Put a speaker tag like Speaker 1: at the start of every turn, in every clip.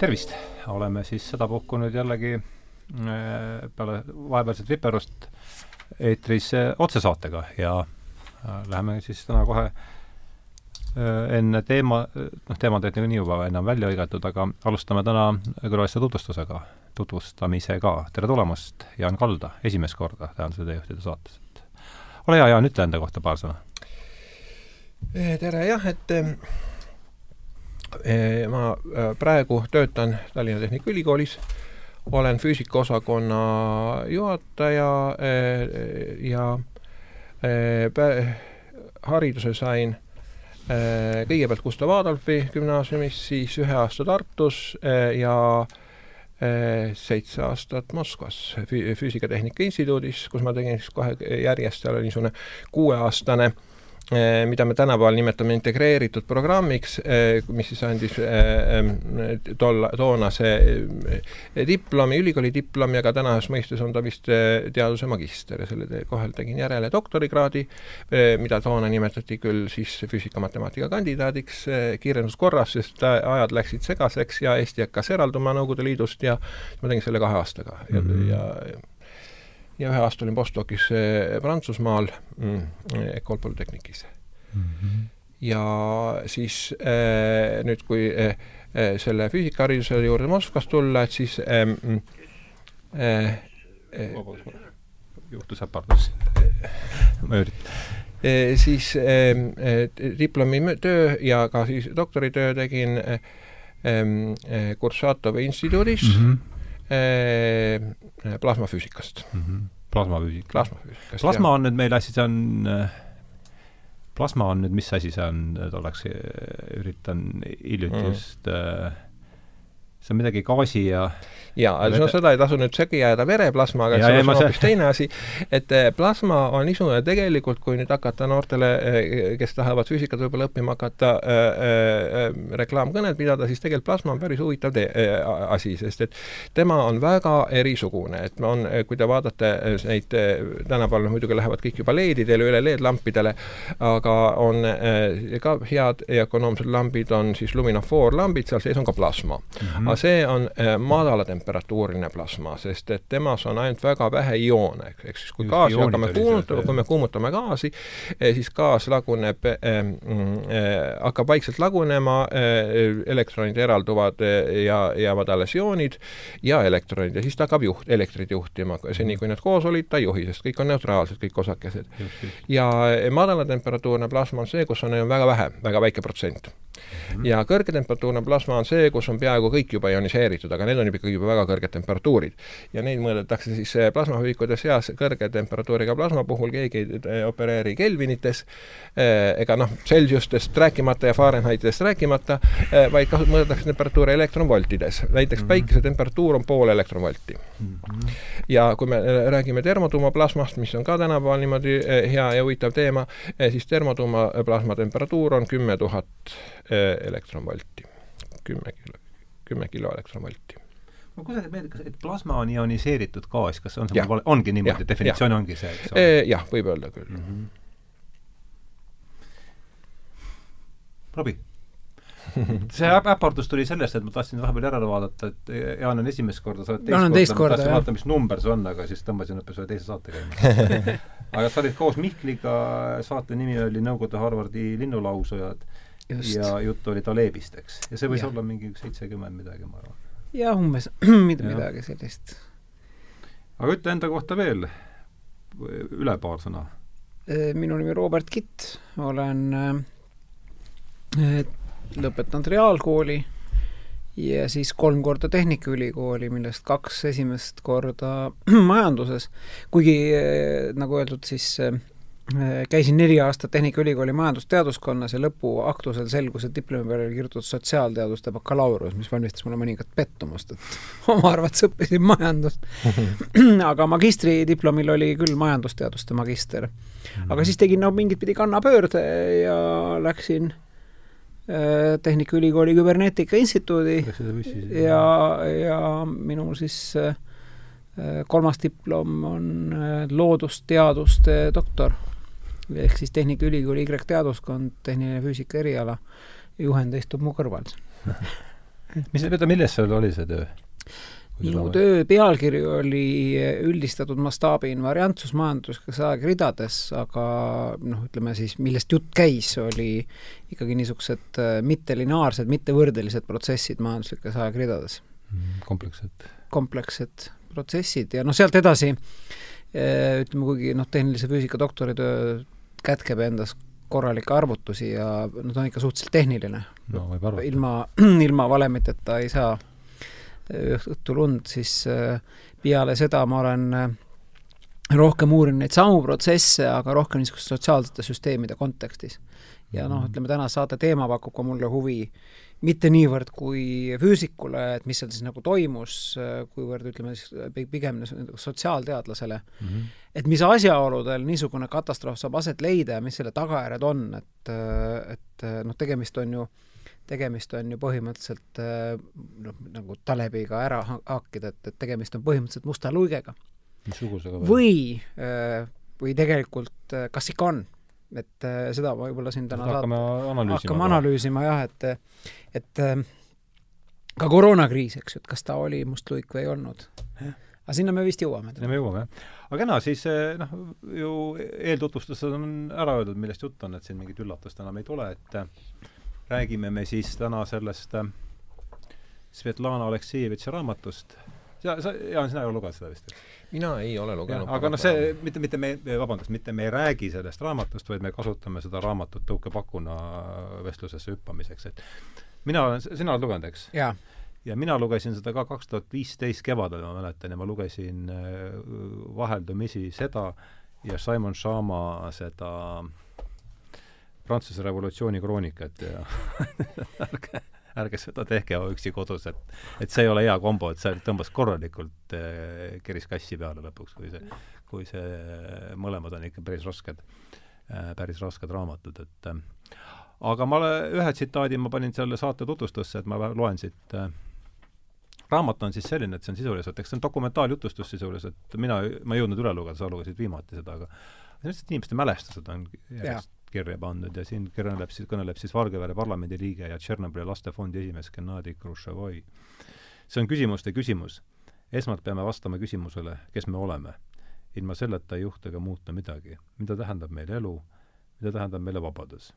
Speaker 1: tervist! oleme siis sedapuhku nüüd jällegi äh, peale vahepealset viperust eetris äh, otsesaatega ja äh, läheme siis täna kohe enne teema, noh, teemad olid niikuinii juba enam välja hõigatud, aga alustame täna külaliste tutvustusega, tutvustamisega. tere tulemast, Jaan Kalda, esimest korda Tähenduse teejuhtide saates. ole hea, Jaan, ütle enda kohta paar sõna.
Speaker 2: tere, jah, et ma äh, praegu töötan Tallinna Tehnikaülikoolis, olen füüsikaosakonna juhataja äh, ja hariduse sain kõigepealt Gustav Adolfi gümnaasiumis, siis ühe aasta Tartus ja seitse aastat Moskvas Füüsikatehnika Instituudis, kus ma tegin siis kohe järjest, seal oli niisugune kuueaastane äh, Eh, mida me tänapäeval nimetame integreeritud programmiks, eh, mis siis andis eh, tol, toonase diplomi, ülikooli diplomi, aga tänases mõistes on ta vist teaduse magister ja selle kohal tegin järele doktorikraadi, mida toona nimetati küll siis füüsika-matemaatika kandidaadiks kiirenduskorras, sest ajad läksid segaseks ja Eesti hakkas eralduma Nõukogude Liidust ja ma tegin selle kahe aastaga mm -hmm. ja, ja ühe aasta olin postdoc'is eh, Prantsusmaal mm, Ecole Polytechnicis mm. -hmm. ja siis äh, nüüd, kui äh, selle füüsikahariduse juurde Moskvas tulla, et siis äh,
Speaker 1: äh, juhtus äpardus ma üritan
Speaker 2: e,. siis e, diplomi töö ja ka siis doktoritöö tegin e, Kuršatovi instituudis mm. -hmm Äh, plasmafüüsikast mm.
Speaker 1: -hmm. plasmafüüsika.
Speaker 2: plasmafüüsikast,
Speaker 1: plasma jah. on nüüd meil asi, see on äh, plasma on nüüd, mis asi see on, et oleks, üritan hiljuti mm. just äh, see on midagi gaasi ja
Speaker 2: jaa, no seda ei tasu nüüd segi ajada vereplasmaga, et see on hoopis teine asi, et eh, plasma on niisugune tegelikult, kui nüüd hakata noortele, eh, kes tahavad füüsikat võib-olla õppima hakata äh,, äh, reklaamkõned pidada, siis tegelikult plasma on päris huvitav tee, äh, asi, sest et tema on väga erisugune, et on, kui te vaatate neid, tänapäeval muidugi lähevad kõik juba LED-idele, üle LED-lampidele, aga on ka head ja ökonoomsed lambid on siis luminofoorlambid, seal sees on ka plasma mm. -hmm. Aga see on madala temperatuuriga temperatuuriline plasma, sest et temas on ainult väga vähe ioone, ehk siis kui Just gaasi hakkame kuumutama, kui me kuumutame gaasi, eh, siis gaas laguneb äh,, äh, hakkab vaikselt lagunema äh,, elektronid eralduvad ja jäävad alles ioonid ja elektronid ja siis ta hakkab juht, elektrit juhtima, seni kui need koos olid, ta ei juhi, sest kõik on neutraalsed, kõik osakesed. ja madala temperatuurne plasma on see, kus on väga vähe, väga väike protsent Mhm. ja kõrgetemperatuurne plasma on see, kus on peaaegu kõik juba ioniseeritud, aga need on ikkagi juba väga kõrged temperatuurid. ja neid mõõdetakse siis eh, plasmahüvikute seas kõrge temperatuuriga plasma puhul, keegi ei eh, opereeri kelvinites eh, ega noh, Celsiustest rääkimata ja Fahrenheitidest rääkimata, vaid kasut-, mõõdetakse temperatuuri elektronvoltides. näiteks -hmm. päikese temperatuur on pool elektronvolti. -hmm. ja kui me räägime termotuumaplasmast, mis on ka tänapäeval niimoodi hea ja huvitav teema, siis termotuumaplasma temperatuur on kümme tuhat elektronvolti, kümme kilo, kümme kilo elektronvolti
Speaker 1: no kuidas teile meeldib, kas, et plasma on ioniseeritud gaas, kas on see, ongi niimoodi, definitsioon ongi see, eks
Speaker 2: ole? Äh, jah, võib öelda küll. Mm. -hmm.
Speaker 1: Robbie. See äpardus tuli sellest, et ma tahtsin vahepeal järele vaadata, et Jaan on esimest korda, sa oled teist
Speaker 3: korda, teist korda,
Speaker 1: tahtsin vaadata, mis number see on, aga siis tõmbasin hoopis ühe teise saate käima. Aga sa olid koos Mihkliga, saate nimi oli Nõukogude Harvardi linnulausujad Just. ja jutt oli Talebist, eks. ja see võis ja. olla mingi seitsekümmend midagi, ma arvan.
Speaker 3: jah, umbes mida, midagi sellist.
Speaker 1: aga ütle enda kohta veel üle paar sõna.
Speaker 3: Äh, minu nimi Robert Kitt, olen äh, lõpetanud reaalkooli ja siis kolm korda Tehnikaülikooli, millest kaks esimest korda majanduses, kuigi äh, nagu öeldud, siis käisin neli aastat Tehnikaülikooli majandusteaduskonnas ja lõpuaktusel selgus, et diplomi peale oli kirjutatud sotsiaalteaduste bakalaureus, mis valmistas mulle mõningat pettumust, et oma arvates õppisin majandust. Aga magistridiplomil oli küll majandusteaduste magister. aga siis tegin no mingit pidi kannapöörde ja läksin äh, Tehnikaülikooli Küberneetika Instituudi ja, ja minu siis äh, kolmas diplom on äh, loodusteaduste doktor ehk siis Tehnikaülikooli Y-teaduskond, tehniline füüsika eriala, juhendaja istub mu kõrval
Speaker 1: mis, oota, milles sul oli see töö?
Speaker 3: minu töö pealkiri oli üldistatud mastaabi invariantsus majanduslikes aegridades, aga noh, ütleme siis, millest jutt käis, oli ikkagi niisugused äh, mittelineaarsed, mittevõrdelised protsessid majanduslikes aegridades.
Speaker 1: Mm, komplekssed.
Speaker 3: komplekssed protsessid ja noh, sealt edasi äh, ütleme, kuigi noh, tehnilise füüsika doktoritöö kätkeb endas korralikke arvutusi ja noh, ta on ikka suhteliselt tehniline
Speaker 1: no,.
Speaker 3: ilma, ilma valemiteta ei saa õhtul und, siis peale seda ma olen rohkem uurinud neid samu protsesse, aga rohkem niisuguste sotsiaalsete süsteemide kontekstis. ja noh, ütleme täna saate teema pakub ka mulle huvi mitte niivõrd kui füüsikule, et mis seal siis nagu toimus, kuivõrd ütleme siis pigem sotsiaalteadlasele mm, -hmm. Et mis asjaoludel niisugune katastroof saab aset leida ja mis selle tagajärjed on, et, et noh, tegemist on ju tegemist on ju põhimõtteliselt noh, nagu Talebiga ära haakida, et, et tegemist on põhimõtteliselt musta luigega. või, või tegelikult kas ikka on? et seda võib-olla siin täna
Speaker 1: hakkame analüüsima.
Speaker 3: hakkame analüüsima jah, et, et ka koroonakriis, eks ju, et kas ta oli must luik või ei olnud. Aga sinna me vist jõuame.
Speaker 1: sinna me jõuame, jah. aga kena, siis noh, ju eeltutvustused on ära öeldud, millest jutt on, et siin mingit üllatust enam ei tule, et räägime me siis täna sellest äh, Svetlana Aleksejevitši raamatust. sa, sa, Jaan, sina ei ole lugenud seda vist?
Speaker 2: mina ei ole lugenud.
Speaker 1: aga noh, see, mitte, mitte me, vabandust, mitte me ei räägi sellest raamatust, vaid me kasutame seda raamatut tõukepakuna vestlusesse hüppamiseks, et mina olen, sina oled lugenud, eks?
Speaker 3: jaa
Speaker 1: ja mina lugesin seda ka kaks tuhat viisteist kevadel, ma mäletan, ja ma lugesin äh, vaheldumisi seda ja Simon Shama seda äh, Prantsuse revolutsiooni kroonikat ja ärge, ärge seda tehke üksi kodus, et et see ei ole hea kombo, et see tõmbas korralikult eh, keris kassi peale lõpuks, kui see, kui see mõlemad on ikka päris rasked päris rasked raamatud, et aga ma ühe tsitaadi ma panin selle saate tutvustusse, et ma loen siit eh, raamat on siis selline, et see on sisuliselt, eks see on dokumentaaljutustus sisuliselt, mina, ma ei jõudnud üle lugeda, sa lugesid viimati seda, aga sellised inimeste mälestused on järjest kirja pandud ja siin kõneleb siis, kõneleb siis Valgevene parlamendi liige ja Tšernobõli lastefondi esimees Gennadi Hruštšovoi. see on küsimuste küsimus. esmalt peame vastama küsimusele, kes me oleme. ilma selleta ei juhtu ega muuta midagi. mida tähendab meile elu, mida tähendab meile vabadus?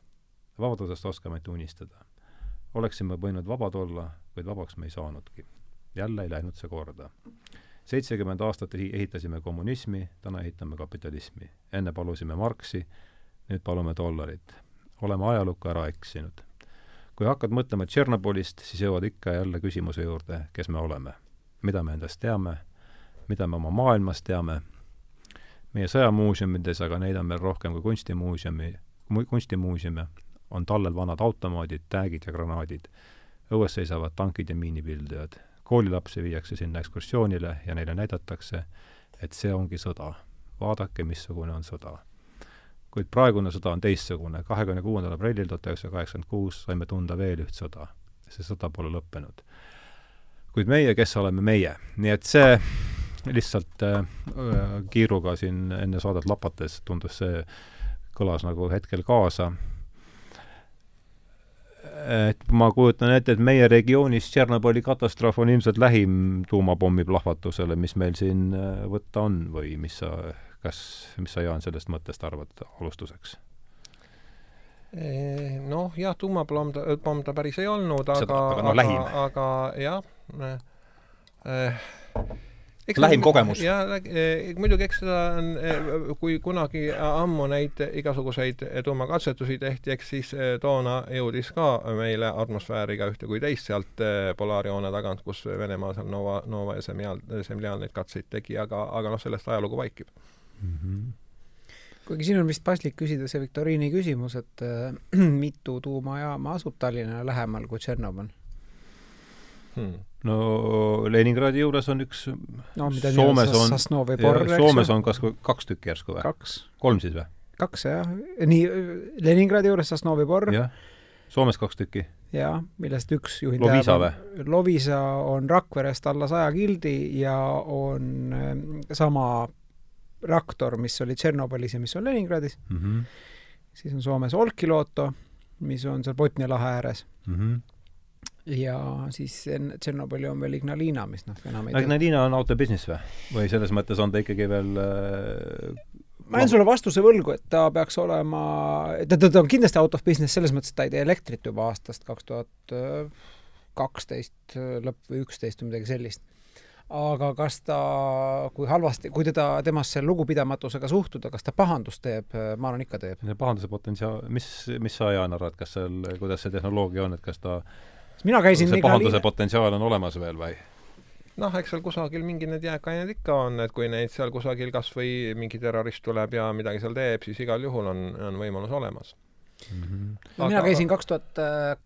Speaker 1: vabadusest oskame ainult unistada. oleksime võinud vabad olla, kuid vabaks me ei saanudki. Jälle ei läinud see korda seitsekümmend aastat ehitasime kommunismi, täna ehitame kapitalismi. enne palusime Marxi, nüüd palume dollarit. oleme ajalukku ära eksinud. kui hakkad mõtlema Tšernobõlist, siis jõuad ikka jälle küsimuse juurde, kes me oleme. mida me endast teame, mida me oma maailmast teame, meie sõjamuuseumides, aga neid on meil rohkem kui kunstimuuseumi, kunstimuuseume, on tallel vanad automaadid, täägid ja granaadid. õues seisavad tankid ja miinipildujad. Koolilapsi viiakse sinna ekskursioonile ja neile näidatakse, et see ongi sõda. vaadake, missugune on sõda kuid praegune sõda on teistsugune. kahekümne kuuendal aprillil tuhat üheksasada kaheksakümmend kuus saime tunda veel üht sõda. see sõda pole lõppenud. kuid meie, kes oleme meie? nii et see lihtsalt äh, kiiruga siin enne saadet lapates tundus see, kõlas nagu hetkel kaasa. Et ma kujutan ette, et meie regioonis Tšernobõli katastroof on ilmselt lähim tuumapommi plahvatusele, mis meil siin äh, võtta on või mis sa kas, mis sa, Jaan, sellest mõttest arvad alustuseks?
Speaker 2: Noh, jah, tuumapomm ta, pomm ta päris ei olnud, aga,
Speaker 1: aga, no,
Speaker 2: aga, aga jah äh,,
Speaker 1: eks lähim kogemus.
Speaker 2: jaa, eh, muidugi eks seda on, eh, kui kunagi ammu neid igasuguseid tuumakatsetusi tehti, eks siis eh, toona jõudis ka meile atmosfääri ka ühte kui teist sealt polaarjoone tagant, kus Venemaa seal Nova, Nova ja Semjal, Semjal neid katseid tegi, aga, aga noh, sellest ajalugu vaikib mm.
Speaker 3: -hmm kuigi siin on vist paslik küsida see viktoriini küsimus, et äh, mitu tuumajaama asub Tallinnale lähemal kui Tšernobõl
Speaker 1: hmm.? no Leningradi juures on üks
Speaker 3: no
Speaker 1: Soomes on,
Speaker 3: Sosnovi porr,
Speaker 1: Soomes on kas kaks tükki järsku või? kolm siis või?
Speaker 3: kaks jah, nii Leningradi juures Sosnovi porr.
Speaker 1: jah, Soomes kaks tükki.
Speaker 3: jaa, millest üks juhin
Speaker 1: Lovisa või?
Speaker 3: Lovisa on Rakverest alla saja kildi ja on ähm, sama reaktor, mis oli Tšernobõlis ja mis on Leningradis mm. -hmm. siis on Soomes Olkiluoto, mis on seal Botnia lahe ääres mm. -hmm ja siis Tšernobõli on veel Ignalina, mis noh, enam
Speaker 1: ei no Ignalina on auto business või? või selles mõttes on ta ikkagi veel äh,
Speaker 3: ma jään sulle vastuse võlgu, et ta peaks olema, ta, ta, ta on kindlasti out of business selles mõttes, et ta ei tee elektrit juba aastast kaks tuhat kaksteist lõpp või üksteist või midagi sellist. aga kas ta, kui halvasti, kui teda, temasse lugupidamatusega suhtuda, kas ta pahandust teeb, ma arvan, ikka teeb.
Speaker 1: pahanduse potentsiaal, mis, mis sa, Jaan, arvad, kas seal, kuidas see tehnoloogia on, et kas ta
Speaker 3: mina käisin
Speaker 1: see pahanduse liin... potentsiaal on olemas veel või?
Speaker 2: noh, eks seal kusagil mingi need jääkained ikka on, et kui neid seal kusagil kas või mingi terrorist tuleb ja midagi seal teeb, siis igal juhul on, on võimalus olemas
Speaker 3: mm. -hmm. No, mina käisin kaks tuhat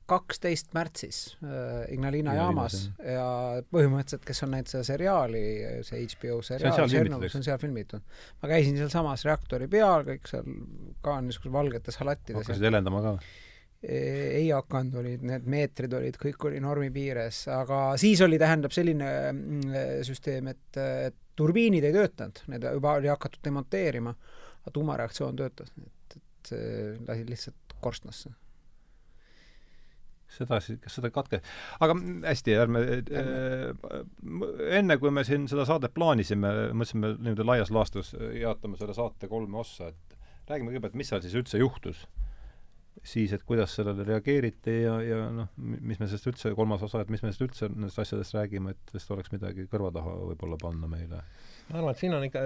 Speaker 3: kaksteist märtsis äh, Ignalina ja jaamas ja põhimõtteliselt, kes on näinud seda seriaali, see HBO seriaal, see on seal filmitud. ma käisin sealsamas reaktori peal, kõik seal ka niisugused valgetes halattides.
Speaker 1: hakkasid helendama ka?
Speaker 3: Ei hakanud, olid, need meetrid olid, kõik oli normi piires, aga siis oli, tähendab, selline mm, süsteem, et, et turbiinid ei töötanud, need juba oli hakatud demonteerima, aga tuumareaktsioon töötas, et, et lasi lihtsalt korstnasse.
Speaker 1: Seda siis, kas seda katke-, aga hästi, ärme äh,, enne kui me siin seda saadet plaanisime, mõtlesime niimoodi laias laastus jaotame selle saate kolme ossa, et räägime kõigepealt, mis seal siis üldse juhtus siis, et kuidas sellele reageeriti ja, ja noh, mis me sellest üldse, kolmas osa, et mis me sellest üldse nendest asjadest räägime, et vist oleks midagi kõrva taha võib-olla panna meile.
Speaker 2: ma arvan, et siin on ikka,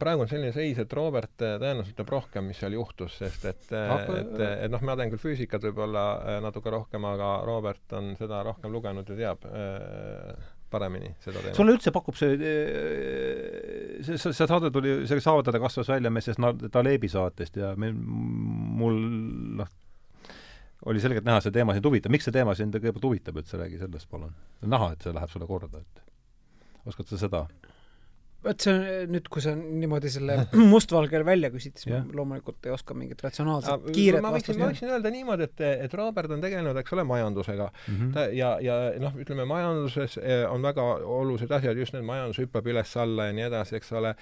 Speaker 2: praegu on selline seis, et Robert äh, tõenäoliselt teab rohkem, mis seal juhtus, sest et äh, aga... et, et noh, ma tean küll füüsikat võib-olla äh, natuke rohkem, aga Robert on seda rohkem lugenud ja teab paremini seda teemat.
Speaker 1: sulle üldse pakub see, see, see saade tuli, see saade kasvas välja meil sellest Talebi saatest ja meil, mul noh, oli selgelt näha, see teema sind huvitab. miks see teema sind kõigepealt huvitab üldse, räägi sellest palun. näha, et see läheb sulle korda, et oskad sa seda
Speaker 3: vot see on nüüd, kui sa niimoodi selle mustvalgel välja küsid, siis yeah. ma loomulikult ei oska mingit ratsionaalset kiiret
Speaker 2: ma võiksin, ma võiksin öelda niimoodi, et, et Robert on tegelenud, eks ole, majandusega mm. -hmm. ta ja, ja noh, ütleme majanduses eh, on väga olulised asjad, just need majandus hüppab üles-alla ja nii edasi, eks ole.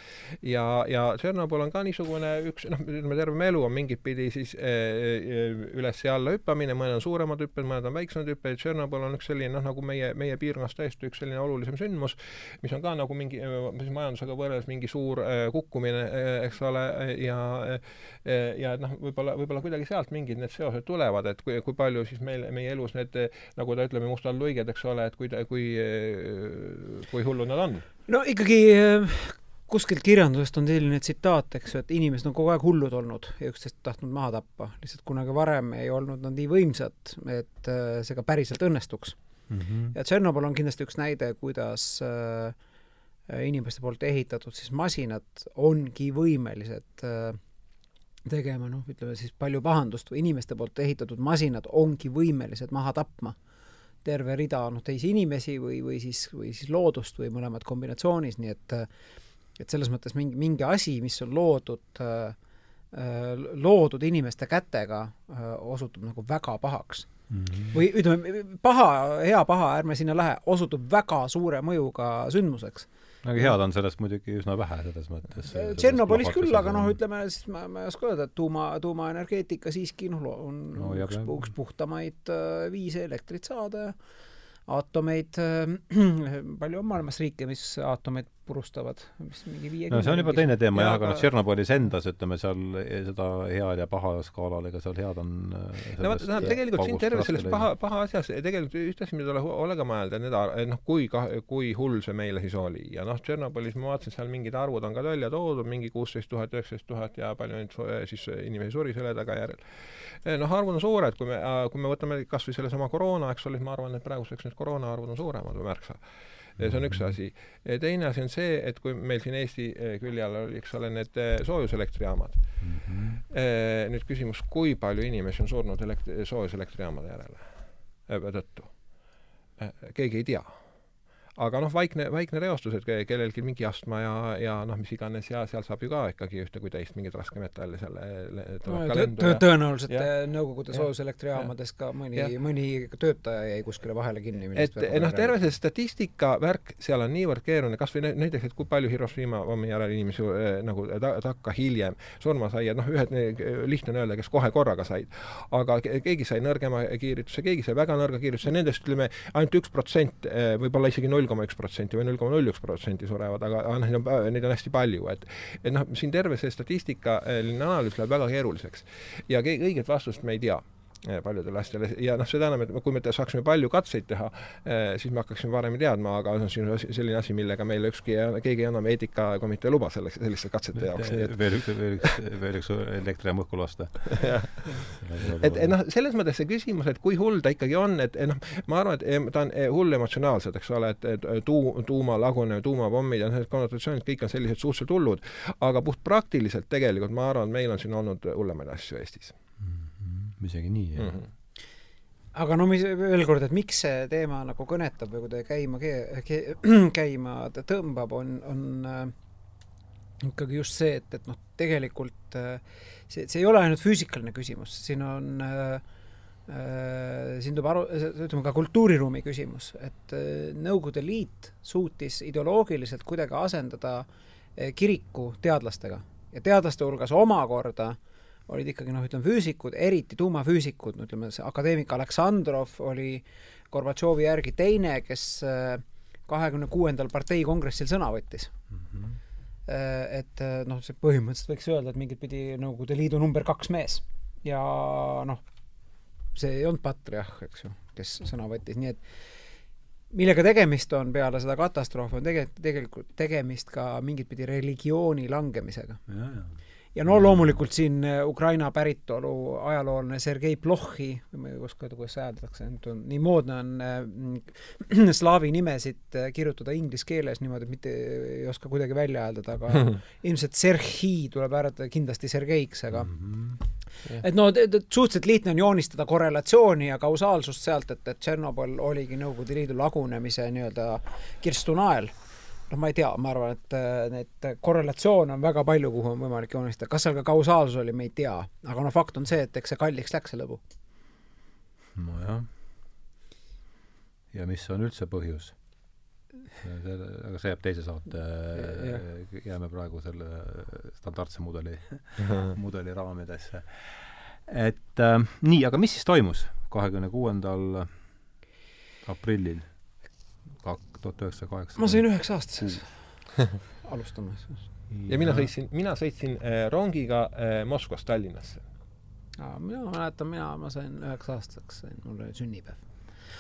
Speaker 2: ja, ja Tšernobõl on ka niisugune üks, noh, ütleme terve meie elu on mingit pidi siis eh, üles ja alla hüppamine, mõned on suuremad hüpped, mõned on väiksemad hüpped, Tšernobõl on üks selline noh, nagu meie, meie piirkonnas tõesti üks selline olulisem sündmus, mis on ka nagu mingi, mis majandus majandusega võrreldes mingi suur äh, kukkumine, äh, eks ole, ja äh, ja et noh, võib-olla, võib-olla kuidagi sealt mingid need seosed tulevad, et kui, kui palju siis meil, meie elus need, nagu ta ütleme, mustad luiged, eks ole, et kui, kui, kui hullud nad on?
Speaker 3: no ikkagi kuskilt kirjandusest on selline tsitaat, eks ju, et inimesed on kogu aeg hullud olnud ja üksteist tahtnud maha tappa. lihtsalt kunagi varem ei olnud nad nii võimsad, et see ka päriselt õnnestuks mm. -hmm. ja Tšernobõl on kindlasti üks näide, kuidas Äh, inimeste poolt ehitatud siis masinad ongi võimelised äh, tegema noh, ütleme siis palju pahandust või inimeste poolt ehitatud masinad ongi võimelised maha tapma terve rida noh, teisi inimesi või, või siis, või siis loodust või mõlemad kombinatsioonis, nii et et selles mõttes mingi, mingi asi, mis on loodud äh, loodud inimeste kätega, osutub nagu väga pahaks mm. -hmm. või ütleme, paha, hea paha, ärme sinna lähe, osutub väga suure mõjuga sündmuseks
Speaker 1: aga head on sellest muidugi üsna vähe, selles mõttes.
Speaker 3: Tšernobõlis küll, aga noh, ütleme siis ma, ma ei oska öelda, et tuuma, tuumaenergeetika siiski noh, on no, üks, üks puhtamaid äh, viise elektrit saada ja aatomeid äh,, palju on maailmas riike, mis aatomeid purustavad, mis mingi viiekümne
Speaker 1: no see on juba teine teema jah, aga noh, Tšernobõlis endas, ütleme seal seda head ja paha skaalal, ega seal head on
Speaker 2: äh, no vot, tähendab, tegelikult siin terve selles paha, paha asjas, tegelikult ühte asja, mida tuleb hoolega mõelda, need noh, kui ka-, kui hull see meile siis oli. ja noh, Tšernobõlis ma vaatasin, seal mingid arvud on ka välja toodud, mingi kuusteist tuhat, üheksateist tuhat ja palju neid siis inimesi suri selle tagajärjel. Eh, noh, arvud on suured, kui me, kui me võtame kas või sellesama koroona, eks ole, siis ma arvan, et praeguseks need koroona arvud on suuremad või märksa see on üks mhm. asi. teine asi on see, et kui meil siin Eesti eh, külje all oli, eks ole, need eh, soojuselektrijaamad mm. -hmm. nüüd küsimus, kui palju inimesi on surnud elekt-, soojuselektrijaamade järele, tõttu? keegi ei tea aga noh, vaikne, vaikne reostus, et kellelgi mingi astma ja, ja noh, mis iganes ja seal saab ju ka ikkagi ühte kui teist mingeid raskmetalle seal
Speaker 3: tuleb ka lendu ja tõenäoliselt ja, Nõukogude soojuselektrijaamades ka mõni, mõni töötaja jäi kuskile vahele kinni.
Speaker 2: et noh, terve see statistika värk seal on niivõrd keeruline, kas või näiteks, et kui palju Hiroshima pommi järel inimesi äh, nagu ta, takka hiljem surma sai, et noh, ühed, lihtne on öelda, kes kohe korraga said. aga keegi sai nõrgema kiirtuse, keegi sai väga nõrga kiirtuse, nendest ütleme, ainult üks protsent, võib-olla isegi null koma üks protsenti või null koma null üks protsenti surevad, aga, noh, neid on hästi palju, et et noh, siin terve see statistikaline analüüs läheb väga keeruliseks. ja õiget vastust me ei tea Eh, paljudele asjadele. Ja noh, seda enam, et kui me saaksime palju katseid teha, eh, siis me hakkaksime varem teadma, aga see on selline asi, millega meile ükski, keegi enam eetikakomitee luba selleks, selliste katsete jaoks.
Speaker 1: Et... veel üks, veel üks, veel üks elektrijaam õhku lasta.
Speaker 2: Et noh, selles mõttes see küsimus, et kui hull ta ikkagi on, et noh, ma arvan, et ta on hull emotsionaalselt, eks ole, et, et tuu-, tuumalagunemine, tuumapommid ja need konnotatsioonid, kõik on sellised suhteliselt hullud, aga puhtpraktiliselt tegelikult ma arvan, et meil on siin olnud hullemaid asju Eestis
Speaker 1: isegi nii mm. -hmm
Speaker 3: aga no mis, veel kord, et miks see teema nagu kõnetab või kuidagi käima ke-, ke-, käima tõmbab, on, on äh, ikkagi just see, et, et noh, tegelikult äh, see, see ei ole ainult füüsikaline küsimus, siin on äh, äh, siin tuleb aru, ütleme ka kultuuriruumi küsimus, et äh, Nõukogude Liit suutis ideoloogiliselt kuidagi asendada äh, kiriku teadlastega ja teadlaste hulgas omakorda äh, olid ikkagi noh, ütleme füüsikud, eriti tuumafüüsikud, no ütleme see akadeemik Aleksandrov oli Gorbatšovi järgi teine, kes äh, kahekümne kuuendal partei kongressil sõna võttis mm. -hmm. Et äh, noh, see põhimõtteliselt võiks öelda, et mingit pidi Nõukogude Liidu number kaks mees. ja noh, see ei olnud patriarh, eks ju, kes sõna võttis, nii et millega tegemist on peale seda katastroofi, on tegelikult, tegelikult tegemist ka mingit pidi religiooni langemisega. ja, ja ja no loomulikult siin äh, Ukraina päritolu ajaloolane Sergei Plohhi, ma ei oska öelda, kuidas hääldatakse, nii moodne on äh, slaavi nimesid äh, kirjutada inglise keeles niimoodi, et mitte ei oska kuidagi välja hääldada, aga ilmselt Serhii tuleb hääletada kindlasti Sergeiks, aga mm -hmm. et no suhteliselt lihtne on joonistada korrelatsiooni ja kausaalsust sealt, et, et Tšernobõl oligi Nõukogude Liidu lagunemise nii-öelda kirstunael noh, ma ei tea, ma arvan, et äh, neid korrelatsioone on väga palju, kuhu on võimalik joonistada, kas seal ka kausaalsus oli, me ei tea, aga noh, fakt on see, et eks see kalliks läks, see lõbu.
Speaker 1: nojah. ja mis on üldse põhjus? aga see jääb teise saate, jääme praegu selle standardse mudeli mudeli raamidesse. et äh, nii, aga mis siis toimus kahekümne kuuendal aprillil? Tuhat üheksasada kaheksakümmend.
Speaker 3: ma sain üheksa-aastaseks alustamas.
Speaker 2: ja mina sõitsin, mina sõitsin äh, rongiga äh, Moskvast Tallinnasse.
Speaker 3: mina mäletan, mina, ma sain üheksa-aastaseks, sain, mul oli sünnipäev.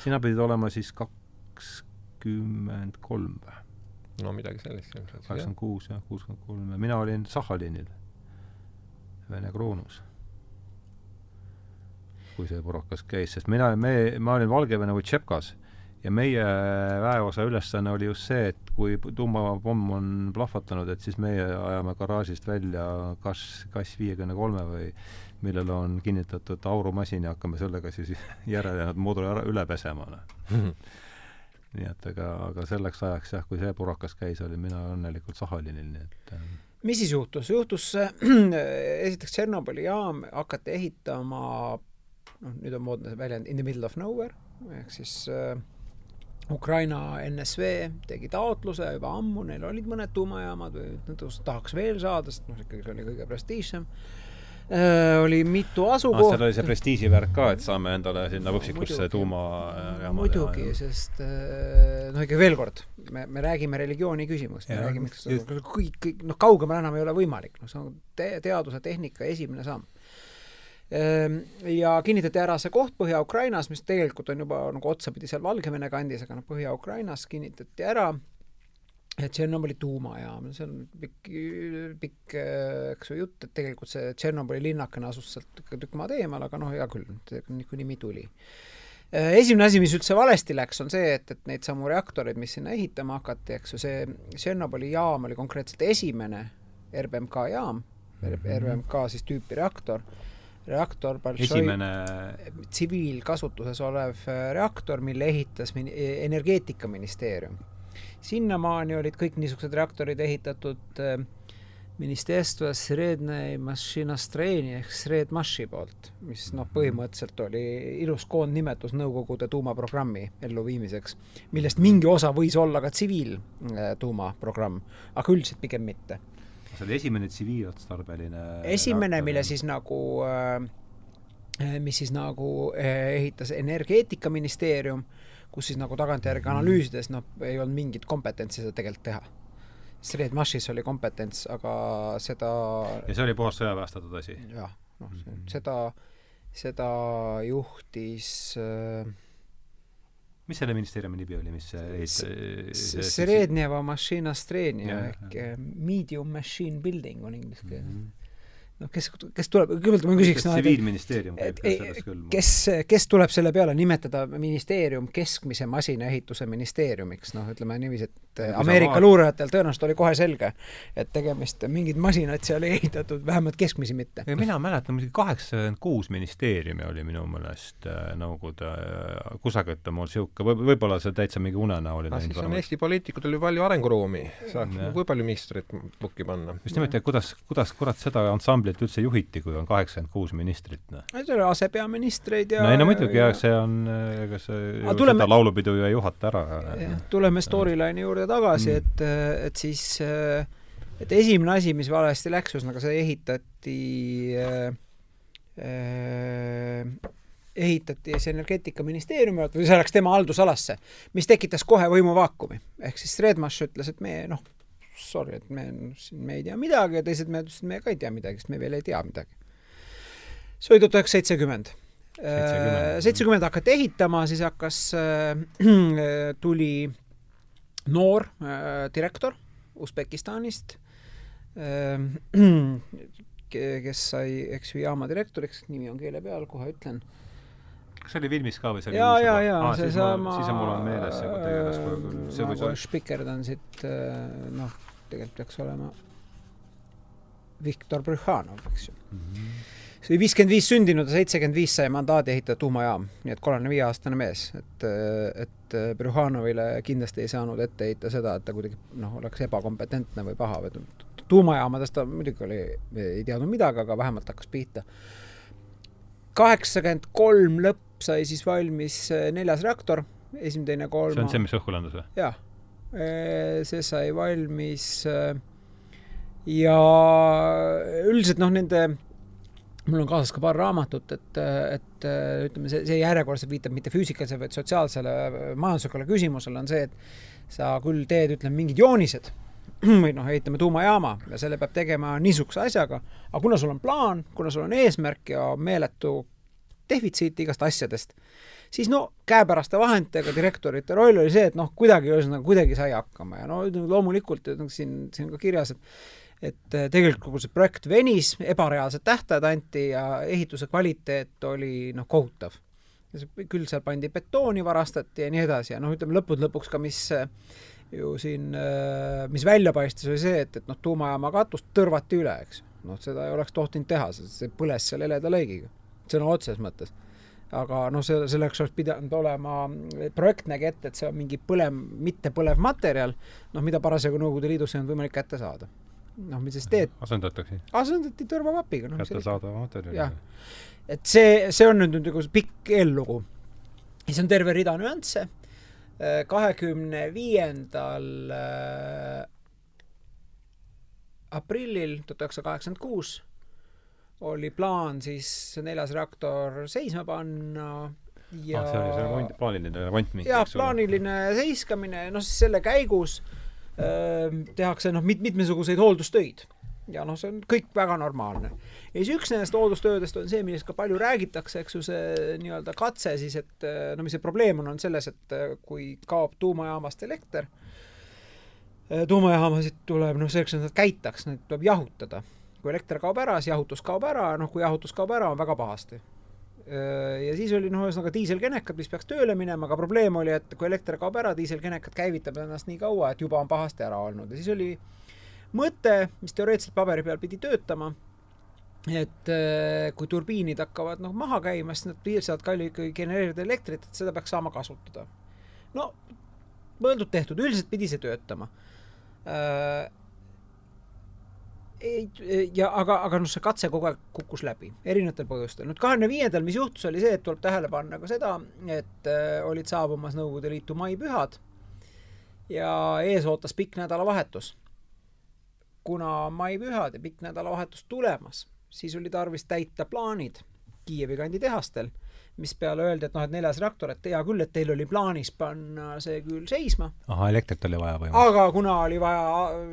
Speaker 1: sina pidid olema siis kakskümmend kolm või?
Speaker 2: no midagi sellist ilmselt.
Speaker 1: kaheksakümmend kuus jah, kuuskümmend kolm ja mina olin Sahhalinil, Vene kroonus kui see purakas käis, sest mina, me, ma olin Valgevene Vutšepkas ja meie väeosa ülesanne oli just see, et kui tuumapomm on plahvatanud, et siis meie ajame garaažist välja kas, kas viiekümne kolme või millel on kinnitatud aurumasin ja hakkame sellega siis järelejäänud mooduli ära üle pesema, noh nii et aga, aga selleks ajaks jah, kui see purakas käis, olin mina õnnelikult Sahalinil, nii et äh,
Speaker 3: mis siis juhtus? juhtus äh, esiteks Tšernobõli jaam hakati ehitama noh, nüüd on moodne see väljend in the middle of nowhere, ehk siis äh, Ukraina NSV tegi taotluse juba ammu, neil olid mõned tuumajaamad või nad tahaks veel saada, sest noh, ikkagi see oli kõige prestiižsem. Äh,. oli mitu asukohta.
Speaker 1: Ah,. seal oli see prestiiživärk ka, et saame endale sinna võpsikusse tuumajaama
Speaker 3: muidugi, sest noh, ikka veel kord, me, me räägime religiooni küsimust, me räägime, kõik, kõik, noh, kaugemale enam ei ole võimalik, noh, see on te teaduse, tehnika esimene samm ja kinnitati ära see koht Põhja-Ukrainas, mis tegelikult on juba nagu otsapidi seal Valgevene kandis, aga noh, Põhja-Ukrainas kinnitati ära, et Tšernobõli tuumajaam, see on pikk, pikk, eks ju, jutt, et tegelikult see Tšernobõli linnakene asus sealt ikka tükk maad eemal, aga noh, hea küll, niikuinii nimi tuli ehm, esimene asi, mis üldse valesti läks, on see, et, et neid samu reaktoreid, mis sinna ehitama hakati, eks ju, see Tšernobõli jaam oli konkreetselt esimene RBMK jaam. RBMK siis tüüpi reaktor reaktor
Speaker 1: esimene
Speaker 3: tsiviilkasutuses olev äh, reaktor, mille ehitas e-, Energeetikaministeerium. sinnamaani olid kõik niisugused reaktorid ehitatud äh, Ministerstva Srednei Mašinastreeni ehk Sredmaši poolt, mis noh, põhimõtteliselt oli ilus koondnimetus Nõukogude tuumaprogrammi elluviimiseks, millest mingi osa võis olla ka tsiviiltuumaprogramm, aga üldiselt pigem mitte.
Speaker 1: See oli esimene tsiviilotstarbeline
Speaker 3: esimene, mille siis nagu äh, mis siis nagu äh, ehitas Energeetikaministeerium, kus siis nagu tagantjärgi analüüsides noh, ei olnud mingit kompetentsi seda tegelikult teha Sred Mašis oli kompetents, aga seda
Speaker 1: ja see oli puhas sõjaväestatud asi?
Speaker 3: jah, noh -hmm. seda, seda juhtis äh,
Speaker 1: mis selle ministeeriumi nimi oli, mis see
Speaker 3: Sredneva Mašina Strenia ehk Medium Machine Building on inglise keeles mm. -hmm noh, kes, kes tuleb, kõigepealt ma küsiks
Speaker 1: noh, tsiviilministeerium käib ka sellest küll.
Speaker 3: kes, kes tuleb selle peale nimetada ministeerium keskmise masinaehituse ministeeriumiks, noh, ütleme niiviisi, et Ameerika maa... luurajatel tõenäoliselt oli kohe selge, et tegemist, mingid masinad seal ei ehitatud, vähemalt keskmisi mitte.
Speaker 1: mina mäletan, muidugi kaheksakümmend kuus ministeeriumi oli minu meelest äh, Nõukogude äh, kusagilt on mul niisugune, võib, võib-olla see täitsa mingi unenäoline
Speaker 2: no, siis on Eesti poliitikutel ju palju arenguruumi, saaks, kui palju ministrit pukki panna.
Speaker 1: just nimelt, et kuidas, kuidas kurat seda ansamblit üldse juhiti, kui on kaheksakümmend kuus ministrit, noh?
Speaker 3: see oli asepeaministreid ja
Speaker 1: no ei no muidugi jah, see on, ega see tuleme, seda laulupidu ju ei juhata ära.
Speaker 3: tuleme storyline'i juurde tagasi mm., et, et siis et esimene asi, mis valesti läks, ühesõnaga see ehitati äh, ehitati siis Energeetikaministeeriumi alt või see läks tema haldusalasse, mis tekitas kohe võimuvaakumi. ehk siis Redmaš ütles, et me noh, sorry, et me siin, me ei tea midagi ja teised mehed ütlesid, me ka ei tea midagi, sest me veel ei tea midagi. see oli tuhat üheksasada seitsekümmend. seitsekümmend hakati ehitama, siis hakkas äh,, tuli noor äh, direktor Usbekistanist äh,, kes sai, eks ju, jaama direktoriks, nimi on keele peal, kohe ütlen
Speaker 1: kas see oli filmis ka või see oli
Speaker 3: jaa, jaa, jaa,
Speaker 1: seesama siis on mul on meeles see tegelas kohe küll.
Speaker 3: see võis olla. spikerdan siit, äh, noh, tegelikult peaks olema Viktor Brühhanov, eks ju mm. -hmm. See oli viiskümmend viis sündinud ja seitsekümmend viis sai mandaadi ehitada tuumajaam, nii et kolmekümne viie aastane mees, et, et Brühhanovile kindlasti ei saanud ette heita seda, et ta kuidagi noh, oleks ebakompetentne või paha või tuumajaamadest ta muidugi oli, ei teadnud midagi, aga vähemalt hakkas pihta. kaheksakümmend kolm lõpp sai siis valmis äh, neljas reaktor, esimene, teine, kolmas.
Speaker 1: see on see, mis õhku lendas või?
Speaker 3: jah. Äh, see sai valmis äh, ja üldiselt noh, nende mul on kaasas ka paar raamatut, et, et ütleme, see, see järjekordselt viitab mitte füüsikalisele, vaid sotsiaalsele majanduslikule küsimusele, on see, et sa küll teed, ütleme, mingid joonised või noh, ehitame tuumajaama ja selle peab tegema niisuguse asjaga, aga kuna sul on plaan, kuna sul on eesmärk ja meeletu defitsiiti igast asjadest, siis no käepäraste vahenditega direktorite roll oli see, et noh, kuidagi ühesõnaga, kuidagi sai hakkama ja no loomulikult noh, siin, siin on ka kirjas, et et eh, tegelikult kogu see projekt venis, ebareaalsed tähtajad anti ja ehituse kvaliteet oli noh, kohutav. küll seal pandi betooni, varastati ja nii edasi ja noh, ütleme lõppude lõpuks ka, mis eh, ju siin, eh, mis välja paistis, oli see, et, et noh, tuumajaama katust tõrvati üle, eks. noh, seda ei oleks tohtinud teha, sest see põles seal heleda lõigiga sõna otseses mõttes. aga noh, see, selleks oleks pidanud olema, projekt nägi ette, et see on mingi põlev, mittepõlev materjal, noh, mida parasjagu Nõukogude Liidus ei olnud võimalik kätte saada. Noh, mis siis teed?
Speaker 1: asendatakse?
Speaker 3: asendati tõrvakapiga
Speaker 1: no,. kättesaadava materjali.
Speaker 3: jah, et see, see on nüüd, nagu pikk eellugu. ja siis on terve rida nüansse. kahekümne viiendal äh, aprillil tuhat üheksasada kaheksakümmend kuus oli plaan siis neljas reaktor seisma panna ja
Speaker 1: ah, see oli see remont, plaaniline remont mingi
Speaker 3: jah, plaaniline seiskamine, noh siis selle käigus öö, tehakse noh, mit-, mitmesuguseid hooldustöid. ja noh, see on kõik väga normaalne. ja siis üks nendest hooldustöödest on see, millest ka palju räägitakse, eks ju, see nii-öelda katse siis, et no mis see probleem on, on selles, et kui kaob tuumajaamast elekter, tuumajaamasid tuleb, noh, selleks, et nad käitaks, neid tuleb jahutada kui elekter kaob ära, siis jahutus kaob ära, noh, kui jahutus kaob ära, on väga pahasti. Ja siis oli noh, ühesõnaga diiselkenekad, mis peaks tööle minema, aga probleem oli, et kui elekter kaob ära, diiselkenekad käivitab ennast nii kaua, et juba on pahasti ära olnud. Ja siis oli mõte, mis teoreetiliselt paberi peal pidi töötama, et kui turbiinid hakkavad noh, maha käima, siis nad piisavalt palju ikkagi genereerida elektrit, et seda peaks saama kasutada. no mõeldud-tehtud, üldiselt pidi see töötama. Äh, ei, ja aga, aga noh, see katse kogu aeg kukkus läbi, erinevatel põhjustel. nüüd kahekümne viiendal, mis juhtus, oli see, et tuleb tähele panna ka seda, et äh, olid saabumas Nõukogude Liitu maipühad ja ees ootas pikk nädalavahetus. kuna maipühad ja pikk nädalavahetus tulemas, siis oli tarvis täita plaanid Kiievi kandi tehastel mispeale öeldi, et noh, et neljas reaktor, et hea küll, et teil oli plaanis panna see küll seisma.
Speaker 1: ahah, elektrit oli vaja põhimõtteliselt.
Speaker 3: aga kuna oli vaja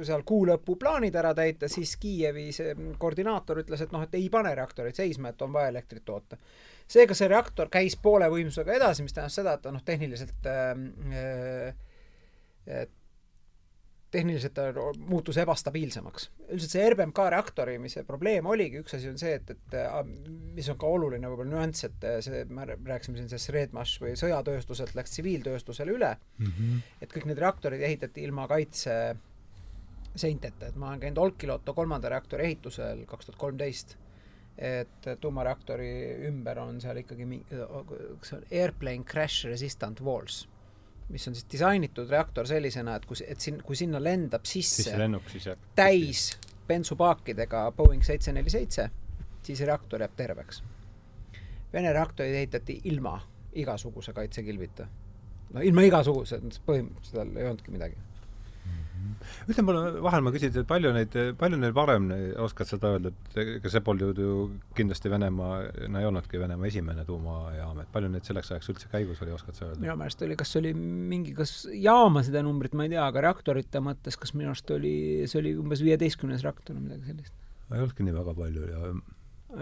Speaker 3: seal kuu lõpu plaanid ära täita, siis Kiievi see koordinaator ütles, et noh, et ei pane reaktorit seisma, et on vaja elektrit toota. seega see reaktor käis poole võimsusega edasi, mis tähendas seda, et ta noh, tehniliselt äh, äh, tehniliselt ta muutus ebastabiilsemaks. üldiselt see RBMK reaktori, mis see probleem oligi, üks asi on see, et, et mis on ka oluline võib-olla nüanss, et see, me rääkisime siin sellest Redmash või sõjatööstuselt läks tsiviiltööstusele üle mm, -hmm. et kõik need reaktorid ehitati ilma kaitse seinteta, et ma olen käinud Olkiluoto kolmanda reaktori ehitusel kaks tuhat kolmteist, et tuumareaktori ümber on seal ikkagi mingi, see on airplane crash resistant walls mis on siis disainitud reaktor sellisena, et kus, et siin, kui sinna lendab sisse,
Speaker 1: lennuk, siis
Speaker 3: täis bensupaakidega Boeing seitse neli seitse, siis reaktor jääb terveks. Vene reaktorid ehitati ilma igasuguse kaitsekilbita. no ilma igasuguse, põhimõtteliselt seal ei olnudki midagi
Speaker 1: ütle mulle, vahel ma küsin, et palju neid, palju neil varem, oskad seda öelda, et ega see polnud ju kindlasti Venemaa, no ei olnudki Venemaa esimene tuumajaam, et palju neid selleks ajaks üldse käigus oli, oskad sa öelda?
Speaker 3: minu meelest oli, kas oli mingi, kas jaamade numbrit ma ei tea, aga reaktorite mõttes, kas minu arust oli, see oli umbes viieteistkümnes reaktor või midagi sellist?
Speaker 1: ei olnudki nii väga palju ja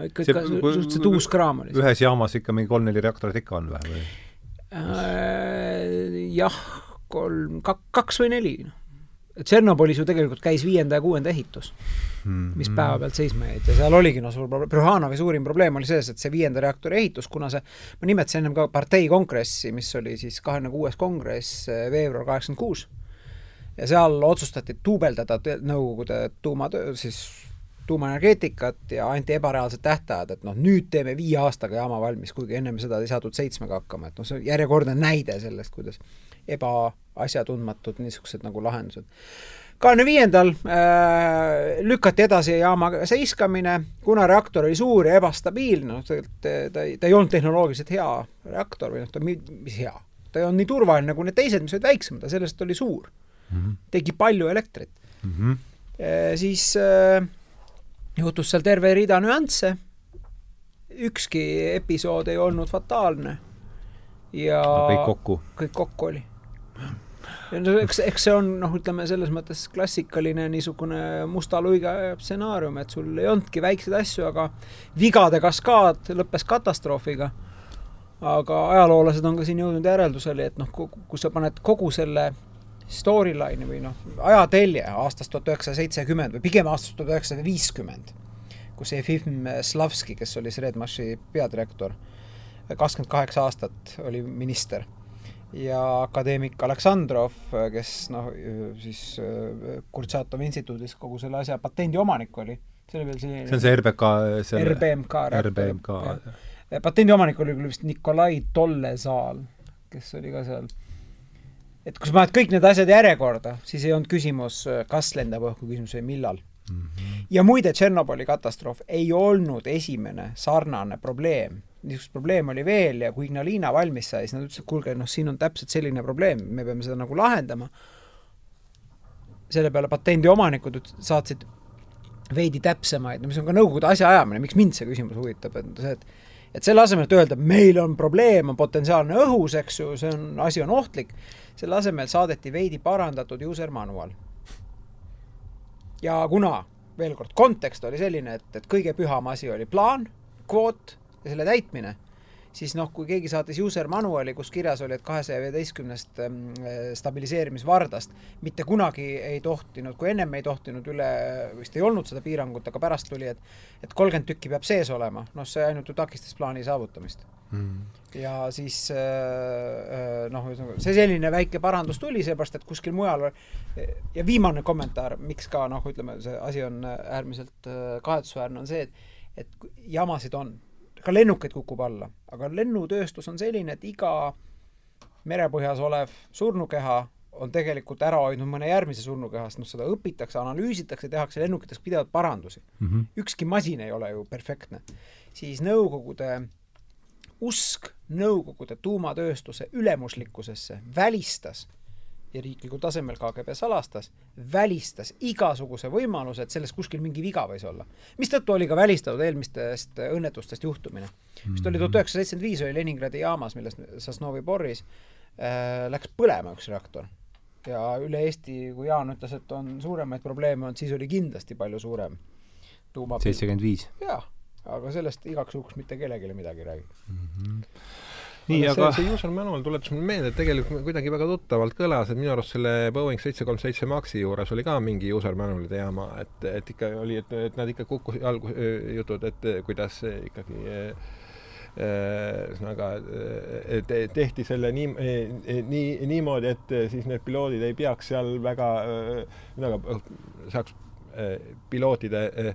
Speaker 3: ikka, ikka suhteliselt uus kraam oli.
Speaker 1: ühes jaamas ikka mingi kolm-neli reaktorit ikka on või, või?
Speaker 3: Äh, jah, kolm, kaks või neli, noh Tšernobõlis ju tegelikult käis viienda ja kuuenda ehitus mm, -hmm. mis päevapealt seisma jäid ja seal oligi noh, suur probleem, Prühanovi suurim probleem oli selles, et see viienda reaktori ehitus, kuna see, ma nimetasin ennem ka partei kongressi, mis oli siis kahekümne kuues kongress eh, veebruar kaheksakümmend kuus, ja seal otsustati duubeldada Nõukogude tuumatöö, siis tuumaenergeetikat ja anti ebareaalsed tähtajad, et noh, nüüd teeme viie aastaga jaama valmis, kuigi ennem seda ei saadud seitsmega hakkama, et noh, see on järjekordne näide sellest, kuidas ebaasjatundmatud niisugused nagu lahendused. kahekümne viiendal äh, lükati edasi jaama seiskamine, kuna reaktor oli suur ja ebastabiilne, noh tegelikult ta ei, ta ei olnud tehnoloogiliselt hea reaktor või noh, ta mis hea, ta ei olnud nii turvaline nagu need teised, mis olid väiksemad, aga sellest oli suur mm. -hmm. tegi palju elektrit mm. -hmm. E, siis äh, juhtus seal terve rida nüansse, ükski episood ei olnud fataalne ja
Speaker 1: no, kõik kokku?
Speaker 3: kõik kokku oli no eks, eks see on noh, ütleme selles mõttes klassikaline niisugune musta luiga stsenaarium, et sul ei olnudki väikseid asju, aga vigade kaskaad lõppes katastroofiga. aga ajaloolased on ka siin jõudnud järeldusele, et noh, kui sa paned kogu selle storyline'i või noh, ajatelje aastast tuhat üheksasada seitsekümmend või pigem aastast tuhat üheksasada viiskümmend, kus Jefim Slavski, kes oli Sredmaši peadirektor, kakskümmend kaheksa aastat oli minister. Ja akadeemik Aleksandrov, kes noh, siis äh, Kurtšatovi instituudis kogu selle asja patendi omanik oli,
Speaker 1: see oli veel selline see on see RBK
Speaker 3: selle... RBMK
Speaker 1: RBMK
Speaker 3: patendi omanik oli küll vist Nikolai Tollesaal, kes oli ka seal. Et kui sa paned kõik need asjad järjekorda, siis ei olnud küsimus, kas lendab õhku, küsimus oli millal mm. -hmm. ja muide, Tšernobõli katastroof ei olnud esimene sarnane probleem niisugust probleemi oli veel ja kui Ignalina valmis sai, siis nad ütlesid, et kuulge, noh, siin on täpselt selline probleem, me peame seda nagu lahendama. selle peale patendi omanikud saatsid veidi täpsemaid, no mis on ka Nõukogude asjaajamine, miks mind see küsimus huvitab, et see, et et selle asemel, et öelda, meil on probleem, on potentsiaalne õhus, eks ju, see on, asi on ohtlik, selle asemel saadeti veidi parandatud user manual. ja kuna, veel kord, kontekst oli selline, et, et kõige püham asi oli plaan, kvoot ja selle täitmine, siis noh, kui keegi saatis user manuali, kus kirjas oli, et kahesaja viieteistkümnest ähm, stabiliseerimisvardast mitte kunagi ei tohtinud, kui ennem ei tohtinud üle, vist ei olnud seda piirangut, aga pärast tuli, et et kolmkümmend tükki peab sees olema, noh, see ainult ju takistas plaani saavutamist. Mm.. Ja siis äh, äh, noh, ühesõnaga see selline väike parandus tuli, seepärast et kuskil mujal ja viimane kommentaar, miks ka noh, ütleme, see asi on äärmiselt äh, kahetsusväärne, on see, et et jamasid on ka lennukeid kukub alla, aga lennutööstus on selline, et iga merepõhjas olev surnukeha on tegelikult ära hoidnud mõne järgmise surnukehast, noh seda õpitakse, analüüsitakse, tehakse lennukites pidevalt parandusi mm. -hmm. ükski masin ei ole ju perfektne. siis Nõukogude usk Nõukogude tuumatööstuse ülemuslikkusesse välistas ja riiklikul tasemel KGB salastas, välistas igasuguse võimaluse, et selles kuskil mingi viga võis olla. mistõttu oli ka välistatud eelmistest õnnetustest juhtumine. vist oli tuhat üheksasada seitsekümmend viis oli Leningradi jaamas, millest Sosnovi Boris äh, läks põlema üks reaktor. ja üle Eesti, kui Jaan ütles, et on suuremaid probleeme olnud, siis oli kindlasti palju suurem tuuma
Speaker 1: seitsekümmend viis?
Speaker 3: jaa, aga sellest igaks juhuks mitte kellelegi midagi ei räägi mm. -hmm
Speaker 2: nii, aga see, see user manual tuletas mulle meelde, et tegelikult kuidagi väga tuttavalt kõlas, et minu arust selle Boeing seitse kolm seitse Maxi juures oli ka mingi user manual'ide jama, et, et ikka oli, et, et nad ikka kukkusid, algus, jutud, et kuidas ikkagi ühesõnaga tehti selle nii, nii, niimoodi, et siis need piloodid ei peaks seal väga, ühesõnaga saaks pilootide Eh,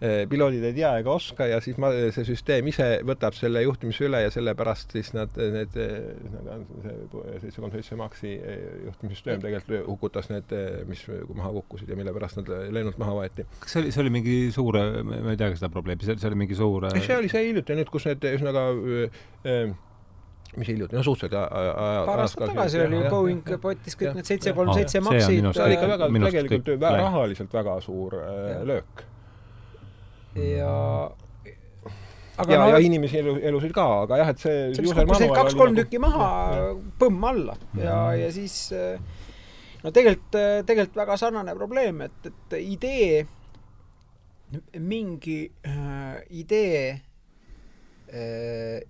Speaker 2: piloodid ei tea ega oska ja siis ma, see süsteem ise võtab selle juhtimise üle ja sellepärast siis nad, need, see seitse kolm seitse Maxi eh, juhtimissüsteem tegelikult hukutas need, mis maha kukkusid ja mille pärast nad lennult maha võeti.
Speaker 1: kas see oli, see oli mingi suur, ma ei tea seda probleemi, see, see oli mingi suur
Speaker 2: see oli see hiljuti nüüd, kus need ühesõnaga äh, mis hiljuti, no suhteliselt
Speaker 3: paar aastat tagasi oli ju Boeing potis kõik need seitse kolm seitse Maxid.
Speaker 2: see oli ikka väga, tegelikult rahaliselt väga suur äh, löök
Speaker 3: ja
Speaker 2: aga ja no,, ja inimesi elu, elusid ka, aga jah, et see
Speaker 3: kaks-kolm nagu... tükki maha põmm alla. Ja, ja siis no tegelikult, tegelikult väga sarnane probleem, et, et idee, mingi äh, idee äh,,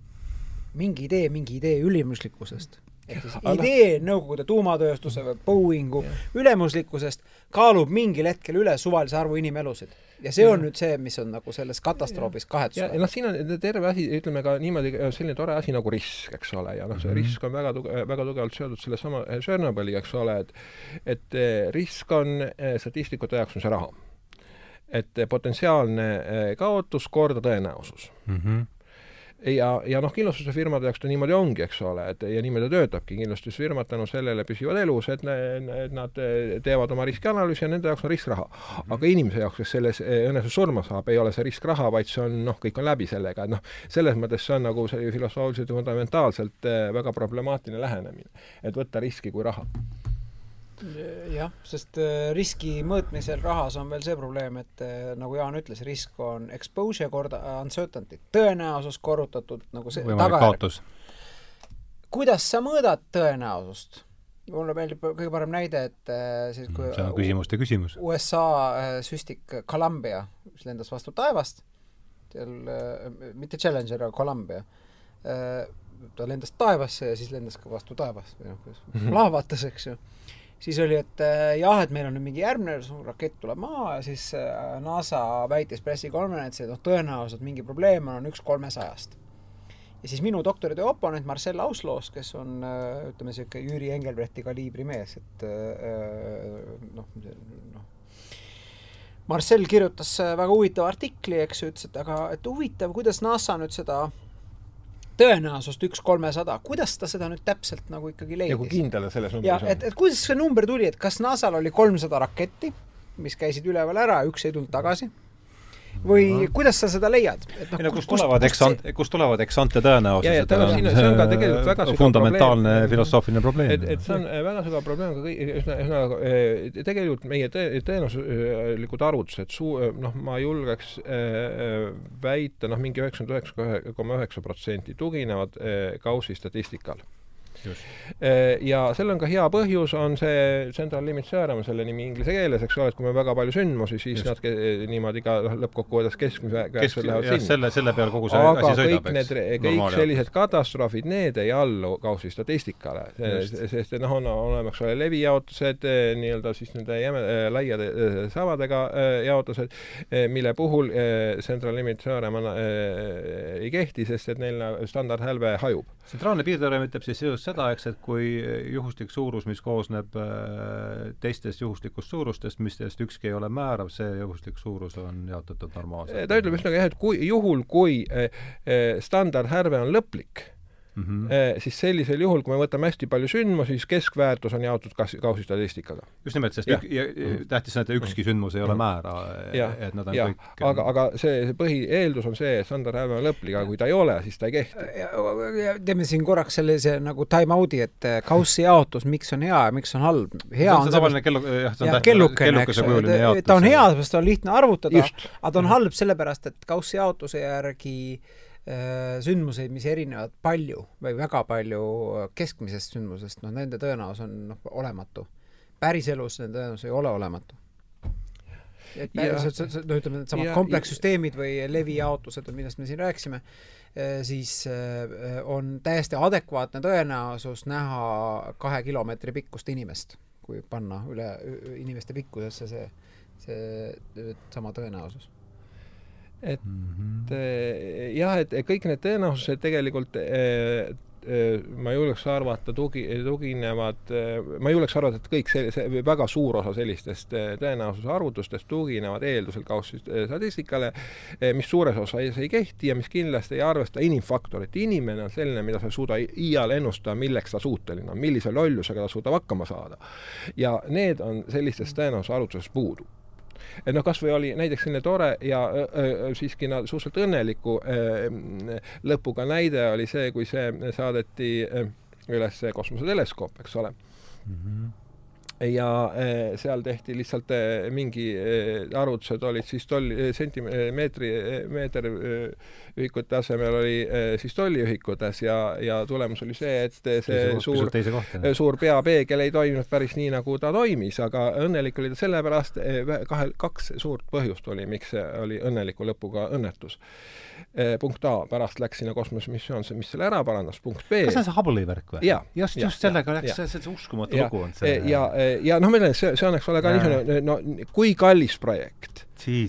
Speaker 3: mingi idee, mingi idee ülimuslikkusest ehk siis idee Nõukogude tuumatööstuse või Boeingu ülemuslikkusest kaalub mingil hetkel üle suvalise arvu inimelusid. ja see on ja. nüüd see, mis on nagu selles katastroofis kahetsusväärne.
Speaker 2: noh, siin on terve asi, ütleme ka niimoodi, selline tore asi nagu risk, eks ole, ja noh, see mm -hmm. risk on väga tuge-, väga tugevalt seotud sellesama Tšernobõliga, eks ole, et et eh, risk on, statistikute jaoks on see raha. et potentsiaalne kaotus korda tõenäosus mm. -hmm ja, ja noh, kindlustusfirmade jaoks ta niimoodi ongi, eks ole, et ja niimoodi töötabki, kindlustusfirmad tänu sellele püsivad elus, et, ne, et nad teevad oma riskianalüüsi ja nende jaoks on risk raha. aga inimese jaoks, kes selles õnnetus surma saab, ei ole see risk raha, vaid see on noh, kõik on läbi sellega, et noh, selles mõttes see on nagu see filosoofiliselt ja fundamentaalselt eh, väga problemaatiline lähenemine. et võtta riski kui raha
Speaker 3: jah, sest äh, riski mõõtmisel rahas on veel see probleem, et äh, nagu Jaan ütles, risk on exposure korda uncertainty, tõenäosus korrutatud nagu see
Speaker 1: tagajärg.
Speaker 3: kuidas sa mõõdad tõenäosust? mulle meeldib kõige parem näide, et äh, siis kui
Speaker 1: see on küsimuste küsimus.
Speaker 3: USA süstik Columbia, mis lendas vastu taevast, seal mitte Challenger, aga Columbia, ta lendas taevasse ja siis lendas ka vastu taevast või noh, lahvatas, eks ju siis oli, et äh, jah, et meil on nüüd mingi järgmine rakett tuleb maha ja siis äh, NASA väitis pressikonverentsil, et noh, tõenäoliselt mingi probleem on, on üks kolmesajast. ja siis minu doktoritöö oponent Marcel Ausloos, kes on äh, ütleme, niisugune Jüri Engelbrechti kaliibri mees, et noh, noh, Marcel kirjutas väga huvitava artikli, eks ju, ütles, et aga, et huvitav, kuidas NASA nüüd seda tõenäosust üks kolmesada, kuidas ta seda nüüd täpselt nagu ikkagi leidis?
Speaker 2: ja kui kindel ta selles numbris
Speaker 3: on? et, et kuidas see number tuli, et kas NASA-l oli kolmsada raketti, mis käisid üleval ära, üks ei tulnud tagasi või no. kuidas sa seda leiad?
Speaker 1: et noh, kust tulevad eksant-, kust tulevad eksante tõenäosused?
Speaker 2: see on ka tegelikult väga
Speaker 1: sügav fundamentaalne probleem. filosoofiline probleem.
Speaker 2: et, et see on väga sügav probleem ka kõik, ühesõnaga äh, tegelikult meie tõe, tõenäosuslikud arvutused, suu-, noh, ma julgeks väita, noh, mingi üheksakümmend üheksa koma üheksa protsenti tuginevad Gaussi statistikal ja seal on ka hea põhjus, on see central limit theorem, selle nimi inglise keeles, eks ole, et kui me väga palju sündmusi, siis Just. nad ke, niimoodi ka noh, lõppkokkuvõttes keskmise
Speaker 1: käest lähevad sinna. selle, selle peal kogu see aga asi
Speaker 2: sõidab, eks? kõik Normaal sellised katastroofid, need ei allu Gaussi statistikale, sest noh, on olemas, eks ole, levijaotused, eh, nii-öelda siis nende jäme, eh, laiade eh, savadega jaotused, mille puhul central limit theorem ei kehti, sest et neil standardhälve hajub.
Speaker 1: tsentraalne piirteorem ütleb siis just seda, eks, et kui juhuslik suurus, mis koosneb äh, teistest juhuslikust suurustest, millest ükski ei ole määrav, see juhuslik suurus on jaotatud normaalselt.
Speaker 2: ta ütleb ühesõnaga jah, et kui, juhul kui äh, äh, standardhärve on lõplik, mm, -hmm. siis sellisel juhul, kui me võtame hästi palju sündmusi, siis keskväärtus on jaotud kas-, kausistatistikaga.
Speaker 1: just nimelt, sest ja. ük, ja, mhm. tähtis on, et ükski sündmus ei ole mhm. määra,
Speaker 2: et nad on ja. kõik aga, aga see, see põhieeldus on see, et standard hääl on lõplik, aga kui ta ei ole, siis ta ei kehti.
Speaker 3: teeme siin korraks sellise nagu time-out'i, et äh, kaussi jaotus, miks on hea ja miks on halb. hea
Speaker 1: on see tavaline kellu-, jah, see on
Speaker 3: tähtis, kellukene, eks ju, ta on hea, sest ta on lihtne arvutada, aga ta on halb sellepärast, et kaussi jaotuse järgi Äh, sündmuseid, mis erinevad palju või väga palju keskmisest sündmusest, noh, nende tõenäosus on noh, olematu. päriselus nende tõenäosus ei ole olematu. et no ütleme, needsamad komplekssüsteemid või levijaotused, millest me siin rääkisime, äh, siis äh, on täiesti adekvaatne tõenäosus näha kahe kilomeetri pikkust inimest, kui panna üle inimeste pikkusesse see, see sama tõenäosus
Speaker 2: et mm -hmm. jah, et kõik need tõenäosused tegelikult äh, ma julgeks arvata, tugi, tuginevad, ma julgeks arvata, et kõik see, see väga suur osa sellistest tõenäosuse arvutustest tuginevad eeldusel Gaussi statistikale, mis suures osas ei kehti ja mis kindlasti ei arvesta inimfaktorit. inimene on selline, mida sa ei suuda iial ennustada, milleks ta suuteline on, millise lollusega ta suudab hakkama saada. ja need on sellistest tõenäosuse arvutusest puudu et noh, kas või oli näiteks selline tore ja öö, siiski no, suhteliselt õnneliku öö, lõpuga näide oli see, kui see saadeti üles kosmoseteleskoop, eks ole mm. -hmm ja eh, seal tehti lihtsalt eh, mingi eh, arvutused olid siis tolli, sentimeetri, meeter ühikute asemel oli siis tolliühikutes ja, ja tulemus oli see, et see teise suur, suur peapeegel ei toiminud päris nii, nagu ta toimis, aga õnnelik oli ta sellepärast, kahe, kaks suurt põhjust oli, miks see oli õnneliku lõpuga õnnetus punkt A, pärast läks sinna kosmosemissioon, mis selle ära parandas, punkt B
Speaker 1: kas see on see Hubble'i värk või?
Speaker 2: just,
Speaker 1: just sellega läks, see, see uskumatu lugu on see.
Speaker 2: ja, ja, ja noh, meil on see, see on, eks ole, ka niisugune no kui kallis projekt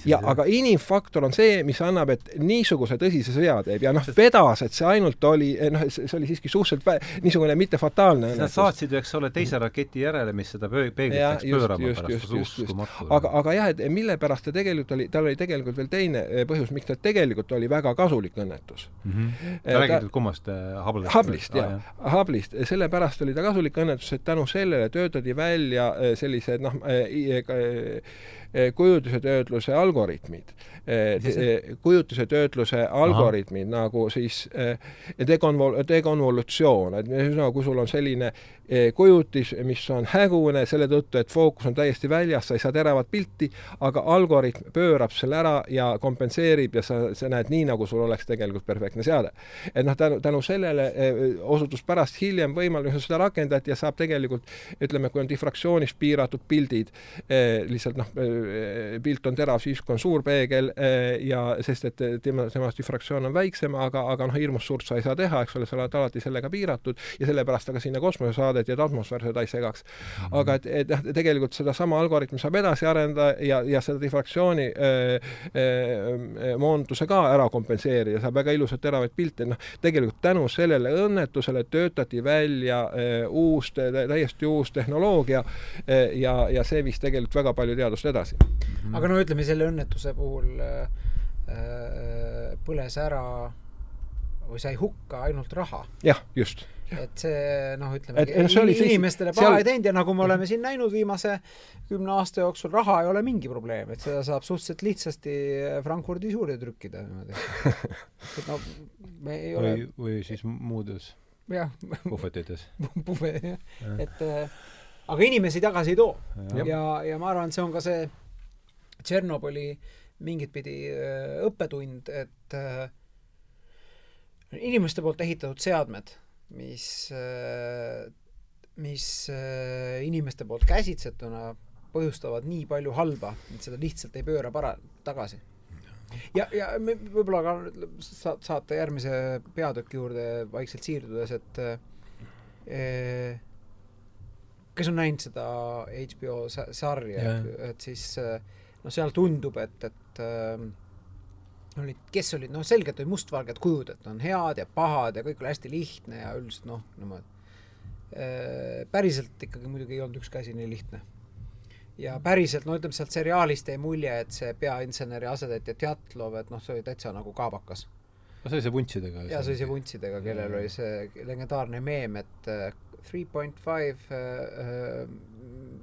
Speaker 2: ja aga inimfaktor on see, mis annab, et niisuguse tõsise sõja teeb ja noh, vedas, et see ainult oli, eh, noh, see oli siiski suhteliselt niisugune mitte fataalne
Speaker 1: Nad saatsid ju, eks ole, teise raketi järele, mis seda peeglit läks pöörama pärast, uskumatu.
Speaker 2: aga, aga jah, et mille pärast ta tegelikult oli, tal oli tegelikult veel teine eh, põhjus, miks ta tegelikult oli väga kasulik õnnetus
Speaker 1: mm. -hmm. sa räägid nüüd kummast äh, Hubble'ist?
Speaker 2: Hubble'ist, jah ah,. Hubble'ist, sellepärast oli ta kasulik õnnetus, et tänu sellele töötati välja sellised noh äh,, Eh, kujutisetöötluse algoritmid, eh, kujutisetöötluse algoritmid Aha. nagu siis eh, dekonvol-, dekonvolutsioon, et ühesõnaga, kui sul on selline kujutis, mis on hägune selle tõttu, et fookus on täiesti väljas, sa ei saa teravat pilti, aga algoritm pöörab selle ära ja kompenseerib ja sa, sa näed nii, nagu sul oleks tegelikult perfektne seade. et noh, tänu, tänu sellele osutus pärast hiljem võimalus seda rakendati ja saab tegelikult ütleme, kui on difraktsioonist piiratud pildid, lihtsalt noh, pilt on terav siis, kui on suur peegel eh, ja sest, et tema, temast difraktsioon on väiksem, aga, aga noh, hirmus suurt sa ei saa teha, eks ole, sa oled alati sellega piiratud ja sellepärast ta ka sinna kosmose saadeti, et atmosfäär seda ei segaks. -hmm. aga et, et noh, tegelikult sedasama algoritmi saab edasi arendada ja, ja seda difraktsiooni moonduse ka ära kompenseerida, saab väga ilusaid teravaid pilte, noh, tegelikult tänu sellele õnnetusele töötati välja äh, uus, täiesti uus tehnoloogia äh, ja, ja see viis tegelikult väga palju teadust edasi edasi
Speaker 3: mm. -hmm. aga no ütleme, selle õnnetuse puhul äh, äh, põles ära või sai hukka ainult raha.
Speaker 2: jah, just
Speaker 3: et see noh, ütleme et, see inimestele paha seal... ei teinud ja nagu me oleme siin näinud viimase kümne aasta jooksul, raha ei ole mingi probleem, et seda saab suhteliselt lihtsasti Frankfurdi suurde trükkida niimoodi. et no me ei ole
Speaker 1: või, või siis muudes puhvetites
Speaker 3: puhve, jah. et äh, aga inimesi tagasi ei too. ja, ja, ja ma arvan, et see on ka see Tšernobõli mingit pidi äh, õppetund, et äh, inimeste poolt ehitatud seadmed, mis, äh, mis inimeste poolt käsitsetuna põhjustavad nii palju halba, et seda lihtsalt ei pööra para-, tagasi. ja, ja me võib-olla ka sa-, saate järgmise peatüki juurde vaikselt siirdudes, et eh, kes on näinud seda HBO sarja, et siis noh, seal tundub, et, et äh, olid, kes olid, noh, selgelt olid mustvalged kujud, et on head ja pahad ja kõik oli hästi lihtne ja üldiselt noh, niimoodi äh,. päriselt ikkagi muidugi ei olnud ükski asi nii lihtne. ja päriselt, no ütleme, sealt seriaalist jäi mulje, et see peainseneri asetäitja Tjatlov, et noh, see oli täitsa nagu kaabakas
Speaker 1: no see oli see vuntsidega?
Speaker 3: jaa, see oli see vuntsidega, kellel oli see legendaarne meem, et äh, three point five äh,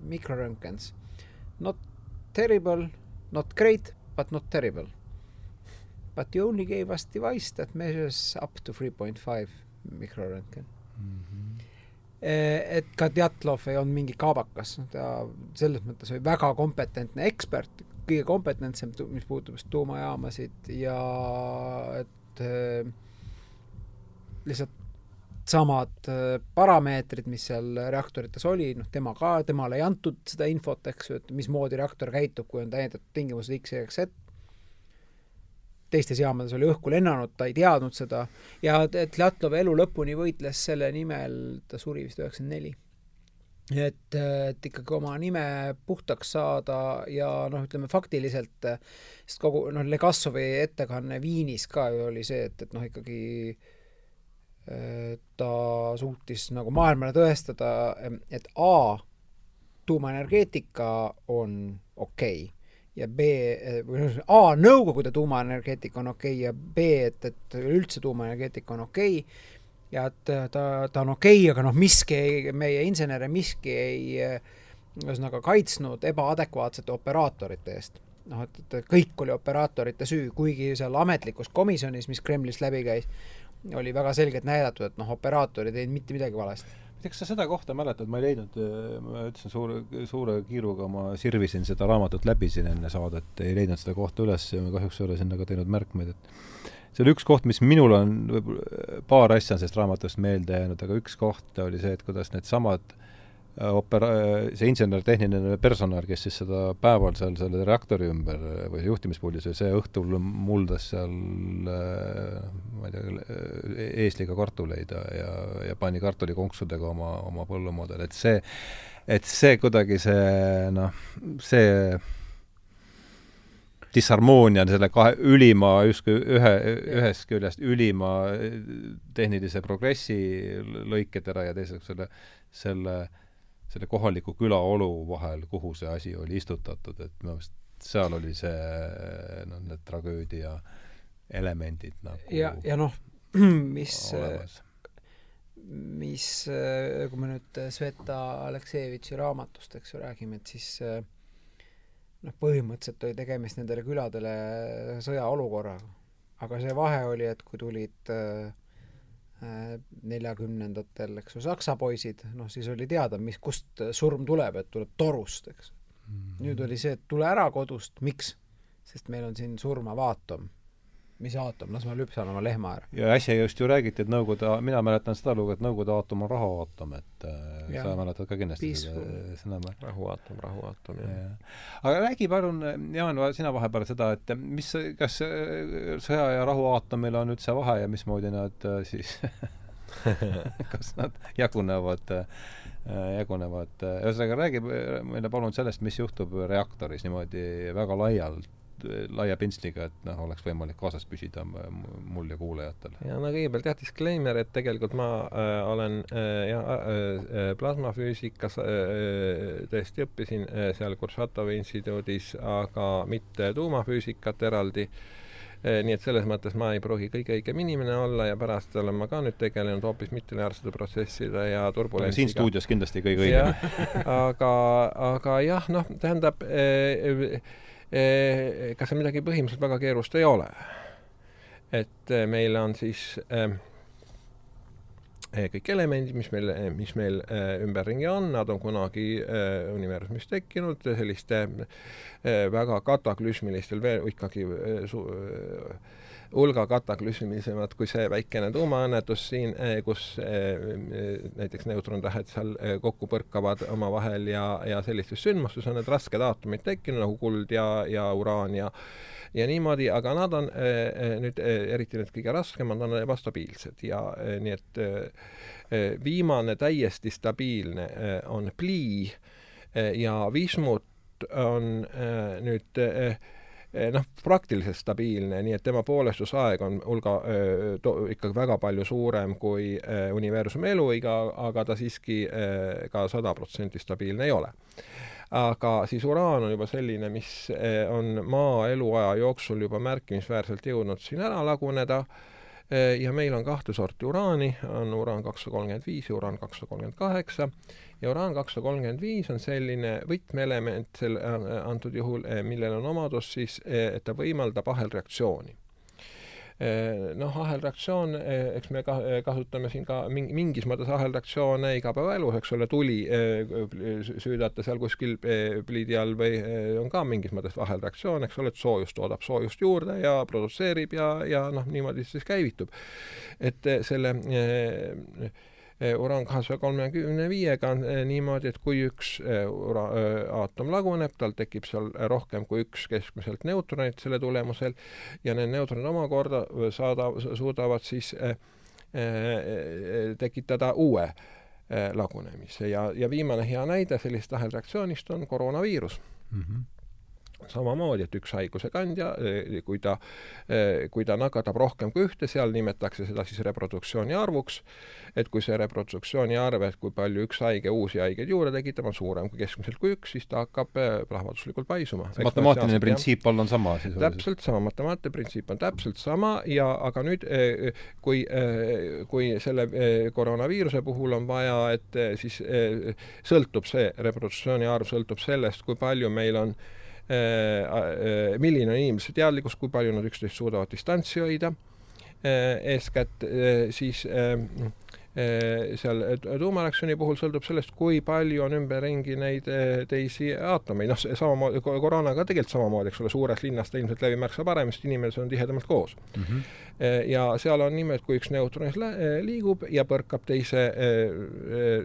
Speaker 3: mikroröntgens. Not terrible, not great, but not terrible. But you only gave us device that measures up to three point five mikroröntgen mm. -hmm et ka Djatlov ei olnud mingi kaabakas, ta selles mõttes oli väga kompetentne ekspert, kõige kompetentsem, mis puudutab just tuumajaamasid ja et äh, lihtsalt samad äh, parameetrid, mis seal reaktorites oli, noh, tema ka, temale ei antud seda infot, eks ju, et mismoodi reaktor käitub, kui on täiendatud tingimused X, Y, Z. teistes jaamades oli õhku lennanud, ta ei teadnud seda ja Tlatlov elu lõpuni võitles selle nimel, ta suri vist üheksakümmend neli et, et ikkagi oma nime puhtaks saada ja noh, ütleme faktiliselt, sest kogu noh, Legassovi ettekanne Viinis ka ju oli see, et, et noh, ikkagi äh, ta suutis nagu maailmale tõestada, et A, tuumaenergeetika on okei okay. ja B, või noh, A, Nõukogude tuumaenergeetika on okei okay ja B, et, et üldse tuumaenergeetika on okei okay, ja et ta, ta on okei okay,, aga noh, miski ei, meie insenere miski ei ühesõnaga kaitsnud ebaadekvaatsete operaatorite eest. noh, et, et kõik oli operaatorite süü, kuigi seal ametlikus komisjonis, mis Kremlist läbi käis, oli väga selgelt näidatud, et noh, operaator ei teinud mitte midagi valesti.
Speaker 1: ma ei tea, kas sa seda kohta mäletad, ma ei leidnud, ma ütlesin suure, suure kiiruga, ma sirvisin seda raamatut läbi siin enne saadet, ei leidnud seda kohta üles ja ma kahjuks ei ole sinna ka teinud märkmeid, et see oli üks koht, mis minul on, võib-olla paar asja on sellest raamatust meelde jäänud, aga üks koht oli see, et kuidas needsamad äh, opera-, see insener-tehniline personal, kes siis seda päeval seal selle reaktori ümber või juhtimispuldis või see õhtul muldas seal ma ei tea, eesliga kartuleid ja, ja, pani kartulikonksudega oma, oma põllumaadel, et see, et see kuidagi see noh, see disharmoonia selle kahe ülima, justkui ühe, ühest küljest ülima tehnilise progressi lõiketera ja teiseks selle, selle selle kohaliku külaolu vahel, kuhu see asi oli istutatud, et minu meelest seal oli see, noh, need tragöödia elemendid nagu
Speaker 3: ja, ja noh, mis mis, kui me nüüd Sveta Aleksejevitši raamatust, eks ju, räägime, et siis noh, põhimõtteliselt oli tegemist nendele küladele sõjaolukorraga. aga see vahe oli, et kui tulid äh, neljakümnendatel, eks ju, saksa poisid, noh siis oli teada, mis, kust surm tuleb, et tuleb torust, eks mm. -hmm. nüüd oli see, et tule ära kodust, miks? sest meil on siin surmav aatom mis aatom, las ma lüpsan oma lehma ära.
Speaker 1: ja äsja just ju räägiti, et Nõukogude, mina mäletan seda lugu, et Nõukogude aatom on rahuaatom, et äh, ja. sa mäletad ka kindlasti
Speaker 2: Peaceful. seda sõna. rahuaatom, rahuaatom, jah ja..
Speaker 1: aga räägi palun, Jaan, sina vahepeal seda, et mis, kas äh, sõja- ja rahuaatomil on üldse vahe ja mismoodi nad äh, siis kas nad jagunevad jagunevad, ühesõnaga räägi meile palun sellest, mis juhtub reaktoris niimoodi väga laialt laia pintsliga, et noh, oleks võimalik kaasas püsida mul ja kuulajatel.
Speaker 2: ja no kõigepealt jah, disclaimer, et tegelikult ma äh, olen äh, jah äh, äh, plasmafüüsikas äh, tõesti õppisin äh, seal Kuršatovi instituudis, aga mitte tuumafüüsikat eraldi äh, nii et selles mõttes ma ei pruugi kõige õigem inimene olla ja pärast olen ma ka nüüd tegelenud hoopis mittelinaarsete protsesside ja turbulentsiga.
Speaker 1: siin stuudios kindlasti kõige õigem.
Speaker 2: aga, aga jah, noh, tähendab äh, Eh, kas seal midagi põhimõtteliselt väga keerulist ei ole. et eh, meil on siis äh, kõik elemendid, mis meil, mis meil ümberringi on, nad on kunagi universumis tekkinud selliste väga kataklüsmilistel veel ikkagi su-, hulga kataklüsmilisemad kui see väikene tuumaõnnetus siin, eh, kus eh, näiteks neutrontähed seal eh, kokku põrkavad omavahel ja, ja sellistes sündmustes on need rasked aatomid tekkinud nagu kuld ja, ja uraan ja ja niimoodi, aga nad on nüüd eriti need kõige raskemad, on ebastabiilsed ja nii et viimane täiesti stabiilne on plii ja vismut on nüüd noh, praktiliselt stabiilne, nii et tema poolestusaeg on hulga, ikkagi väga palju suurem kui universumi eluiga, aga ta siiski ka sada protsenti stabiilne ei ole. Aga siis uraan on juba selline, mis on maa eluaja jooksul juba märkimisväärselt jõudnud siin ära laguneda ja meil on kahte sorti uraani, on uraan kakssada kolmkümmend viis ja uraan kakssada kolmkümmend kaheksa ja uraan kakssada kolmkümmend viis on selline võtmeelement sel-, antud juhul, millel on omadus siis, et ta võimaldab ahelreaktsiooni noh, ahelreaktsioon, eks me ka kasutame siin ka mingi, mingis mõttes ahelreaktsioone igapäevaelus, eks ole, tuli süüdata seal kuskil pliidi all või on ka mingis mõttes ahelreaktsioon, eks ole, et soojus toodab soojust juurde ja produtseerib ja, ja noh, niimoodi siis käivitub. et selle Eh, uraan kahesaja kolmekümne viiega on eh, niimoodi, et kui üks eh, ura-, aatom laguneb, tal tekib seal rohkem kui üks keskmiselt neutronit selle tulemusel ja need neutronid omakorda saada, suudavad siis tekitada uue lagunemise ja, ja viimane hea näide sellisest ahelreaktsioonist on koroonaviirus mm. -hmm samamoodi, et üks haiguse kandja, eh, kui ta, eh, kui ta nakatab rohkem kui ühte, seal nimetatakse seda siis reproduktsiooni arvuks, et kui see reproduktsiooni arv, et kui palju üks haige uusi haigeid juurde tekitab, on suurem kui keskmiselt kui üks, siis ta hakkab eh, plahvatuslikult paisuma.
Speaker 1: matemaatiline printsiip all on sama siis?
Speaker 2: täpselt sama, matemaatiline printsiip on täpselt sama ja aga nüüd, kui, kui selle koroonaviiruse puhul on vaja, et siis sõltub see reproduktsiooni arv, sõltub sellest, kui palju meil on Äh, äh, milline on inimese teadlikkus, kui palju nad üksteist suudavad distantsi hoida, äh, eeskätt siis Äh, seal äh, tuumareaktsiooni puhul sõltub sellest, kui palju on ümberringi neid äh, teisi aatomeid, noh, samamoodi, koroonaga tegelikult samamoodi, eks ole, suures linnas ta ilmselt levib märksa paremini, sest inimesed on tihedamalt koos mm. -hmm. Ja seal on et kui üks neutron liigub ja põrkab teise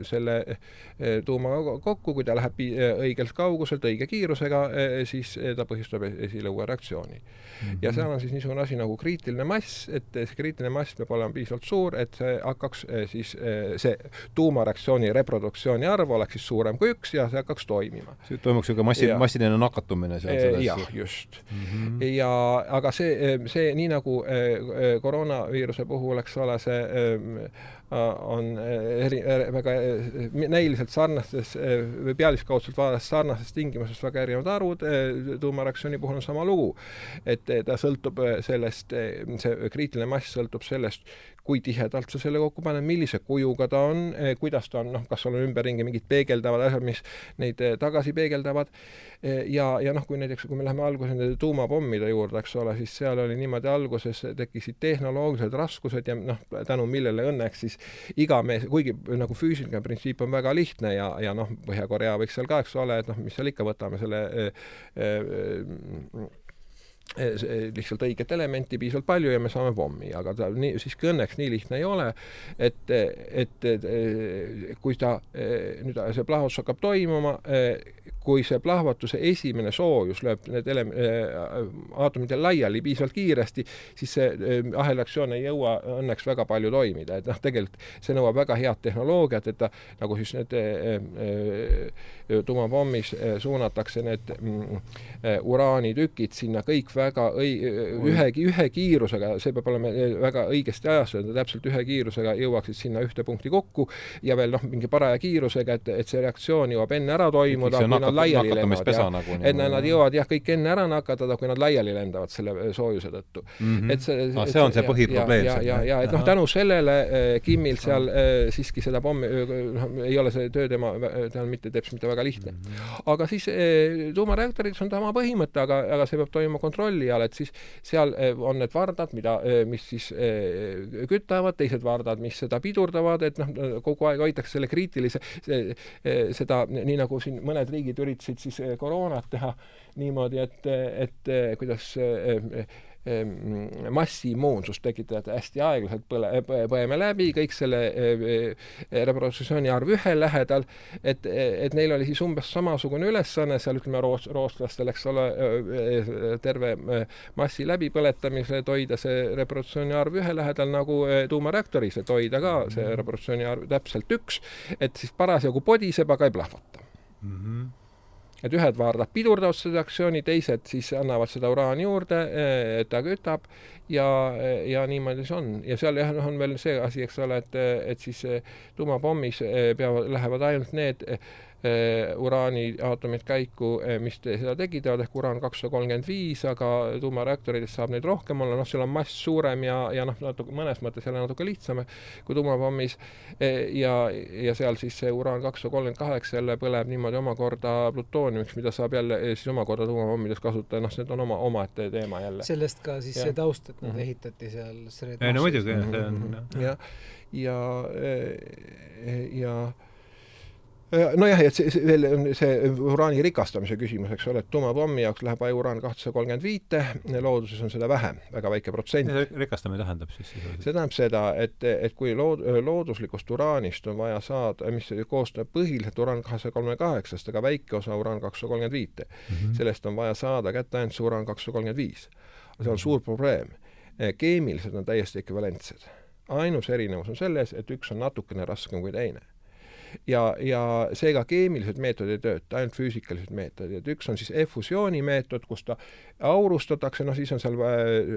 Speaker 2: selle tuumaga kokku, kui ta läheb õigelt kauguselt õige kiirusega, siis ta põhjustab esile uue reaktsiooni mm. -hmm. ja seal on siis niisugune asi nagu kriitiline mass, et see kriitiline mass peab olema piisavalt suur, et see hakkaks siis eh, see tuumareaktsiooni reproduktsiooni arv oleks siis suurem kui üks ja see hakkaks toimima.
Speaker 1: toimuks niisugune massi, massiline nakatumine seal
Speaker 2: selles jah, just mm. -hmm. ja aga see, see nii nagu eh, koroonaviiruse puhul, eks ole, see on eri, väga näiliselt sarnastes või pealiskaudselt vaadates sarnastes tingimustes väga erinevad arvud, tuumareaktsiooni puhul on sama lugu. et ta sõltub sellest, see kriitiline mass sõltub sellest, kui tihedalt sa selle kokku paned, millise kujuga ta on, eh, kuidas ta on, noh, kas sul on ümberringi mingid peegeldavad asjad, mis neid eh, tagasi peegeldavad, eh, ja, ja noh, kui näiteks, kui me läheme alguses nende tuumapommide juurde, eks ole, siis seal oli niimoodi, alguses tekkisid tehnoloogilised raskused ja noh, tänu millele õnneks siis iga mees, kuigi nagu füüsiline printsiip on väga lihtne ja, ja noh, Põhja-Korea võiks seal ka, eks ole, et noh, mis seal ikka, võtame selle Eh, eh, lihtsalt õiget elementi piisavalt palju ja me saame pommi, aga ta nii, siiski õnneks nii lihtne ei ole, et, et, et kui ta, nüüd see plahvatus hakkab toimuma, kui see plahvatuse esimene soojus lööb need ele-, aatomid laiali piisavalt kiiresti, siis see ahelreaktsioon ei jõua õnneks väga palju toimida, et noh, tegelikult see nõuab väga head tehnoloogiat, et ta nagu siis need tuumapommis suunatakse need mm, uraanitükid sinna kõik väga õi-, ühe, ühe kiirusega, see peab olema eh, väga õigesti ajastatud, täpselt ühe kiirusega jõuaksid sinna ühte punkti kokku ja veel noh, mingi paraja kiirusega, et, et see reaktsioon jõuab enne ära toimuda, kui nad laiali lendavad. Nagu, et nad, jõuavad jah, kõik enne ära nakatada, kui nad laiali lendavad selle eh, soojuse tõttu mm.
Speaker 1: -hmm. et see ah, see on see põhiprobleem.
Speaker 2: ja, ja, ja et noh, tänu sellele äh, Kimmil seal äh, siiski seda pommi, noh, ei ole see töö tema, tal mitte, teeb mitte väga lihtne. -hmm. aga siis äh, tuumareaktorites on sama põhimõte, aga, aga see peab toimuma kontrolli kontrolli all, et siis seal eh, on need vardad, mida, eh, mis siis eh, kütavad, teised vardad, mis seda pidurdavad, et noh, kogu aeg hoitakse selle kriitilise, seda, nii nagu siin mõned riigid üritasid siis koroonat teha niimoodi, et, et kuidas Massiimmuunsust tekitajad hästi aeglaselt põle, põeme läbi, kõik selle reproduktsiooni arv ühe lähedal, et, et neil oli siis umbes samasugune ülesanne seal ütleme, roos-, rootslastel, eks ole, terve massi läbipõletamisel, et hoida see reproduktsiooni arv ühe lähedal nagu tuumareaktoris, et hoida ka see reproduktsiooni arv täpselt üks, et siis parasjagu podiseb, aga ei plahvata mm. -hmm et ühed vaardad pidurdavad seda reaktsiooni, teised siis annavad seda uraani juurde, eh, ta kütab ja, ja niimoodi see on. ja seal jah, noh, on veel see asi, eks ole, et, et siis tuumapommis eh, peavad, lähevad ainult need uraaniaatomid käiku, mis seda tekitavad, ehk uraan kakssada kolmkümmend viis, aga tuumareaktorites saab neid rohkem olla, noh, seal on mass suurem ja, ja noh, natuke mõnes mõttes jälle natuke lihtsam kui tuumapommis ja, ja seal siis see uraan kakssada kolmkümmend kaheksa jälle põleb niimoodi omakorda plutooniumiks, mida saab jälle siis omakorda tuumapommides kasutada, noh, see on oma, omaette teema jälle.
Speaker 3: sellest ka siis ja. see taust, et nad mm -hmm. ehitati seal
Speaker 1: ei no muidugi, see on
Speaker 2: jah, ja, ja, ja nojah, et see, see veel on see uraani rikastamise küsimus, eks ole, et tuumapommi jaoks läheb uraan kahtesada kolmkümmend viite, looduses on seda vähem, väga väike protsent.
Speaker 1: rikastamine tähendab siis
Speaker 2: see tähendab seda, et, et kui lood-, looduslikust uraanist on vaja saada, mis koosneb põhiliselt uraan kahesaja kolmekümne kaheksast, aga väike osa uraan kakssada kolmkümmend viite -hmm. sellest on vaja saada kätte ainult see uraan kakssada kolmkümmend viis. see on suur probleem. keemiliselt on täiesti ekvivalentsed ainus erinevus on selles, et üks on natukene raskem kui teine ja, ja seega keemilised meetodid ei tööta, ainult füüsikalised meetodid, üks on siis efusiooni meetod, kus ta aurustatakse, noh siis on seal,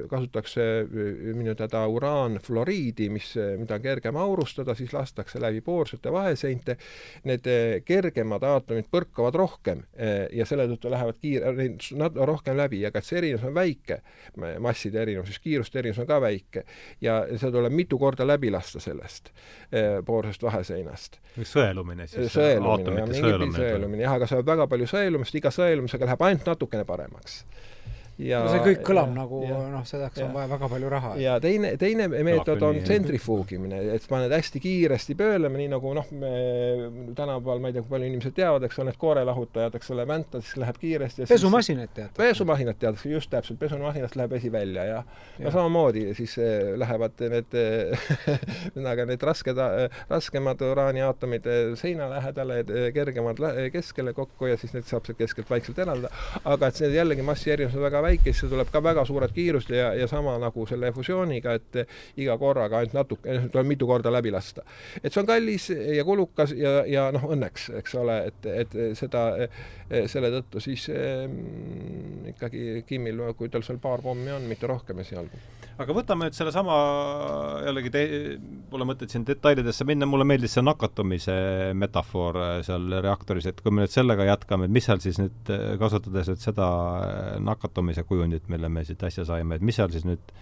Speaker 2: kasutatakse minu teada uraanfluoriidi, mis, mida on kergem aurustada, siis lastakse läbi poorsete vaheseinte, need kergemad aatomid põrkavad rohkem ja selle tõttu lähevad kiire, rohkem läbi, aga see erinevus on väike, masside erinevus, siis kiiruste erinevus on ka väike. Ja seda tuleb mitu korda läbi lasta sellest poorsest vaheseinast.
Speaker 1: mis sõe sõelumine siis?
Speaker 2: sõelumine, jah, mingit sõelumine, jah, aga seal on väga palju sõelumist, iga sõelumisega läheb ainult natukene paremaks
Speaker 3: ja no see kõik kõlab ja, nagu noh, selleks on vaja väga palju raha.
Speaker 2: ja teine, teine meetod on tsentrifuugimine, et paned hästi kiiresti pöörlema, nii nagu noh, me tänapäeval, ma ei tea, kui palju inimesed teavad, eks ole, need koorelahutajad, eks ole, vänta, siis läheb kiiresti.
Speaker 3: pesumasinad teatakse?
Speaker 2: pesumasinad teatakse, just täpselt, pesumasinast läheb vesi välja ja, ja. no samamoodi siis äh, lähevad need ühesõnaga need rasked, raskemad uraaniaatomid äh, seina lähedale, kergemad keskele kokku ja siis need saab sealt keskelt vaikselt eraldada, aga et see jällegi massi erinevus on väga väikesse tuleb ka väga suured kiirust ja, ja sama nagu selle fusiooniga, et iga korraga ainult natuke, tuleb mitu korda läbi lasta. et see on kallis ja kulukas ja, ja noh, õnneks, eks ole, et, et seda, selle tõttu siis ähm, ikkagi Kimil, kui tal seal paar pommi on, mitte rohkem esialgu.
Speaker 1: Aga võtame nüüd sellesama, jällegi te, pole mõtet siin detailidesse minna, mulle meeldis see nakatumise metafoor seal reaktoris, et kui me nüüd sellega jätkame, et mis seal siis nüüd, kasutades nüüd seda nakatumise see kujundit, mille me siit äsja saime, et mis seal siis nüüd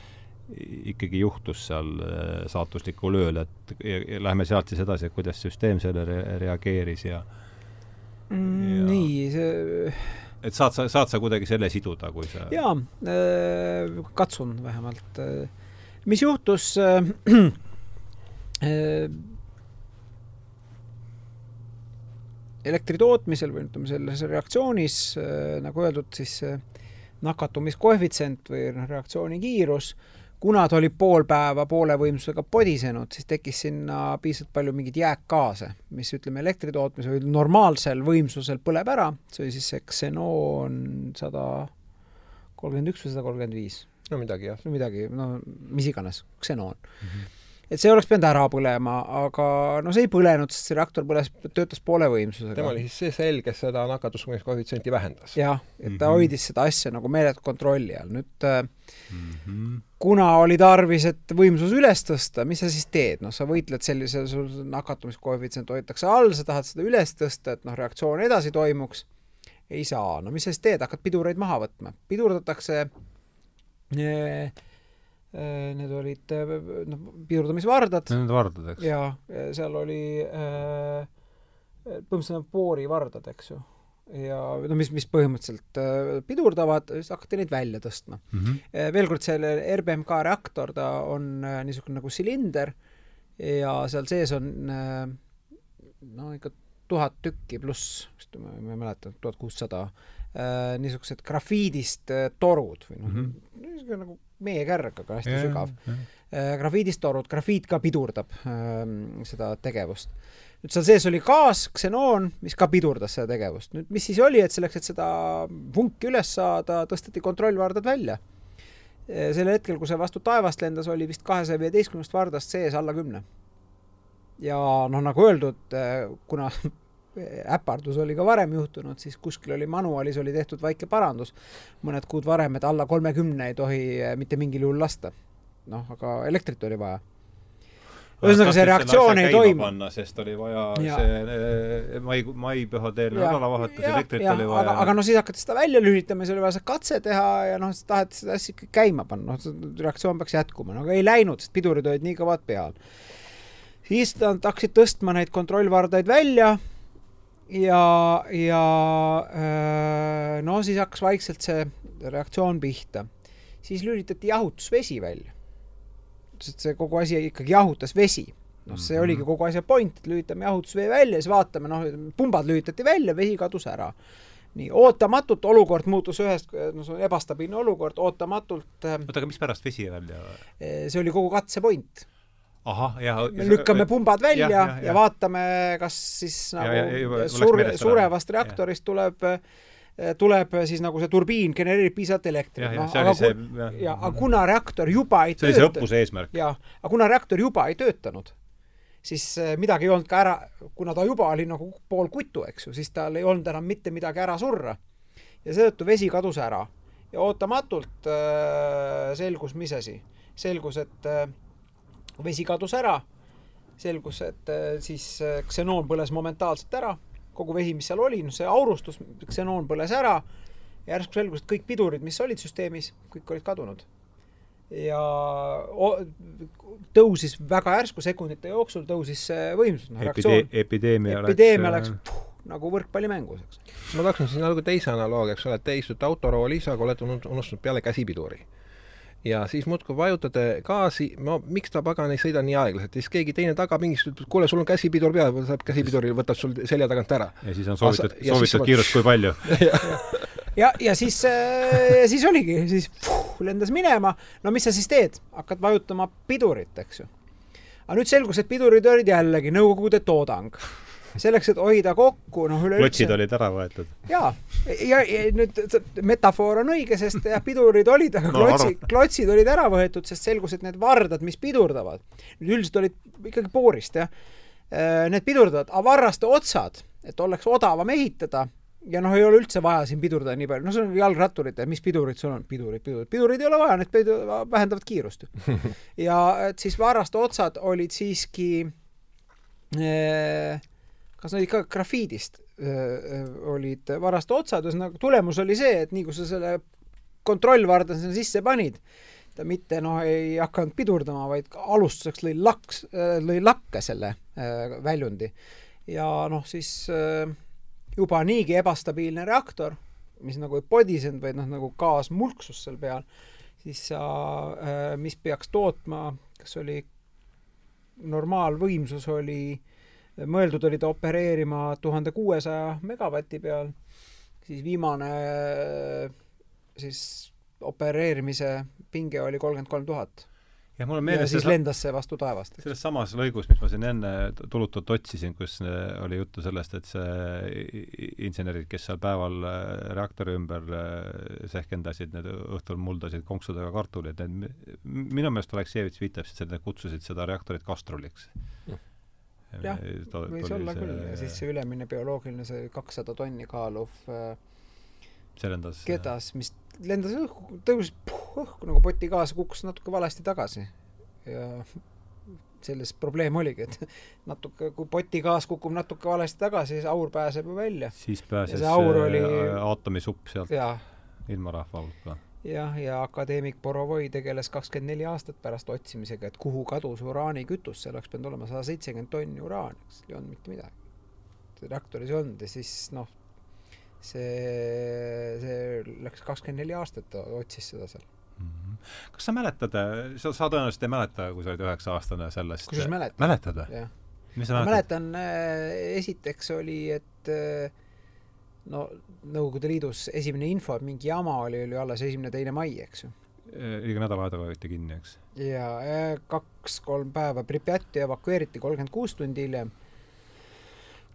Speaker 1: ikkagi juhtus seal äh, saatuslikul ööl, et ja, ja läheme sealt siis edasi, et kuidas süsteem sellele reageeris ja,
Speaker 3: mm, ja nii, see
Speaker 1: et saad sa, saad sa kuidagi selle siduda, kui sa
Speaker 3: jaa äh,, katsun vähemalt. mis juhtus äh, äh, elektri tootmisel või ütleme, selles reaktsioonis äh,, nagu öeldud, siis äh, nakatumiskoefitsient või noh, reaktsiooni kiirus, kuna ta oli pool päeva poole võimsusega podisenud, siis tekkis sinna piisavalt palju mingeid jääkgaase, mis ütleme, elektri tootmisel või normaalsel võimsusel põleb ära, see oli siis see ksenoon sada kolmkümmend üks või sada kolmkümmend viis.
Speaker 2: no midagi, jah.
Speaker 3: no midagi, no mis iganes, ksenoon mm. -hmm et see oleks pidanud ära põlema, aga no see ei põlenud, sest see reaktor põles, töötas poole võimsusega.
Speaker 2: tema oli siis see sell, kes seda nakatuskoefitsienti vähendas.
Speaker 3: jah, et ta mm -hmm. hoidis seda asja nagu meeletult kontrolli all. nüüd mm -hmm. kuna oli tarvis, et võimsus üles tõsta, mis sa siis teed, noh, sa võitled sellise, sul nakatumiskoefitsient hoitakse all, sa tahad seda üles tõsta, et noh, reaktsioon edasi toimuks, ei saa, no mis sa siis teed, hakkad pidureid maha võtma. pidurdatakse eh, need olid äh, noh, pidurdamisvardad.
Speaker 1: Need vardad, eks?
Speaker 3: jaa, seal oli äh, põhimõtteliselt boorivardad, eks ju. ja no mis, mis põhimõtteliselt äh, pidurdavad, siis hakati neid välja tõstma mm. -hmm. veel kord, selle RBMK reaktor, ta on äh, niisugune nagu silinder ja seal sees on äh, no ikka tuhat tükki pluss, vist ma ei mäleta, tuhat kuussada, niisugused grafiidist torud või noh mm -hmm., niisugune nagu meie kärg, aga hästi ja, sügav. Äh, grafiidist torud, grafiit ka pidurdab äh, seda tegevust. nüüd seal sees oli gaas, ksenoon, mis ka pidurdas seda tegevust. nüüd mis siis oli, et selleks, et seda vunki üles saada, tõsteti kontrollvardad välja. Äh, sel hetkel, kui see vastu taevast lendas, oli vist kahesaja viieteistkümnest vardast sees alla kümne. ja noh, nagu öeldud, äh, kuna äpardus oli ka varem juhtunud, siis kuskil oli manuaalis oli tehtud väike parandus mõned kuud varem, et alla kolmekümne ei tohi eh, mitte mingil juhul lasta. noh, aga elektrit oli vaja. ühesõnaga, see reaktsioon ei toimu.
Speaker 1: sest oli vaja ja. see eh, mai, maipühade nädalavahetus, elektrit ja, oli vaja.
Speaker 3: aga, aga noh, siis hakati seda välja lülitama, siis oli vaja see katse teha ja noh, taheti seda asja ikka käima panna, noh, reaktsioon peaks jätkuma, no aga ei läinud, sest pidurid olid nii kõvad peal. siis nad hakkasid tõstma neid kontrollvardaid välja ja, ja äh, no siis hakkas vaikselt see reaktsioon pihta. siis lülitati jahutusvesi välja sest see kogu asi ikkagi jahutas vesi. noh, see oligi kogu asja point, et lülitame jahutusvee välja, siis vaatame, noh, pumbad lülitati välja, vesi kadus ära. nii, ootamatult olukord muutus ühest, no see on ebastabiilne olukord, ootamatult
Speaker 1: äh, oota, aga mispärast vesi välja?
Speaker 3: See oli kogu katse point
Speaker 1: ahah, jah.
Speaker 3: me lükkame pumbad välja ja, ja, ja vaatame, kas siis nagu ja, ja, ja, suur, surevast reaktorist ja. tuleb Eh, tuleb eh, siis nagu see turbiin genereerib piisavalt elektrit.
Speaker 1: No, aga, see,
Speaker 3: ja, ja, aga kuna reaktor juba ei
Speaker 1: see oli see õppuse eesmärk.
Speaker 3: jah, aga kuna reaktor juba ei töötanud, siis eh, midagi ei olnud ka ära, kuna ta juba oli nagu pool kutu, eks ju, siis tal ei olnud enam mitte midagi ära surra. ja seetõttu vesi kadus ära. ja ootamatult äh, selgus, mis asi? selgus, et äh, vesi kadus ära, selgus, et äh, siis äh, ksenoon põles momentaalselt ära kogu vesi, mis seal oli, noh see aurustus, ksenoon põles ära, järsku selgus, et kõik pidurid, mis olid süsteemis, kõik olid kadunud. ja tõusis väga järsku, sekundite jooksul tõusis see võimsus
Speaker 1: no,, reaktsioon. epideemia
Speaker 3: epideemia läks, läks puh, nagu võrkpallimängus, eks.
Speaker 2: ma tahaksin siin nagu teise analoogia, eks ole, et te istute autoroolis, aga olete unustanud peale käsipiduri ja siis muudkui vajutate gaasi, no miks ta pagan ei sõida nii aeglaselt, siis keegi teine tagapingist ütleb, kuule, sul on käsipidur peal, võtab käsipiduri, võtab sul selja tagant ära.
Speaker 1: ja siis on soovitud, soovitud kiirust kui palju?
Speaker 3: Ja, ja siis äh,, siis oligi, siis puh, lendas minema, no mis sa siis teed, hakkad vajutama pidurit, eks ju. aga nüüd selgus, et pidurid olid jällegi Nõukogude toodang selleks, et hoida kokku, noh üleüldse.
Speaker 1: klotsid olid ära võetud.
Speaker 3: jaa, ja, ja nüüd metafoor on õige, sest jah, pidurid olid, aga no, klotsi, klotsid olid ära võetud, sest selgus, et need vardad, mis pidurdavad, nüüd üldiselt olid ikkagi boorist, jah, äh, need pidurdavad, aga varraste otsad, et oleks odavam ehitada ja noh, ei ole üldse vaja siin pidurdada nii palju, no see on jalgratturitel, mis pidurid sul on, pidurid, pidurid, pidurid ei ole vaja, need pidur, vähendavad kiirust ja et siis varraste otsad olid siiski äh, kas nad ikka grafiidist öö, olid varaste otsad, ühesõnaga tulemus oli see, et nii kui sa selle kontrollvarda sinna sisse panid, ta mitte noh, ei hakanud pidurdama, vaid alustuseks lõi laks, lõi lakke selle öö, väljundi. ja noh, siis öö, juba niigi ebastabiilne reaktor, mis nagu ei podisenud, vaid noh, nagu gaas mulksus seal peal, siis sa, mis peaks tootma, kas oli normaalvõimsus oli mõeldud oli ta opereerima tuhande kuuesaja megavati peal, siis viimane siis opereerimise pinge oli kolmkümmend kolm tuhat.
Speaker 1: Jah, mul on meeles
Speaker 3: ja siis lendas see vastu taevast.
Speaker 1: selles samas lõigus, mis ma siin enne tulutult otsisin, kus oli juttu sellest, et see insenerid, kes seal päeval äh, reaktori ümber äh, sehkendasid, need õhtul muldasid konksudega kartuleid, need minu meelest Aleksejevitš viitab, et nad kutsusid seda reaktorit kastruliks. Mm
Speaker 3: jah, võis olla see... küll ja siis see ülemine bioloogiline, see kakssada tonni kaaluv äh,
Speaker 1: see lendas
Speaker 3: kedas, mis lendas õhku, tõusis õhku nagu poti kaasa, kukkus natuke valesti tagasi. ja selles probleem oligi, et natuke, kui poti gaas kukub natuke valesti tagasi, siis aur pääseb ju välja.
Speaker 1: siis pääses oli... aatomisupp sealt
Speaker 3: ja.
Speaker 1: ilma rahva hulka
Speaker 3: jah, ja akadeemik Borovoi tegeles kakskümmend neli aastat pärast otsimisega, et kuhu kadus uraanikütus, seal oleks pidanud olema sada seitsekümmend tonni uraani, eks ei olnud mitte midagi. reaktoris ei olnud ja siis noh, see, see läks kakskümmend neli aastat, otsis seda seal
Speaker 1: mm. -hmm. kas sa mäletad, sa, sa tõenäoliselt ei mäleta, kui sa olid üheksa-aastane sellest
Speaker 3: kusjuures mäletan.
Speaker 1: mäletad või?
Speaker 3: mis sa mäletad? mäletan, äh, esiteks oli, et äh, no Nõukogude Liidus esimene info, et mingi jama oli, oli alles esimene-teine mai, eks ju.
Speaker 1: iga nädal aega võeti kinni, eks?
Speaker 3: jaa, kaks-kolm päeva Pripjati evakueeriti kolmkümmend kuus tundi hiljem.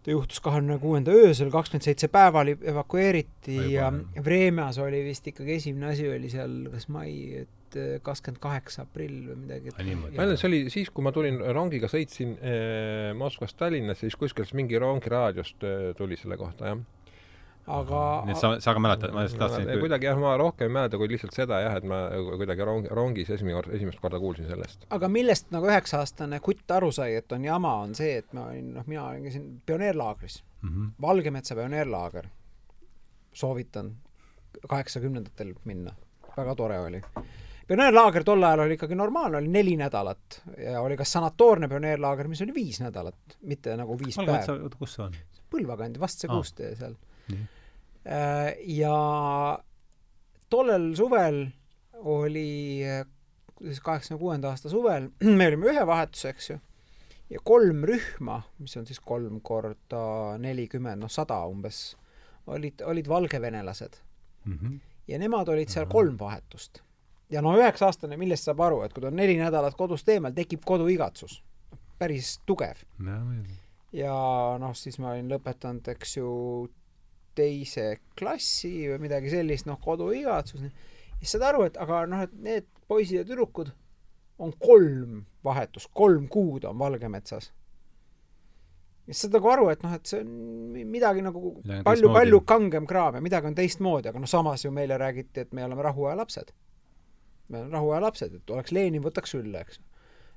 Speaker 3: ta juhtus kahekümne kuuenda öösel, kakskümmend seitse päeva oli, evakueeriti Ai, ja Vremjas oli vist ikkagi esimene asi oli seal kas mai, et äh, kakskümmend kaheksa aprill või midagi.
Speaker 2: see oli siis, kui ma tulin rongiga, sõitsin eh, Moskvast Tallinnasse, siis kuskilt mingi rongiraadiost eh, tuli selle kohta, jah
Speaker 3: aga
Speaker 1: nii et sa, sa ka mäletad, ma just tahtsin
Speaker 2: kui... kuidagi jah, ma rohkem ei mäleta kui lihtsalt seda jah, et ma kuidagi rong, rongis esimene kord, esimest korda kuulsin sellest.
Speaker 3: aga millest nagu üheksa-aastane kutt aru sai, et on jama, on see, et ma olin, noh, mina olin siin pioneerlaagris mm. -hmm. Valgemetsa pioneerlaager. soovitan kaheksakümnendatel minna, väga tore oli pioneerlaager tol ajal oli ikkagi normaalne, oli neli nädalat ja oli ka sanatoorne pioneerlaager, mis oli viis nädalat, mitte nagu viis
Speaker 1: Valgemetsa, päeva. kus see on?
Speaker 3: Põlva kandi, vast see kuustee seal. Äh, ja tollel suvel oli, siis kaheksakümne kuuenda aasta suvel, me olime ühe vahetuse, eks ju, ja kolm rühma, mis on siis kolm korda nelikümmend, noh, sada umbes, olid, olid valgevenelased mm. -hmm. ja nemad olid seal kolm vahetust. ja no üheksa-aastane, millest saab aru, et kui ta on neli nädalat kodust eemal, tekib koduigatsus. päris tugev. ja noh, siis ma olin lõpetanud, eks ju, teise klassi või midagi sellist, noh, koduigatsus, siis saad aru, et aga noh, et need poisid ja tüdrukud on kolm vahetust, kolm kuud on Valgemetsas. ja saad nagu aru, et noh, et see on midagi nagu palju-palju kangem kraam ja midagi on teistmoodi, aga noh, samas ju meile räägiti, et me oleme rahuaja lapsed. me oleme rahuaja lapsed, et oleks Lenin, võtaks sülle, eks.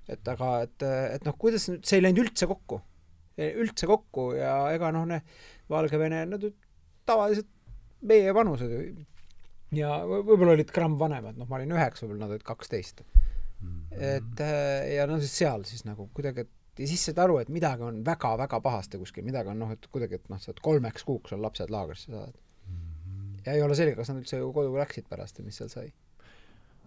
Speaker 3: et aga, et, et noh, kuidas nüüd, see ei läinud üldse kokku. üldse kokku ja ega noh, Valgevene, nad tavaliselt meie vanused ja võib-olla olid gramm vanemad, noh, ma olin üheksa, võib-olla nad olid kaksteist mm. -hmm. et äh, ja no siis seal siis nagu kuidagi, et ja siis saad aru, et midagi on väga-väga pahasti kuskil, midagi on noh, et kuidagi, et noh, sa oled kolmeks kuuks on lapsed laagrisse saadud mm. -hmm. ja ei ole selge, kas nad üldse ju koju läksid pärast ja mis seal sai.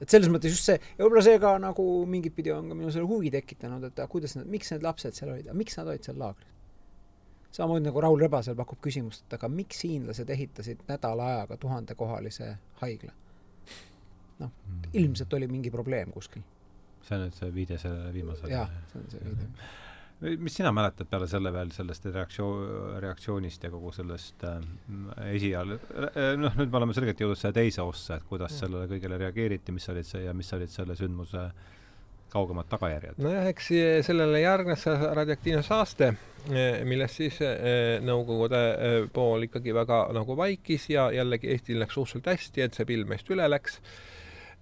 Speaker 3: et selles mõttes just see, ja võib-olla see ka nagu mingit pidi on ka minu selle huvi tekitanud, et kuidas need, miks need lapsed seal olid, miks nad olid seal laagris samamoodi nagu Raul Rebasel pakub küsimust, et aga miks hiinlased ehitasid nädala ajaga tuhandekohalise haigla? noh mm., ilmselt oli mingi probleem kuskil.
Speaker 1: see on nüüd see viide sellele viimasele?
Speaker 3: jah, see on see viide.
Speaker 1: mis sina mäletad peale selle veel sellest reaktsioon, reaktsioonist ja kogu sellest äh, esial-, noh, nüüd me oleme selgelt jõudnud selle teise ossa, et kuidas ja. sellele kõigele reageeriti, mis olid see ja mis olid selle sündmuse äh, kaugemad tagajärjed.
Speaker 2: nojah, eks sellele järgnes radioaktiivne saaste, eh, millest siis eh, Nõukogude eh, pool ikkagi väga nagu vaikis ja jällegi Eestil läks suhteliselt hästi, et see pilv meist üle läks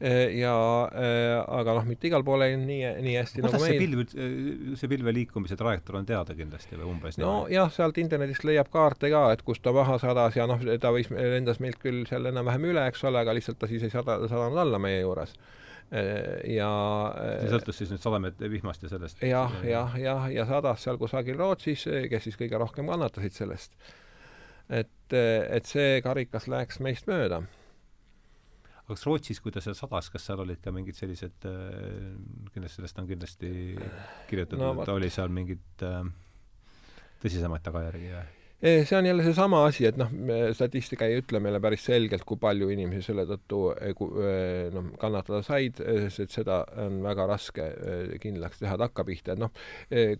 Speaker 2: ja aga noh, mitte igal pool ei nii, nii hästi
Speaker 1: kuidas nagu meil. see pilv, see pilve liikumise trajektoor on teada kindlasti või umbes
Speaker 2: nojah, sealt internetist leiab kaarte ka, et kust ta maha sadas ja noh, ta võis, lendas meilt küll seal enam-vähem üle, eks ole, aga lihtsalt ta siis ei sada, sadanud alla meie juures Äh, ja
Speaker 1: see sõltus siis nüüd sademete vihmast ja sellest?
Speaker 2: jah, jah, jah, ja sadas seal kusagil Rootsis, kes siis kõige rohkem kannatasid sellest. et, et see karikas läks meist mööda.
Speaker 1: aga kas Rootsis, kui ta seal sadas, kas seal olid ka mingid sellised, äh, kindlasti sellest on kindlasti kirjutatud no,, et oli seal mingid äh, tõsisemaid tagajärgi või?
Speaker 2: Eh, see on jälle seesama asi, et noh, statistika ei ütle meile päris selgelt, kui palju inimesi selle tõttu eh, eh, noh, kannatada said, sest et seda on väga raske kindlaks teha takkapihta, et noh,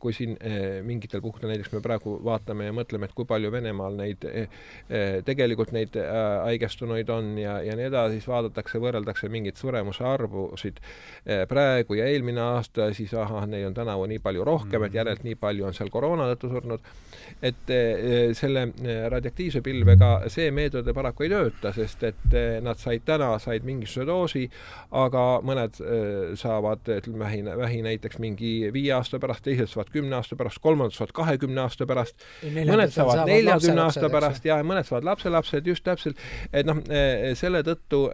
Speaker 2: kui siin mingitel puhkudel näiteks me praegu vaatame ja mõtleme, et kui palju Venemaal neid, tegelikult neid haigestunuid on ja, ja nii edasi, siis vaadatakse, võrreldakse mingeid suremuse arvusid praegu ja eelmine aasta, siis ahah, neid on tänavu nii palju rohkem, et järelikult nii palju on seal koroona tõttu surnud, et selle eh, radioaktiivse pilvega see meetod paraku ei tööta, sest et eh, nad said täna, said mingisuguse doosi, aga mõned eh, saavad, ütleme, vähi, vähi näiteks mingi viie aasta pärast, teised saavad kümne aasta pärast, kolmandad saavad kahekümne aasta pärast, mõned saavad neljakümne aasta pärast ja mõned saavad lapselapsed, just täpselt, et noh, selle tõttu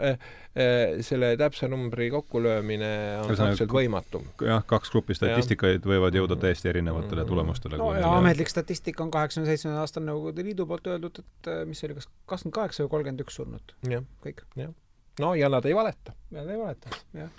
Speaker 2: selle täpse numbri kokkulöömine on absoluutselt võimatu.
Speaker 1: jah, kaks gruppi statistikaid võivad jõuda täiesti erinevatele tulemustele.
Speaker 3: no ja ametlik statistika on kaheksakümne seitsmenda aastal Nõukogude Liidu poolt öeldud, et äh, mis see oli, kas kakskümmend kaheksa või kolmkümmend üks surnut? kõik.
Speaker 2: no ja nad ei valeta.
Speaker 3: Nad ei valeta, jah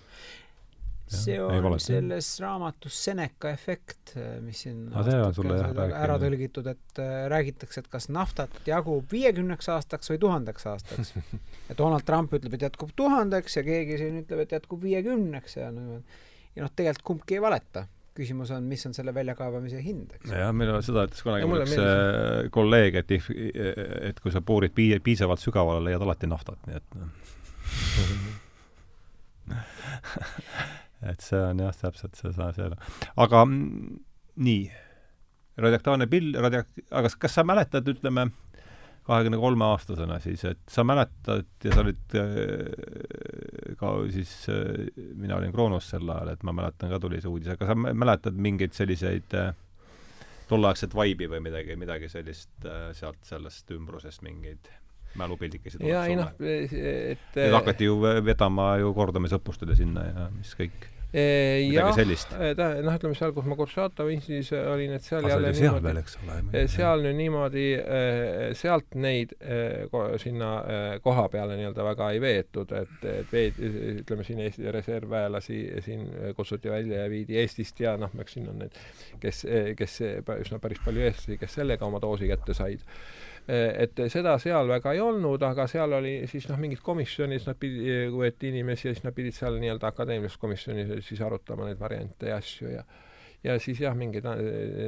Speaker 3: see on selles raamatus Seneca efekt, mis siin
Speaker 1: no, ära,
Speaker 3: ära tõlgitud, et äh, räägitakse, et kas naftat jagub viiekümneks aastaks või tuhandeks aastaks. ja Donald Trump ütleb, et jätkub tuhandeks ja keegi siin ütleb, et jätkub viiekümneks ja niimoodi. ja noh, tegelikult kumbki ei valeta küsimus on, mis on selle väljakaevamise hind, eks.
Speaker 1: jah, meil on seda ütles kunagi mul üks äh, kolleeg, et if, et kui sa puurid pii-, piisavalt sügavale, leiad alati naftat, nii et noh et see on jah, täpselt see, see, see aga nii, radioaktiivne pill, radio-, aga kas sa mäletad, ütleme, kahekümne kolme aastasena siis, et sa mäletad ja sa olid äh, ka siis, äh, mina olin Kroonos sel ajal, et ma mäletan ka tuli see uudis, aga sa mäletad mingeid selliseid äh, tolleaegset vaibi või midagi, midagi sellist sealt sellest ümbrusest, mingeid mälupildikesi
Speaker 2: jaa, ei noh, et
Speaker 1: nüüd hakati ju vedama ju kordamisõppustele sinna ja mis kõik.
Speaker 2: Jah, ta noh, ütleme seal, kus ma Kuršatovi instituudis olin, et seal
Speaker 1: Asa
Speaker 2: jälle
Speaker 1: seal niimoodi, ole.
Speaker 2: seal nüüd niimoodi, sealt neid sinna koha peale nii-öelda väga ei veetud, et, et veed-, ütleme siin Eesti reservväelasi siin kutsuti välja ja viidi Eestist ja noh, eks siin on need, kes, kes üsna päris palju eestlasi, kes sellega oma doosi kätte said et seda seal väga ei olnud, aga seal oli siis noh, mingid komisjonis nad pidi, võeti inimesi ja siis nad pidid seal nii-öelda akadeemilises komisjonis siis arutama neid variante ja asju ja ja siis jah, mingeid äh,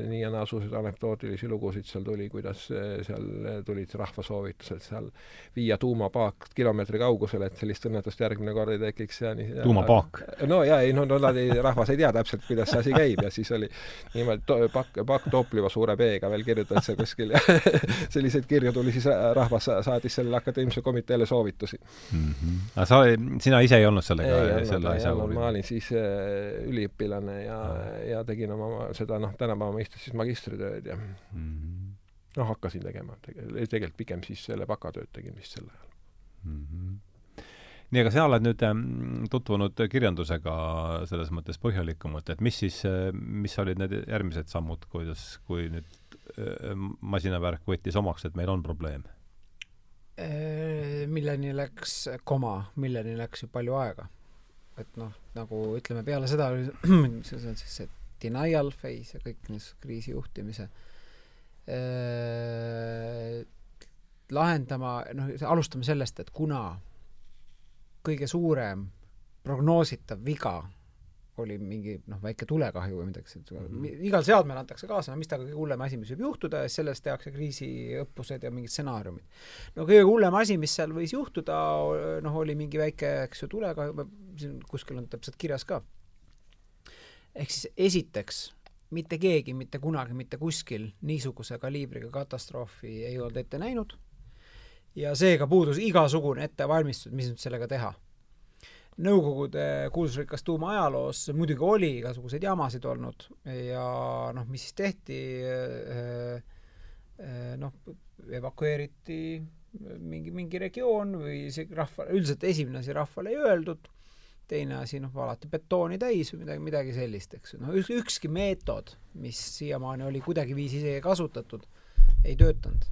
Speaker 2: nii ja naasusid anekdootilisi lugusid seal tuli, kuidas äh, seal tulid rahvasoovitused seal viia tuumapaak kilomeetri kaugusele, et sellist õnnetust järgmine kord ei tekiks ja nii
Speaker 1: tuumapaak?
Speaker 2: no jaa, ei no, no nad ei, rahvas ei tea täpselt, kuidas see asi käib ja siis oli niimoodi to-, pakk, pakk Toopliva suure B-ga veel kirjutatud seal kuskil ja selliseid kirju tuli siis rahvas saatis sellele akadeemilisele komiteele soovitusi
Speaker 1: mm. -hmm. aga sa, sina ise ei olnud sellega, selle asja
Speaker 2: uurinud? ma olin siis äh, üliõpilane ja, ja tegin tegin oma seda noh, tänapäeva mõistes siis magistritööd ja mm -hmm. noh, hakkasin tegema tege,, tegelikult pigem siis selle bakatööd tegin vist sel ajal mm.
Speaker 1: -hmm nii, aga sa oled nüüd ähm, tutvunud kirjandusega selles mõttes põhjalikumalt, et mis siis, äh, mis olid need järgmised sammud, kuidas, kui nüüd äh, masinavärk võttis omaks, et meil on probleem?
Speaker 3: Äh, milleni läks koma, milleni läks ju palju aega. et noh, nagu ütleme, peale seda oli see on siis see denial phase ja kõik niisuguse kriisi juhtimise äh, lahendama, noh, alustame sellest, et kuna kõige suurem prognoositav viga oli mingi noh, väike tulekahju või midagi sellist mm, -hmm. igal seadmel antakse kaasa, mis taga kõige hullem asi, mis võib juhtuda ja sellest tehakse kriisiõppused ja mingid stsenaariumid. no kõige hullem asi, mis seal võis juhtuda, noh, oli mingi väike, eks ju, tulekahju, siin kuskil on täpselt kirjas ka, ehk siis esiteks, mitte keegi mitte kunagi mitte kuskil niisuguse kaliibriga katastroofi ei olnud ette näinud ja seega puudus igasugune ettevalmistus, mis nüüd sellega teha. Nõukogude kuulsusrikas tuumaajaloos muidugi oli igasuguseid jamasid olnud ja noh, mis siis tehti, eh, eh, noh, evakueeriti mingi, mingi regioon või see rahva, üldiselt esimene asi rahvale ei öeldud teine asi, noh, valati betooni täis või midagi, midagi sellist, eks ju. noh, üks, ükski meetod, mis siiamaani oli kuidagiviisi isegi kasutatud, ei töötanud.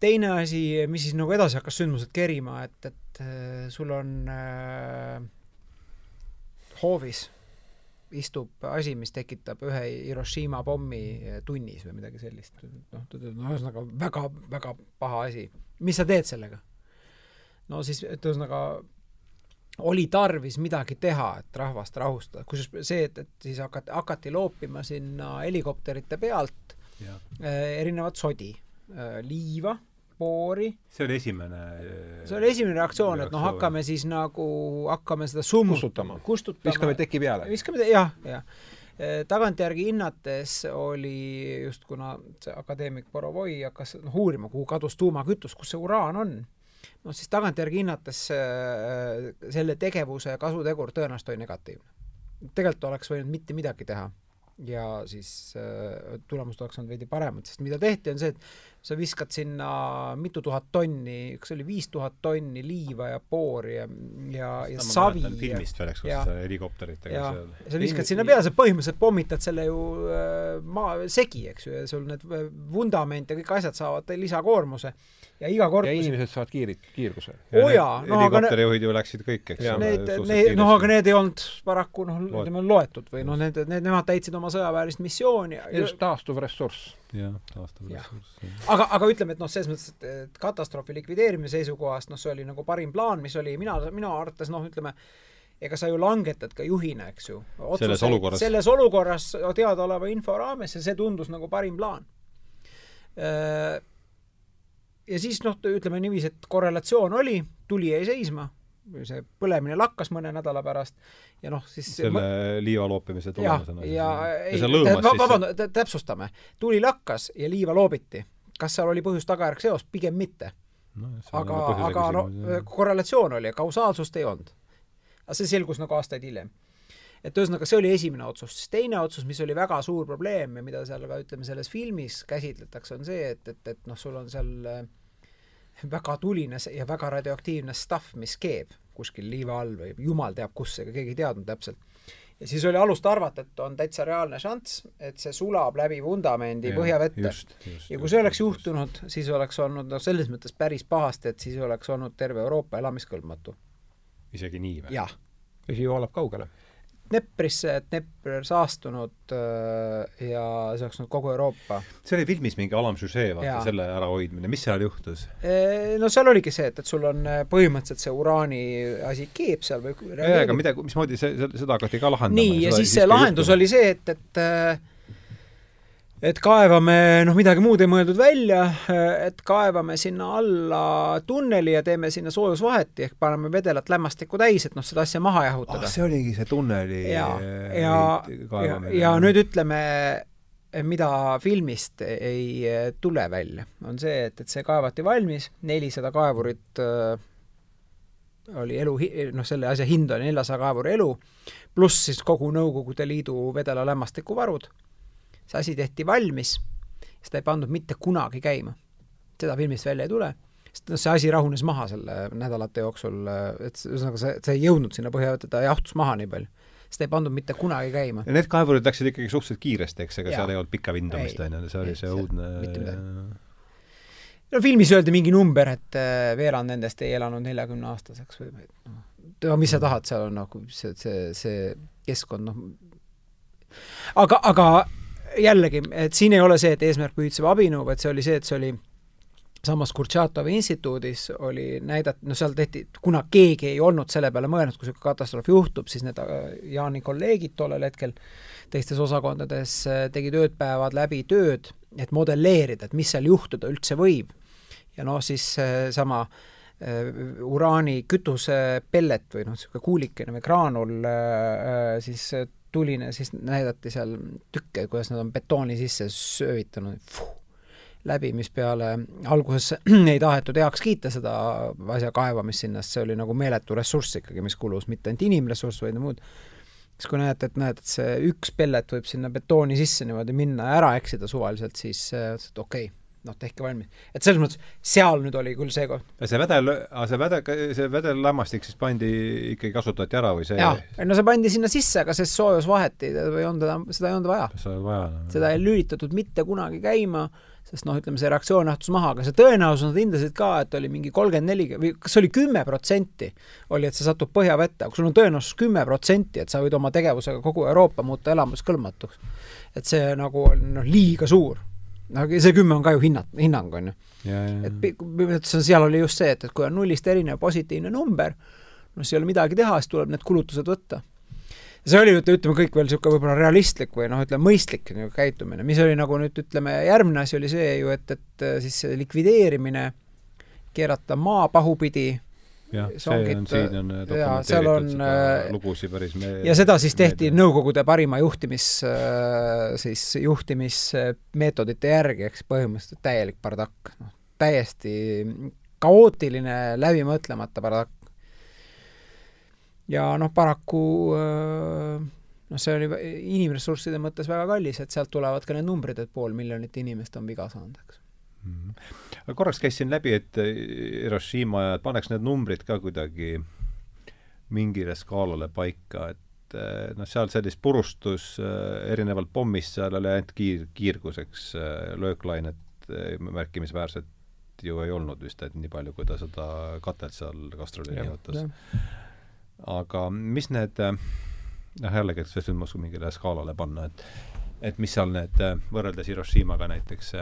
Speaker 3: teine asi, mis siis nagu edasi hakkas sündmused kerima, et, et äh, sul on äh, hoovis istub asi, mis tekitab ühe Hiroshima pommi tunnis või midagi sellist. noh, ühesõnaga väga, väga paha asi. mis sa teed sellega? no siis, et ühesõnaga oli tarvis midagi teha, et rahvast rahustada, kusjuures see, et, et siis hakati, hakati loopima sinna helikopterite pealt ja. äh, erinevat sodi äh,, liiva, poori.
Speaker 1: see oli esimene
Speaker 3: see oli esimene reaktsioon, et noh, hakkame siis nagu, hakkame seda summu
Speaker 2: kustutama,
Speaker 3: kustutama.,
Speaker 2: viskame teki peale.
Speaker 3: viskame, jah, jah äh, tagantjärgi hinnates oli just, kuna see akadeemik Borovoi hakkas noh, uurima, kuhu kadus tuumakütus, kus see uraan on noh, siis tagantjärgi hinnates äh, selle tegevuse kasutegur tõenäoliselt oli negatiivne. tegelikult oleks võinud mitte midagi teha ja siis äh, tulemused oleks olnud veidi paremad, sest mida tehti, on see, et sa viskad sinna mitu tuhat tonni, kas oli viis tuhat tonni liiva ja poori ja, ja, ja savi.
Speaker 1: filmist veel, eks, kus helikopteritega
Speaker 3: seal. sa viskad sinna peale, sa põhimõtteliselt pommitad selle ju äh, maa segi, eks ju, ja sul need vundament ja kõik asjad saavad lisakoormuse ja iga kord
Speaker 2: ja inimesed saavad kiirid, kiirguse.
Speaker 3: oo oh jaa,
Speaker 1: noh helikopterijuhid ju läksid kõik, eks
Speaker 3: ole. Need, need, noh aga need ei olnud paraku noh, ütleme loetud või noh, need, need, nemad täitsid oma sõjaväelist missiooni.
Speaker 2: just taastuv ressurss.
Speaker 1: Jah, taastuv ressurss.
Speaker 3: aga, aga ütleme, et noh, selles mõttes, et katastroofi likvideerimise seisukohast noh, see oli nagu parim plaan, mis oli mina, minu arvates noh, ütleme, ega sa ju langetad ka juhina, eks ju.
Speaker 1: selles olukorras.
Speaker 3: selles olukorras teadaoleva info raames ja see tundus nagu parim plaan äh, ja siis noh, ütleme niiviisi, et korrelatsioon oli, tuli jäi seisma, see põlemine lakkas mõne nädala pärast ja noh, siis
Speaker 1: selle ma... liiva loopimise tulemusena.
Speaker 3: ja, ja, ja ei, vabandust, täpsustame, tuli lakkas ja liiva loobiti kas seal oli põhjus-tagajärg seos, pigem mitte
Speaker 1: no,
Speaker 3: aga, aga no korrelatsioon oli, kausaalsust ei olnud. aga see selgus nagu aastaid hiljem. et ühesõnaga, see oli esimene otsus, siis teine otsus, mis oli väga suur probleem ja mida seal ka ütleme, selles filmis käsitletakse, on see, et, et, et noh, sul on seal äh, väga tuline ja väga radioaktiivne stuff, mis keeb kuskil liiva all või jumal teab kus, ega keegi ei teadnud täpselt ja siis oli alust arvata, et on täitsa reaalne šanss, et see sulab läbi vundamendi ja, põhjavette. ja kui see oleks juhtunud, siis oleks olnud noh, selles mõttes päris pahasti, et siis oleks olnud terve Euroopa elamiskõlbmatu.
Speaker 1: isegi nii või?
Speaker 3: jah.
Speaker 2: vesi voolab kaugele
Speaker 3: Dneprisse, Dnepr saastunud äh, ja see oleks nüüd kogu Euroopa.
Speaker 1: see oli filmis mingi alamsüžee, vaata, selle ärahoidmine, mis seal juhtus?
Speaker 3: No seal oligi see, et, et sul on äh, põhimõtteliselt see uraani asi keeb seal või
Speaker 1: jaa, aga mida, mismoodi see, seda hakati ka lahendama?
Speaker 3: nii, ja siis see lahendus oli see, et, et äh, et kaevame, noh, midagi muud ei mõeldud välja, et kaevame sinna alla tunneli ja teeme sinna soojusvaheti ehk paneme vedelat lämmastikku täis, et noh, seda asja maha jahutada.
Speaker 1: Ah,. see oligi see tunneli
Speaker 3: ja, ja, ja, ja nüüd ütleme, mida filmist ei tule välja, on see, et, et see kaevati valmis, nelisada kaevurit äh, oli elu, noh, selle asja hind oli neljasaja kaevuri elu, pluss siis kogu Nõukogude Liidu vedela lämmastikuvarud see asi tehti valmis, seda ei pandud mitte kunagi käima. seda filmist välja ei tule, sest noh, see asi rahunes maha selle nädalate jooksul, et ühesõnaga see, see ei jõudnud sinna põhja, ta jahtus maha nii palju. Seda ei pandud mitte kunagi käima.
Speaker 1: ja need kaevurid läksid ikkagi suhteliselt kiiresti, eks, ega seal ei olnud pikka vindamist, on ju, see oli see õudne
Speaker 3: no filmis öeldi mingi number, et äh, veerand nendest ei elanud neljakümne aastaseks või noh, no mis sa tahad, seal on nagu see, see, see keskkond, noh. Aga, aga jällegi, et siin ei ole see, et eesmärk pühitseb abinõu, vaid see oli see, et see oli samas Kurtšatovi instituudis oli näidata, no seal tehti, kuna keegi ei olnud selle peale mõelnud, kui niisugune katastroof juhtub, siis need äh, Jaani kolleegid tollel hetkel teistes osakondades äh, tegid öödpäevad läbi tööd, et modelleerida, et mis seal juhtuda üldse võib. ja noh, siis sama äh, uraani kütusepellet või noh, niisugune kuulikene või graanul siis tuline, siis näidati seal tükke, kuidas nad on betooni sisse söövitanud, läbi, mispeale alguses ei tahetud heaks kiita seda asja kaevamist sinna, sest see oli nagu meeletu ressurss ikkagi, mis kulus, mitte ainult inimressurss, vaid muud. siis kui näete, et näed, et see üks pellet võib sinna betooni sisse niimoodi minna ja ära eksida suvaliselt, siis okei. okay noh, tehke valmis. et selles mõttes, seal nüüd oli küll see koht.
Speaker 1: see vedel, see vedel, see vedellämmastik siis pandi, ikkagi kasutati ära või see
Speaker 3: jaa, no see pandi sinna sisse, aga sest soojusvahet ei, ei olnud enam, seda ei olnud vaja.
Speaker 1: vaja
Speaker 3: no. seda ei lülitatud mitte kunagi käima, sest noh, ütleme see reaktsioon jahtus maha, aga see tõenäosus, nad hindasid ka, et oli mingi kolmkümmend neli või kas see oli kümme protsenti, oli, et see satub põhjavette, aga sul on tõenäosus kümme protsenti, et sa võid oma tegevusega kogu Euroopa muuta elamiskõlbmatuks, et see nagu on noh, liiga suur aga see kümme on ka ju hinnat-, hinnang, on ju. et põhimõtteliselt seal oli just see, et, et kui on nullist erinev positiivne number, no siis ei ole midagi teha, siis tuleb need kulutused võtta. see oli, ütleme, kõik veel niisugune võib-olla realistlik või noh, ütleme mõistlik nagu käitumine, mis oli nagu nüüd ütleme, järgmine asi oli see ju, et, et siis see likvideerimine, keerata maa pahupidi
Speaker 1: jah, see on, siin on
Speaker 3: dokumenteeritud on,
Speaker 1: seda äh, lugusid päris me-...
Speaker 3: ja seda siis tehti meedia. Nõukogude parima juhtimis, äh, siis juhtimismeetodite järgi, eks põhimõtteliselt täielik bardakk, noh, täiesti kaootiline, läbimõtlemata bardakk. ja noh, paraku äh, noh, see oli inimressursside mõttes väga kallis, et sealt tulevad ka need numbrid, et pool miljonit inimest on viga saanud, eks
Speaker 1: mm. -hmm. Korraks käisin läbi, et eh, Hiroshima ja paneks need numbrid ka kuidagi mingile skaalale paika, et eh, noh, seal sellist purustus eh, erinevalt pommist, seal oli ainult kiir, kiirguseks lööklainet märkimisväärset ju ei olnud vist, et nii palju, kui ta seda katet seal kastruli nihutas. aga mis need noh, jällegi, et see on mingile skaalale panna, et et mis seal need, võrreldes Hiroshimaga näiteks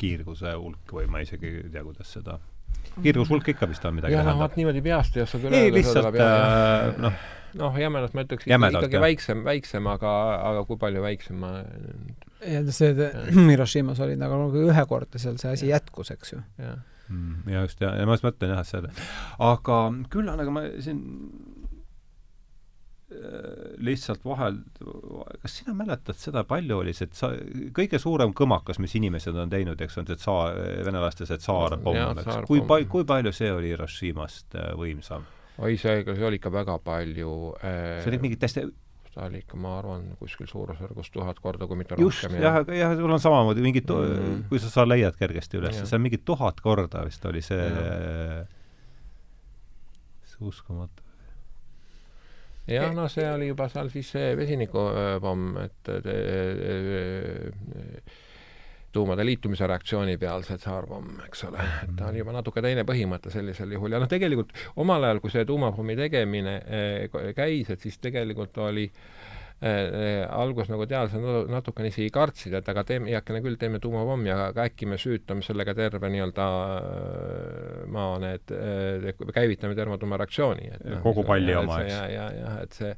Speaker 1: kiirguse hulk või ma isegi ei tea, kuidas seda kiirgushulk ikka vist on midagi
Speaker 2: jah, noh, vot niimoodi peast ei oska küll
Speaker 1: ei, lihtsalt äh, noh,
Speaker 2: noh, jämedalt ma ütleks jämedalt, ikkagi jah. väiksem, väiksem, aga, aga kui palju väiksem ma
Speaker 3: ja see Hiroshimas oli nagu ühekordne seal see asi jätkus, eks ju.
Speaker 1: Mm, ja just, ja, ja ma just mõtlen jah, et see aga küll on, aga ma siin lihtsalt vahel, kas sina mäletad seda, palju oli see, et sa, kõige suurem kõmakas, mis inimesed on teinud, eks, on see tsaar, venelaste see tsaarpomm, eks, kui pa-, kui palju see oli Hiroshimast äh, võimsam?
Speaker 2: oi, see, see oli ikka väga palju
Speaker 1: äh, see oli mingi täiesti
Speaker 2: ta oli ikka, ma arvan, kuskil suurusjärgus tuhat korda, kui mitte
Speaker 1: just, rohkem. jah, jah, sul on samamoodi mingid mm, -hmm. kui sa, sa leiad kergesti üles, see on mingi tuhat korda vist oli see, see uskumatu
Speaker 2: jah, no see oli juba seal siis see vesinikupomm, et tuumade liitumise reaktsiooni peal see tsaarpomm, eks ole, et ta oli juba natuke teine põhimõte sellisel juhul. Ja noh, tegelikult omal ajal, kui see tuumapommi tegemine eh, käis, et siis tegelikult oli äh, alguses nagu teadlased natukene isegi kartsid, et aga teeme, heakene küll, teeme tuumapommi, aga äkki me süütame sellega terve nii-öelda äh, maa need äh,, käivitame termotuumareaktsiooni.
Speaker 1: No, kogu palli oma,
Speaker 2: eks. ja, ja, jah, et see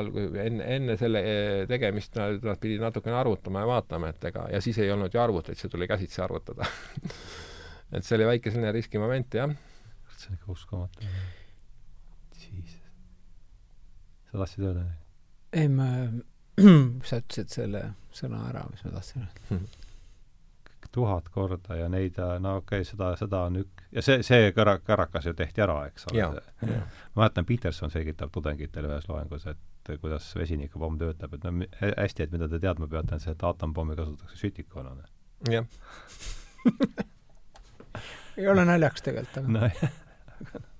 Speaker 2: alg-, enne, enne selle äh, tegemist nad, nad pidid natukene arvutama ja vaatama, et ega, ja siis ei olnud ju arvuteid, see tuli käsitsi arvutada et see oli väike selline riskimoment, jah.
Speaker 1: see on ikka uskumatu. sa tahtsid öelda midagi?
Speaker 3: Ei, ma, sa ütlesid selle sõna ära, mis ma tahtsin öelda.
Speaker 1: Tuhat korda ja neid, no okei okay,, seda, seda on ük-, ja see, see kära-, kärakas ju tehti ära, eks ole. ma mäletan, Peterson selgitab tudengitele ühes loengus, et kuidas vesinikupomm töötab, et no hästi, et mida te teadma peate, on see, et aatompomme kasutatakse sütikuna.
Speaker 2: jah.
Speaker 3: Ei ole naljakas tegelikult,
Speaker 1: aga no,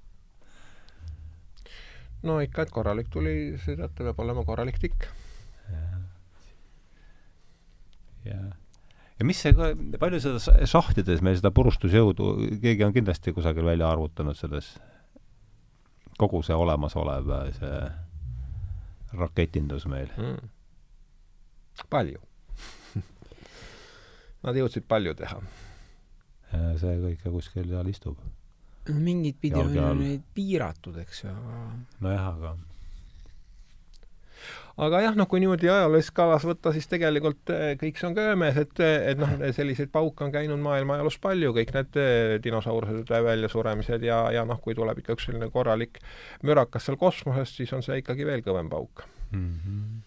Speaker 2: no ikka, et korralik tuli, sõidata peab olema korralik tikk.
Speaker 1: jah. ja mis see, palju seda šahtides meil seda purustusjõudu, keegi on kindlasti kusagil välja arvutanud selles, kogu see olemasolev see raketindus meil mm.?
Speaker 2: palju Nad jõudsid palju teha.
Speaker 1: see kõik kuskil seal istub
Speaker 3: mingit pidi on ju neid piiratud, eks ju, aga
Speaker 1: nojah, aga
Speaker 2: aga jah, noh, kui niimoodi ajaloolises skaalas võtta, siis tegelikult eh, kõik see on ka öömes, et, et noh, selliseid pauke on käinud maailma ajaloos palju, kõik need eh, dinosaurused väljasuremised ja, ja noh, kui tuleb ikka üks selline korralik mürakas seal kosmoses, siis on see ikkagi veel kõvem pauk mm.
Speaker 3: -hmm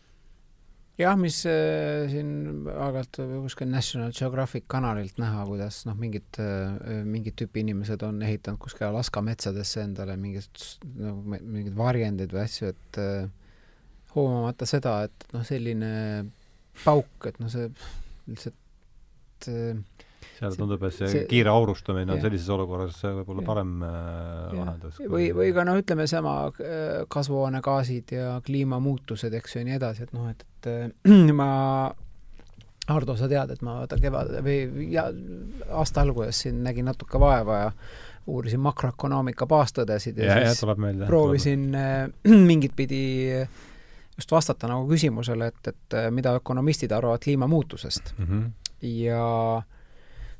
Speaker 3: jah, mis äh, siin aeg-ajalt kuskil National Geographic kanalilt näha, kuidas noh, mingid äh,, mingid tüüpi inimesed on ehitanud kuskil Alaska metsadesse endale mingid no, mingeid varjendeid või asju, et äh, hoomamata seda, et noh, selline pauk, et noh, see lihtsalt äh,
Speaker 1: seal tundub, et see, see kiire aurustamine on jah. sellises olukorras võib-olla parem äh, lahendus.
Speaker 3: või, või ka noh, ütleme sama äh, kasvuhoonegaasid ja kliimamuutused, eks ju, ja nii edasi, et noh, et, et äh, ma Hardo, sa tead, et ma vaata kevad või ja aasta alguses siin nägin natuke vaeva ja uurisin makroökonoomika baastõdesid ja, ja siis
Speaker 1: meelde,
Speaker 3: proovisin äh, mingit pidi just vastata nagu küsimusele, et, et mida ökonomistid arvavad kliimamuutusest mm. -hmm. ja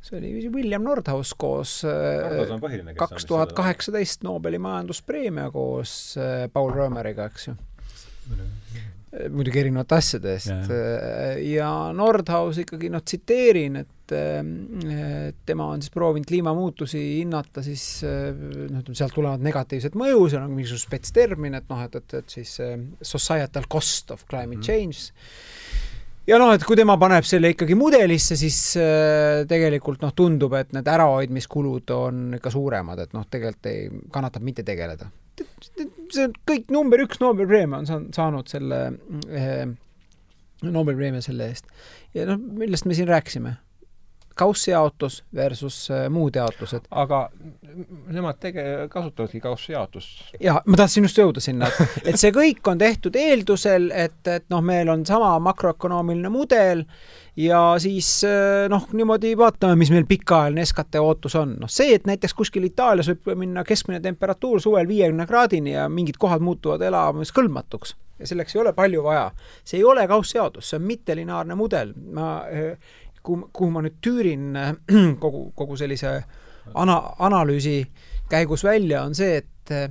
Speaker 3: see oli William Nordhaus koos äh, kaks tuhat kaheksateist Nobeli majanduspreemia koos äh, Paul Römeriga, eks ju. muidugi erinevate asjade eest. Äh, ja Nordhaus ikkagi noh, tsiteerin, et tema on siis proovinud kliimamuutusi hinnata siis noh, ütleme sealt tulevad negatiivsed mõju, seal on mingisugune spetstermin, et noh, et, et, et siis societal cost of climate mhm. change mm. Ja noh, et kui tema paneb selle ikkagi mudelisse, siis äh, tegelikult noh, tundub, et need ärahoidmiskulud on ikka suuremad, et noh, tegelikult ei, kannatab mitte tegeleda. see on kõik number üks Nobeli preemia on saanud selle äh, Nobeli preemia selle eest. ja noh, millest me siin rääkisime? Kaussjaotus versus äh, muud jaotused.
Speaker 2: aga nemad tege-, kasutavadki kaussjaotust.
Speaker 3: jaa, ma tahtsin just jõuda sinna, et et see kõik on tehtud eeldusel, et, et noh, meil on sama makroökonoomiline mudel ja siis äh, noh, niimoodi vaatame, mis meil pikaajaline SKT ootus on. noh, see, et näiteks kuskil Itaalias võib minna keskmine temperatuur suvel viiekümne kraadini ja mingid kohad muutuvad elamiskõlbmatuks ja selleks ei ole palju vaja. see ei ole kaussjaotus, see on mittelineaarne mudel. ma äh, kuhu, kuhu ma nüüd tüürin äh, kogu, kogu sellise ana-, analüüsi käigus välja, on see, et äh,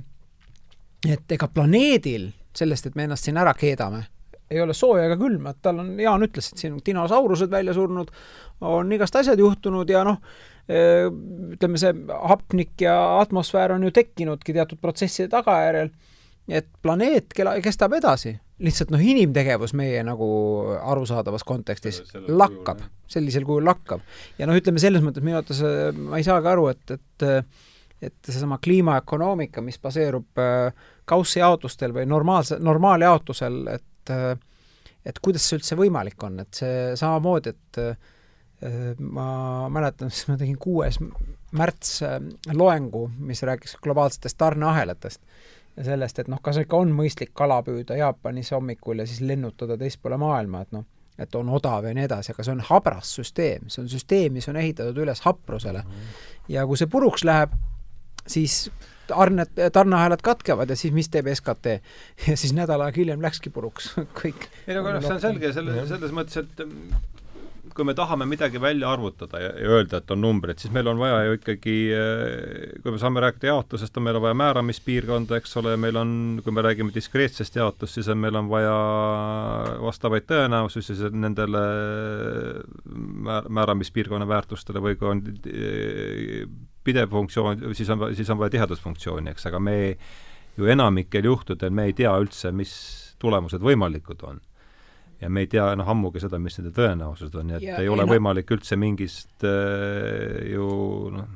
Speaker 3: et ega planeedil sellest, et me ennast siin ära keedame, ei ole sooja ega külma, et tal on, Jaan ütles, et siin on dinosaurused välja surnud, on igast asjad juhtunud ja noh, äh, ütleme, see hapnik ja atmosfäär on ju tekkinudki teatud protsesside tagajärjel et planeet kela-, kestab edasi. Lihtsalt noh, inimtegevus meie nagu arusaadavas kontekstis lakkab, sellisel kujul lakkab. ja noh, ütleme selles mõttes minu arvates ma ei saagi aru, et, et et seesama kliimaökonoomika, mis baseerub äh, kaussjaotustel või normaalse, normaaljaotusel, et äh, et kuidas see üldse võimalik on, et see samamoodi, et äh, ma mäletan, siis ma tegin kuues märts äh, loengu, mis rääkis globaalsetest tarneahelatest sellest, et noh, kas ikka on mõistlik kala püüda Jaapanis hommikul ja siis lennutada teispoole maailma, et noh, et on odav ja nii edasi, aga see on habras süsteem, see on süsteem, mis on ehitatud üles haprusele. ja kui see puruks läheb, siis tarned, tarneahelad katkevad ja siis mis teeb SKT? ja siis nädal aega hiljem läkski puruks kõik.
Speaker 1: ei no aga noh, see on selge selle, selles mõttes, et kui me tahame midagi välja arvutada ja, ja öelda, et on numbrid, siis meil on vaja ju ikkagi, eh, kui me saame rääkida jaotusest, on meil on vaja määramispiirkonda, eks ole, meil on, kui me räägime diskreetsest jaotust, siis on, meil on vaja vastavaid tõenäosusi nendele määr-, määramispiirkonna väärtustele või kui on eh, pidev funktsioon, siis on, siis on vaja tihedusfunktsiooni, eks, aga me ju enamikel juhtudel me ei tea üldse, mis tulemused võimalikud on ja me ei tea noh, ammugi seda, mis nende tõenäosused on, nii et ja, ei ole võimalik üldse mingist äh, ju noh,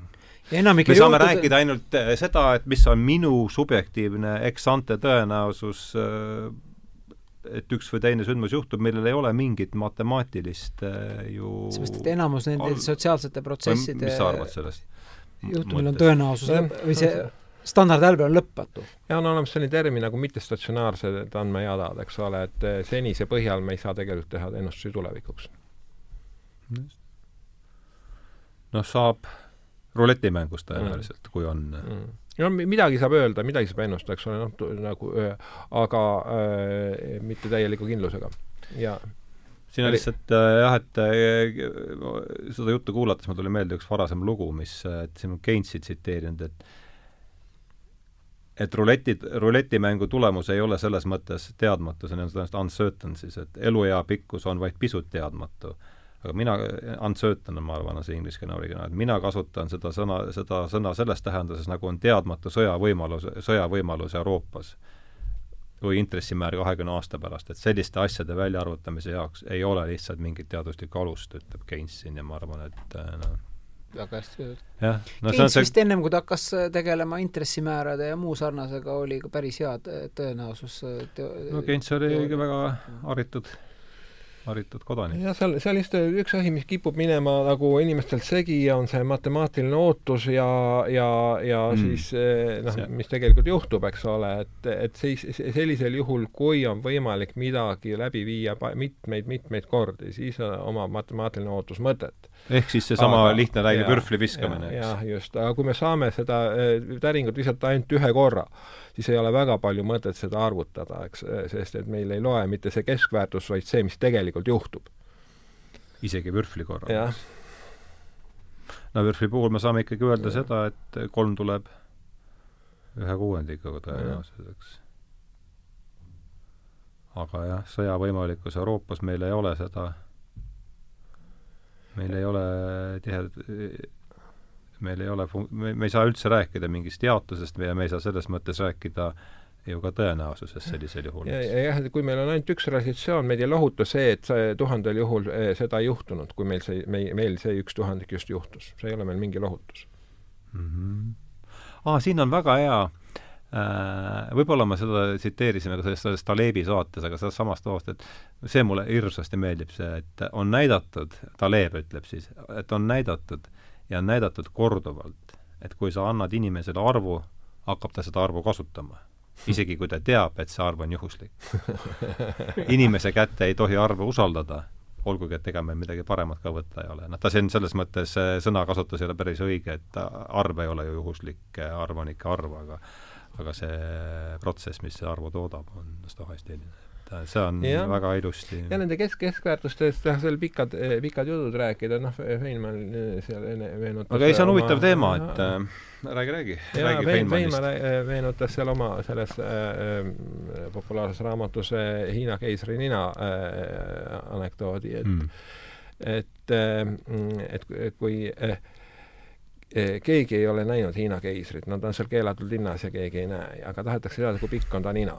Speaker 1: me saame juhtude... rääkida ainult äh, seda, et mis on minu subjektiivne ex-ante tõenäosus äh, et üks või teine sündmus juhtub, millel ei ole mingit matemaatilist äh, ju
Speaker 3: seepärast, et enamus nende all... sotsiaalsete protsesside
Speaker 1: mis sa arvad sellest?
Speaker 3: juhtumil on tõenäosus või see standardhälve on lõpmatu.
Speaker 2: ja on olemas selline termin nagu mittestatsionaarsed andmejadad, eks ole, et eh, senise põhjal me ei saa tegelikult teha ennustusi tulevikuks.
Speaker 1: noh, saab ruletimängus tõenäoliselt mm., kui on
Speaker 2: mm. no midagi saab öelda, midagi saab ennustada, eks ole, noh, nagu aga äh, mitte täieliku kindlusega. ja
Speaker 1: siin on lihtsalt äh, jah, et äh, seda juttu kuulates mul tuli meelde üks varasem lugu, mis, et siin on Keinsi tsiteerinud, et et ruleti, ruletimängu tulemus ei ole selles mõttes teadmatu, see on tõenäoliselt uncertain siis, et eluea pikkus on vaid pisut teadmatu. aga mina, uncertain on, ma arvan, on see ingliskeelne originaal, et mina kasutan seda sõna, seda sõna selles tähenduses, nagu on teadmatu sõjavõimalus, sõjavõimalus Euroopas või intressimäär kahekümne aasta pärast, et selliste asjade väljaarvutamise jaoks ei ole lihtsalt mingit teaduslikku alust, ütleb Keynes siin ja ma arvan, et noh,
Speaker 3: väga hästi öeldud. no Keynes see vist ennem, kui ta hakkas äh, tegelema intressimäärade ja muu sarnasega, oli ka päris hea tõenäosus äh, teo-,
Speaker 1: no Keynes oli ikka väga haritud haritud kodanik.
Speaker 2: jah, seal, seal just üks asi, mis kipub minema nagu inimestelt segi, on see matemaatiline ootus ja, ja, ja mm. siis noh, mis tegelikult juhtub, eks ole, et, et siis sellisel juhul, kui on võimalik midagi läbi viia mitmeid-mitmeid kordi, siis omab matemaatiline ootus mõtet.
Speaker 1: Ehk siis seesama lihtne läinud pürfli viskamine, eks?
Speaker 2: jah, just, aga kui me saame seda eh, täringut visata ainult ühe korra, siis ei ole väga palju mõtet seda arvutada, eks, sest et meil ei loe mitte see keskväärtus, vaid see, mis tegelikult juhtub.
Speaker 1: isegi vürfli korral? no vürfli puhul me saame ikkagi öelda ja. seda, et kolm tuleb ühe kuuendikuga tõenäoliselt, eks. aga jah, sõja võimalikkus Euroopas meil ei ole seda, meil ei ole tihe-, meil ei ole me, me ei saa üldse rääkida mingist jaotusest ja me ei saa selles mõttes rääkida ju ka tõenäosusest sellisel juhul.
Speaker 2: ja, ja jah, kui meil on ainult üks realisatsioon, meid ei lohuta see, et see tuhandel juhul eh, seda ei juhtunud, kui meil see, meil, meil see üks tuhandik just juhtus. see ei ole meil mingi lohutus
Speaker 1: mm. -hmm. Ah, siin on väga hea äh, võib-olla me seda tsiteerisime ka selles, selles Talebi saates, aga sellest samast loost, et see mulle hirmsasti meeldib, see, et on näidatud, Taleb ütleb siis, et on näidatud, ja on näidatud korduvalt, et kui sa annad inimesele arvu, hakkab ta seda arvu kasutama. isegi kui ta teab, et see arv on juhuslik. inimese kätte ei tohi arve usaldada, olgugi et ega meil midagi paremat ka võtta ei ole. noh, ta siin selles mõttes sõnakasutus ei ole päris õige, et arv ei ole ju juhuslik, arv on ikka arv, aga aga see protsess, mis see arvu toodab, on stohastiline et see on ja. väga ilusti.
Speaker 2: ja nende kesk, keskväärtustest jah, seal pikad, eh, pikad jutud rääkida, noh, Feinmann eh, seal enne meenutas
Speaker 1: aga ei, see on huvitav teema, et äh, räägi, räägi.
Speaker 2: jaa, Feinmann meenutas seal oma selles äh, populaarses raamatus äh, Hiina keisri nina äh, anekdoodi, et mm. et äh,, et kui äh, eh, keegi ei ole näinud Hiina keisrit, ta on seal keelatud linnas ja keegi ei näe, aga tahetakse teada, kui pikk on ta nina.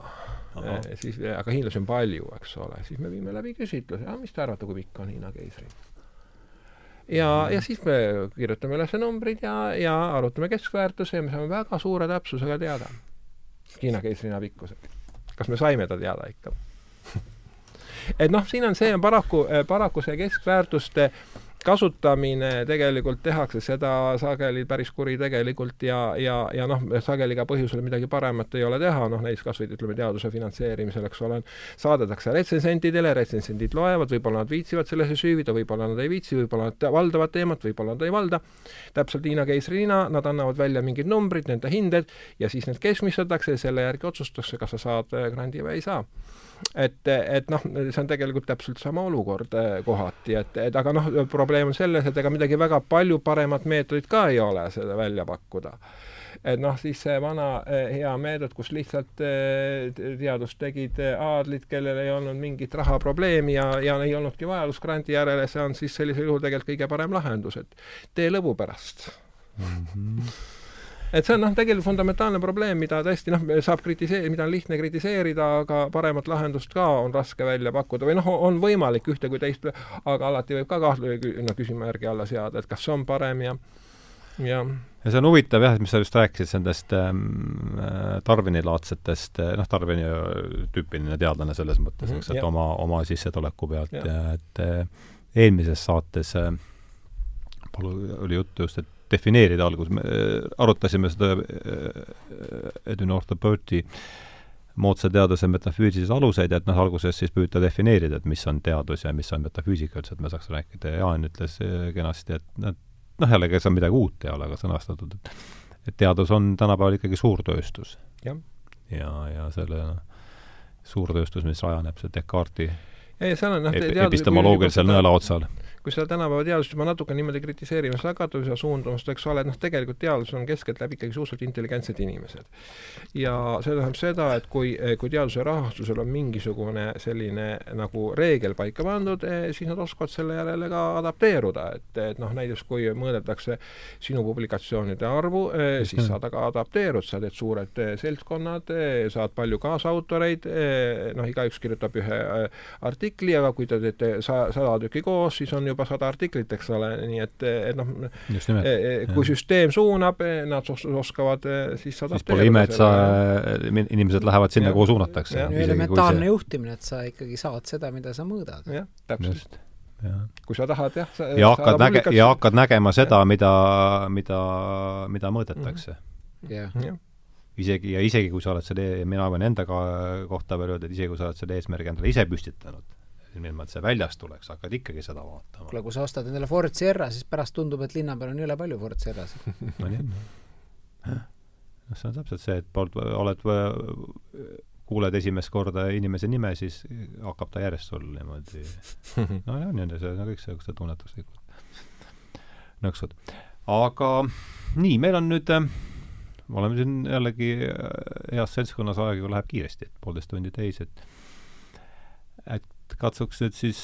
Speaker 2: Eh, siis, aga hiinlasi on palju, eks ole, siis me viime läbi küsitluse, mis te arvate, kui pikk on Hiina keisri? ja, ja siis me kirjutame üles numbrid ja, ja arvutame keskväärtuse ja me saame väga suure täpsusega teada Hiina keisrina pikkuse. kas me saime ta teada ikka et noh, siin on see on paraku, paraku see keskväärtuste äh, kasutamine tegelikult tehakse seda sageli päris kuritegelikult ja, ja, ja noh, sageli ka põhjusel midagi paremat ei ole teha, noh näiteks kas või ütleme, teaduse finantseerimisel, eks ole, saadetakse retsensentidele, retsensendid loevad, võib-olla nad viitsivad sellesse süüvida, võib-olla nad ei viitsi, võib-olla nad valdavad teemat, võib-olla nad ei valda, täpselt Hiina keisri Hiina, nad annavad välja mingid numbrid, nende hinded, ja siis need keskmistatakse ja selle järgi otsustatakse, kas sa saad grandi või ei saa et, et noh, see on tegelikult täpselt sama olukord eh, kohati, et, et aga noh, probleem on selles, et ega midagi väga palju paremat meetodit ka ei ole seda välja pakkuda et noh, siis see vana eh, hea meetod, kus lihtsalt eh, teadust tegid aadlid, kellel ei olnud mingit rahaprobleemi ja, ja ei olnudki vajadust grandi järele, see on siis sellisel juhul tegelikult kõige parem lahendus, et tee lõbu pärast mm. -hmm et see on noh, tegelikult fundamentaalne probleem, mida tõesti noh, saab kritiseerida, mida on lihtne kritiseerida, aga paremat lahendust ka on raske välja pakkuda või noh, on võimalik ühte kui teist, aga alati võib ka kahtle-, no küsimärgi alla seada, et kas see on parem ja ja
Speaker 1: ja see on huvitav jah, et mis sa just rääkisid nendest ähm, Darwini-laadsetest, noh, Darwini tüüpiline teadlane selles mõttes, eks, et ja. oma, oma sissetuleku pealt ja, ja et äh, eelmises saates äh, oli juttu just, et defineerida alguses, me äh, arutasime seda äh, Edwin Arthur Burti moodsa teaduse metafüüsilisi aluseid, et noh, alguses siis püüda defineerida, et mis on teadus ja mis on metafüüsika üldse, et me saaks rääkida. Ja Jaan ütles äh, kenasti, et noh, noh jällegi see on midagi uut ei ole ka sõnastatud, et et teadus on tänapäeval ikkagi suurtööstus. ja, ja, ja selle suurtööstus, mis rajaneb see Descartesi
Speaker 2: ei, seal on noh,
Speaker 1: epistemoloogilisel nõela otsal
Speaker 2: kui seda tänapäeva teadust juba natuke niimoodi või seda suundumust, eks ole, noh, tegelikult teadus on keskeltläbi ikkagi suhteliselt intelligentsed inimesed. ja see tähendab seda, et kui, kui teaduse rahastusel on mingisugune selline nagu reegel paika pandud, eh, siis nad oskavad selle järele ka adapteeruda, et, et noh, näiteks kui mõõdetakse sinu publikatsioonide arvu, eh, siis sa ka adapteerud, sa teed suured eh, seltskonnad, saad palju kaasautoreid, noh, igaüks kirjutab ühe artikli, aga kui te teete sada tükki koos, siis on juba sada artiklit, eks ole, nii et, et noh, e, e, kui ja. süsteem suunab, e, nad os oskavad siis
Speaker 1: siis pole ime, et sa, inimesed lähevad sinna, kuhu suunatakse.
Speaker 3: elementaarne see... juhtimine, et sa ikkagi saad seda, mida sa mõõdad.
Speaker 2: jah, täpselt. kui sa tahad jah
Speaker 1: sa, ja hakkad näge-, ja hakkad nägema seda, mida, mida, mida mõõdetakse
Speaker 3: mm. -hmm. jah ja
Speaker 1: isegi, ja isegi kui sa oled selle, mina võin enda ka kohta veel öelda, et isegi kui sa oled selle eesmärgi endale ise püstitanud, ilma et see väljast tuleks, hakkad ikkagi seda vaatama.
Speaker 3: kuule, kui sa ostad endale Ford Sierra, siis pärast tundub, et linna peal on jõle palju Ford Sierrasid
Speaker 1: no nii on. noh, see on täpselt see, et poolt oled, kuuled esimest korda inimese nime, siis hakkab ta järjest sul niimoodi no jah, nii on see, no kõik niisugused tunnetuslikud nõksud. aga nii, meil on nüüd me oleme siin jällegi heas seltskonnas, aeg ju läheb kiiresti, et poolteist tundi täis, et et katsuks nüüd siis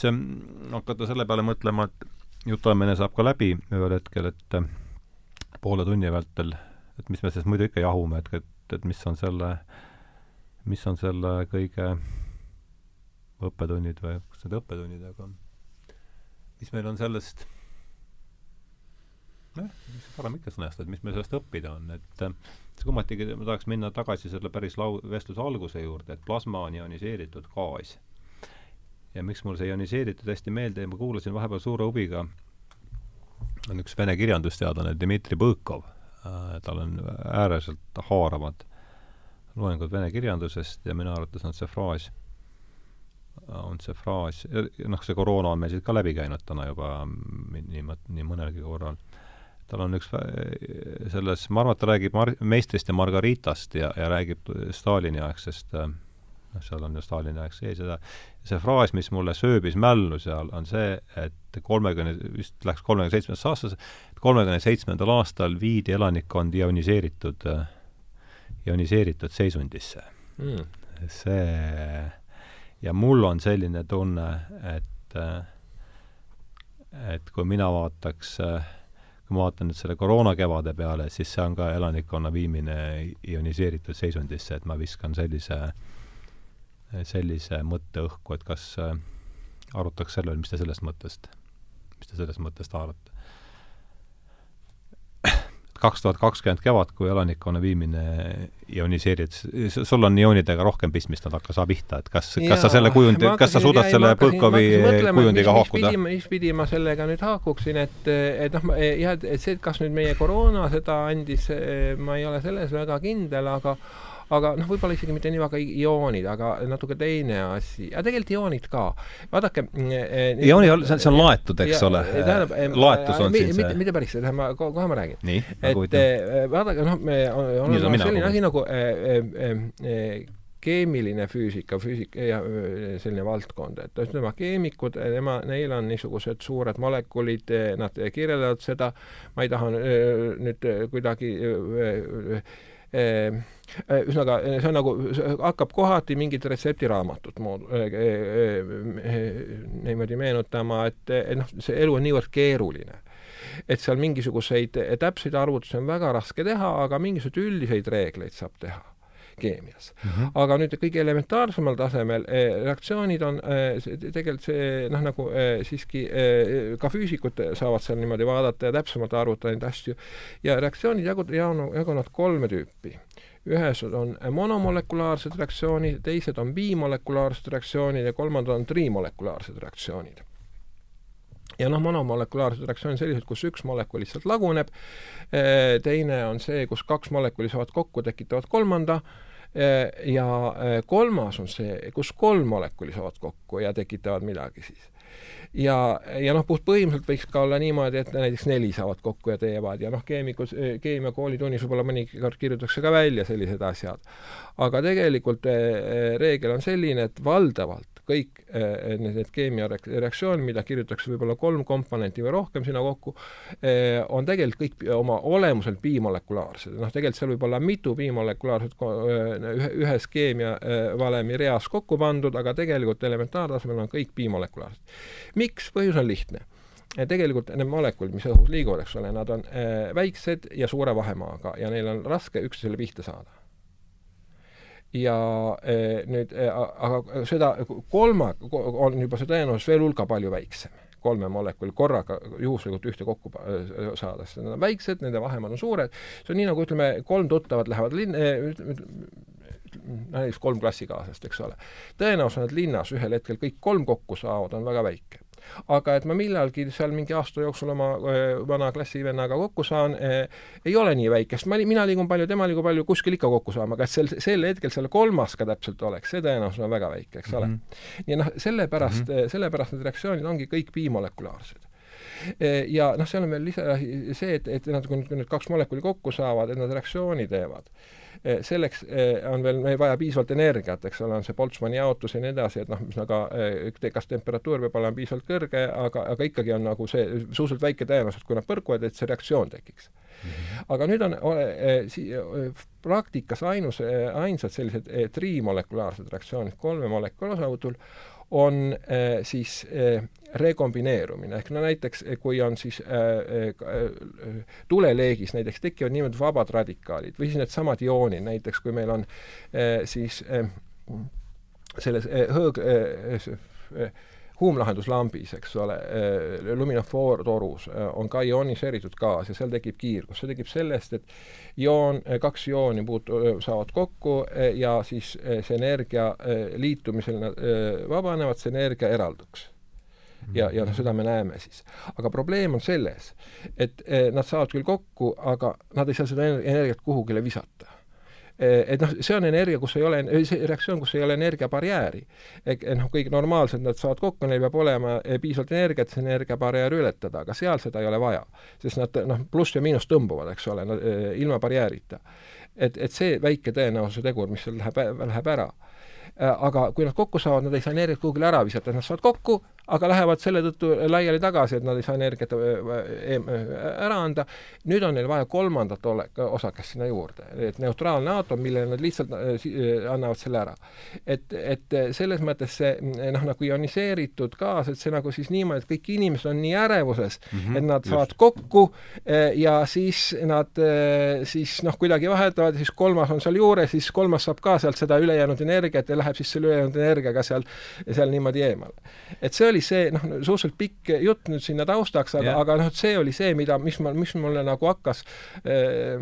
Speaker 1: hakata selle peale mõtlema, et jutuajamine saab ka läbi ühel hetkel, et poole tunni vältel, et mis me siis muidu ikka jahume, et, et, et mis on selle, mis on selle kõige õppetunnid või kas need õppetunnid, aga mis meil on sellest noh, mis varem ikka sõnastada, et mis meil sellest õppida on, et see kummatigi, ma tahaks minna tagasi selle päris lau-, vestluse alguse juurde, et plasma on ioniseeritud gaas ja miks mul see ioniseeritud hästi meelde jäi, ma kuulasin vahepeal suure huviga, on üks vene kirjandusteadlane Dmitri Põõkov. Äh,, tal on ääreselt haaravad loengud vene kirjandusest ja minu arvates on see fraas, on see fraas, noh, see koroona on meil siit ka läbi käinud täna juba nii, nii mõnelgi korral, tal on üks selles, ma arvan, et ta räägib Mar-, meistrist ja Margaritast ja, ja räägib Stalini aegsest äh, noh, seal on ju Stalini aeg sees ja see fraas, mis mulle sööbis mällu seal, on see, et kolmekümne, vist läks kolmekümne seitsmendasse aastasse, kolmekümne seitsmendal aastal viidi elanikkond ioniseeritud, ioniseeritud seisundisse. Mm.. see, ja mul on selline tunne, et et kui mina vaataks, kui kui ma vaatan nüüd selle koroonakevade peale, siis see on ka elanikkonna viimine ioniseeritud seisundisse, et ma viskan sellise, sellise mõtte õhku, et kas äh, arutaks selle üle, mis te sellest mõttest, mis te sellest mõttest arvate? kaks tuhat kakskümmend kevad, kui elanikkonna viimine ioniseeritud, sul on ioonidega rohkem pistmist, nad hakka saa pihta, et kas, kas sa selle kujundi, kas sa suudad selle Põlkovi kujundiga haakuda?
Speaker 2: mis pidi ma sellega nüüd haakuksin, et, et noh, jah, et see, et kas nüüd meie koroona seda andis, ma ei ole selles väga kindel, aga aga noh, võib-olla isegi mitte nii väga ioonid, aga natuke teine asi, aga tegelikult ioonid ka. vaadake
Speaker 1: eh,. iooni, see on laetud, eks ja, ole. tähendab, laetus on
Speaker 2: mi,
Speaker 1: siin
Speaker 2: see. mitte päris, tähendab, ma kohe ma räägin.
Speaker 1: nii,
Speaker 2: et eh, vaadake, noh, me on, on selline asi nagu eh, eh, eh, keemiline füüsika, füüsika ja selline valdkond, et ütleme, keemikud, nema, neil on niisugused suured molekulid, nad kirjeldavad seda, ma ei taha nüüd kuidagi ühesõnaga, see on nagu, hakkab kohati mingit retseptiraamatut mood- niimoodi meenutama, et, et noh, see elu on niivõrd keeruline et seal mingisuguseid täpseid arvutusi on väga raske teha, aga mingisuguseid üldiseid reegleid saab teha keemias mm. -hmm. aga nüüd kõige elementaarsemal tasemel eh, reaktsioonid on eh, tegelikult see noh, nagu eh, siiski eh, ka füüsikud saavad seal niimoodi vaadata ja täpsemalt arvutada neid asju ja reaktsioonid jagu-, jagunevad kolme tüüpi ühes on monomolekulaarsed reaktsioonid, teised on bimolekulaarsed reaktsioonid ja kolmandad on trimolekulaarsed reaktsioonid. Ja noh, monomolekulaarsed reaktsioonid sellised, kus üks molekul lihtsalt laguneb, eh, teine on see, kus kaks molekuli saavad kokku, tekitavad kolmanda, eh, ja eh, kolmas on see, kus kolm molekuli saavad kokku ja tekitavad midagi siis ja, ja noh, puhtpõhimõtteliselt võiks ka olla niimoodi, et näiteks neli saavad kokku ja teevad ja noh, keemikus, keemiakoolitunnis võib-olla mõnikord kirjutatakse ka välja sellised asjad. aga tegelikult reegel on selline, et valdavalt kõik eh, need, keemiareaktsioonid, mida kirjutatakse võib-olla kolm komponenti või rohkem sinna kokku, eh, on tegelikult kõik oma olemuselt bimolekulaarsed. noh, tegelikult seal võib olla mitu bimolekulaarset ühe, ühes keemiavalemi reas kokku pandud, aga tegelikult elementaartasemel on kõik bimolekulaarsed. miks? põhjus on lihtne tegelikult need molekulid, mis õhus liiguvad, eks ole, nad on äh, väiksed ja suure vahemaaga ja neil on raske üksteisele pihta saada ja eh, nüüd eh,, aga seda kolma, on juba see tõenäosus veel hulga palju väiksem. Kolme molekuli korraga juhuslikult ühte kokku eh, saada, sest nad on väiksed, nende vahemaad on suured, see on nii, nagu ütleme, kolm tuttavat lähevad linn- eh,, näiteks kolm klassikaaslast, eks ole. tõenäosus, et linnas ühel hetkel kõik kolm kokku saavad, on väga väike aga et ma millalgi seal mingi aasta jooksul oma vana klassivennaga kokku saan ei ole nii väike, sest ma, mina liigun palju, tema liigub palju, kuskil ikka kokku saame, aga et sel, sel hetkel seal kolmas ka täpselt oleks, see tõenäosus on väga väike, eks ole mm. -hmm. ja noh, sellepärast mm, -hmm. sellepärast need reaktsioonid ongi kõik bimolekulaarsed ja noh, seal on veel lisa see, et, et nad, kui nüüd kaks molekuli kokku saavad, et nad reaktsiooni teevad Eh, selleks eh, on veel meil vaja piisavalt energiat, eks ole, on see Boltzmanni jaotus ja nii edasi, et noh, ühesõnaga kas temperatuur peab olema piisavalt kõrge, aga, aga ikkagi on nagu see suhteliselt väike tõenäosus, et kui nad põrkuvad, et see reaktsioon tekiks mm. -hmm. aga nüüd on äh, praktikas ainus, ainsad sellised trimolekulaarsed reaktsioonid kolme molekuli osavõtul on siis rekombineerumine, ehk no näiteks kui on siis äh, äh, tuleleegis näiteks tekivad niimoodi vabad radikaalid või siis needsamad ioonid, näiteks kui meil on äh, siis äh, selles äh, hõõg äh, äh, kuumlahenduslambis, eks ole, luminofoortorus on ka ioniseeritud gaas ja seal tekib kiirgus. see tekib sellest, et joon, kaks jooni puutu-, saavad kokku ja siis see energia liitumisel nad vabanevad, see energia eralduks ja, ja noh, seda me näeme siis. aga probleem on selles, et nad saavad küll kokku, aga nad ei saa seda energiat kuhugile visata Eh, et noh, see on energia, kus ei ole, see reaktsioon, kus ei ole energiabarjääri. noh, kõik normaalselt nad saavad kokku, neil peab olema eh, piisavalt energiat, see energiabarjäär ületada, aga seal seda ei ole vaja. sest nad noh, pluss ja miinus tõmbuvad, eks ole eh, ilma barjäärita. et, et see väike tõenäosuse tegur, mis seal läheb, läheb ära aga kui nad kokku saavad, nad ei saa energiat kuhugile ära visata, nad saavad kokku, aga lähevad selle tõttu laiali tagasi, et nad ei saa energiat ära anda. nüüd on neil vaja kolmandat ole-, osakest sinna juurde, et neutraalne aatom, millele nad lihtsalt annavad selle ära. et, et selles mõttes see noh, nagu ioniseeritud gaas, et see nagu siis niimoodi, et kõik inimesed on nii ärevuses mm, -hmm, et nad just. saavad kokku ja siis nad siis noh, kuidagi vahetavad ja siis kolmas on seal juures, siis kolmas saab ka sealt seda ülejäänud energiat ja läheb siis selle ülejäänud energiaga seal, seal niimoodi eemale. et see oli see noh, suhteliselt pikk jutt nüüd sinna taustaks, aga, aga noh, see oli see, mida, mis ma, mis mulle nagu hakkas äh,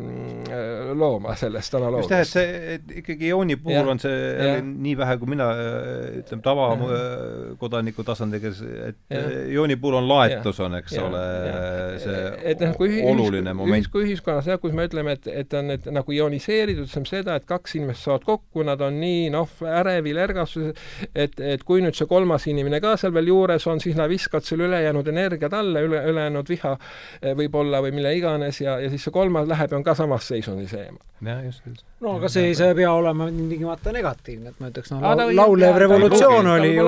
Speaker 2: looma sellest analoogiast.
Speaker 1: just jah, et see, et ikkagi jooni puhul ja, on see ja. nii vähe, kui mina ütleme, tavakodaniku tasandil, kes, et ja. jooni puhul on laetus, on, eks ja, ole, see et, noh, kui oluline ühis, moment.
Speaker 2: kui ühiskonnas jah, kus me ütleme, et, et on need nagu ioniseeritud, see on seda, et kaks inimest saavad kokku, nad on nii noh, ärevil, ärgastuses, et, et kui nüüd see kolmas inimene ka seal veel juures on, siis nad viskavad selle ülejäänud energia talle, üle, ülejäänud viha eh, võib-olla või mille iganes ja, ja siis see kolmas läheb ja on ka samas seisundis eemal.
Speaker 1: jah, just, just.
Speaker 3: no aga see ei pea olema tingimata negatiivne, et ma ütleks, noh, laulev revolutsioon oli ju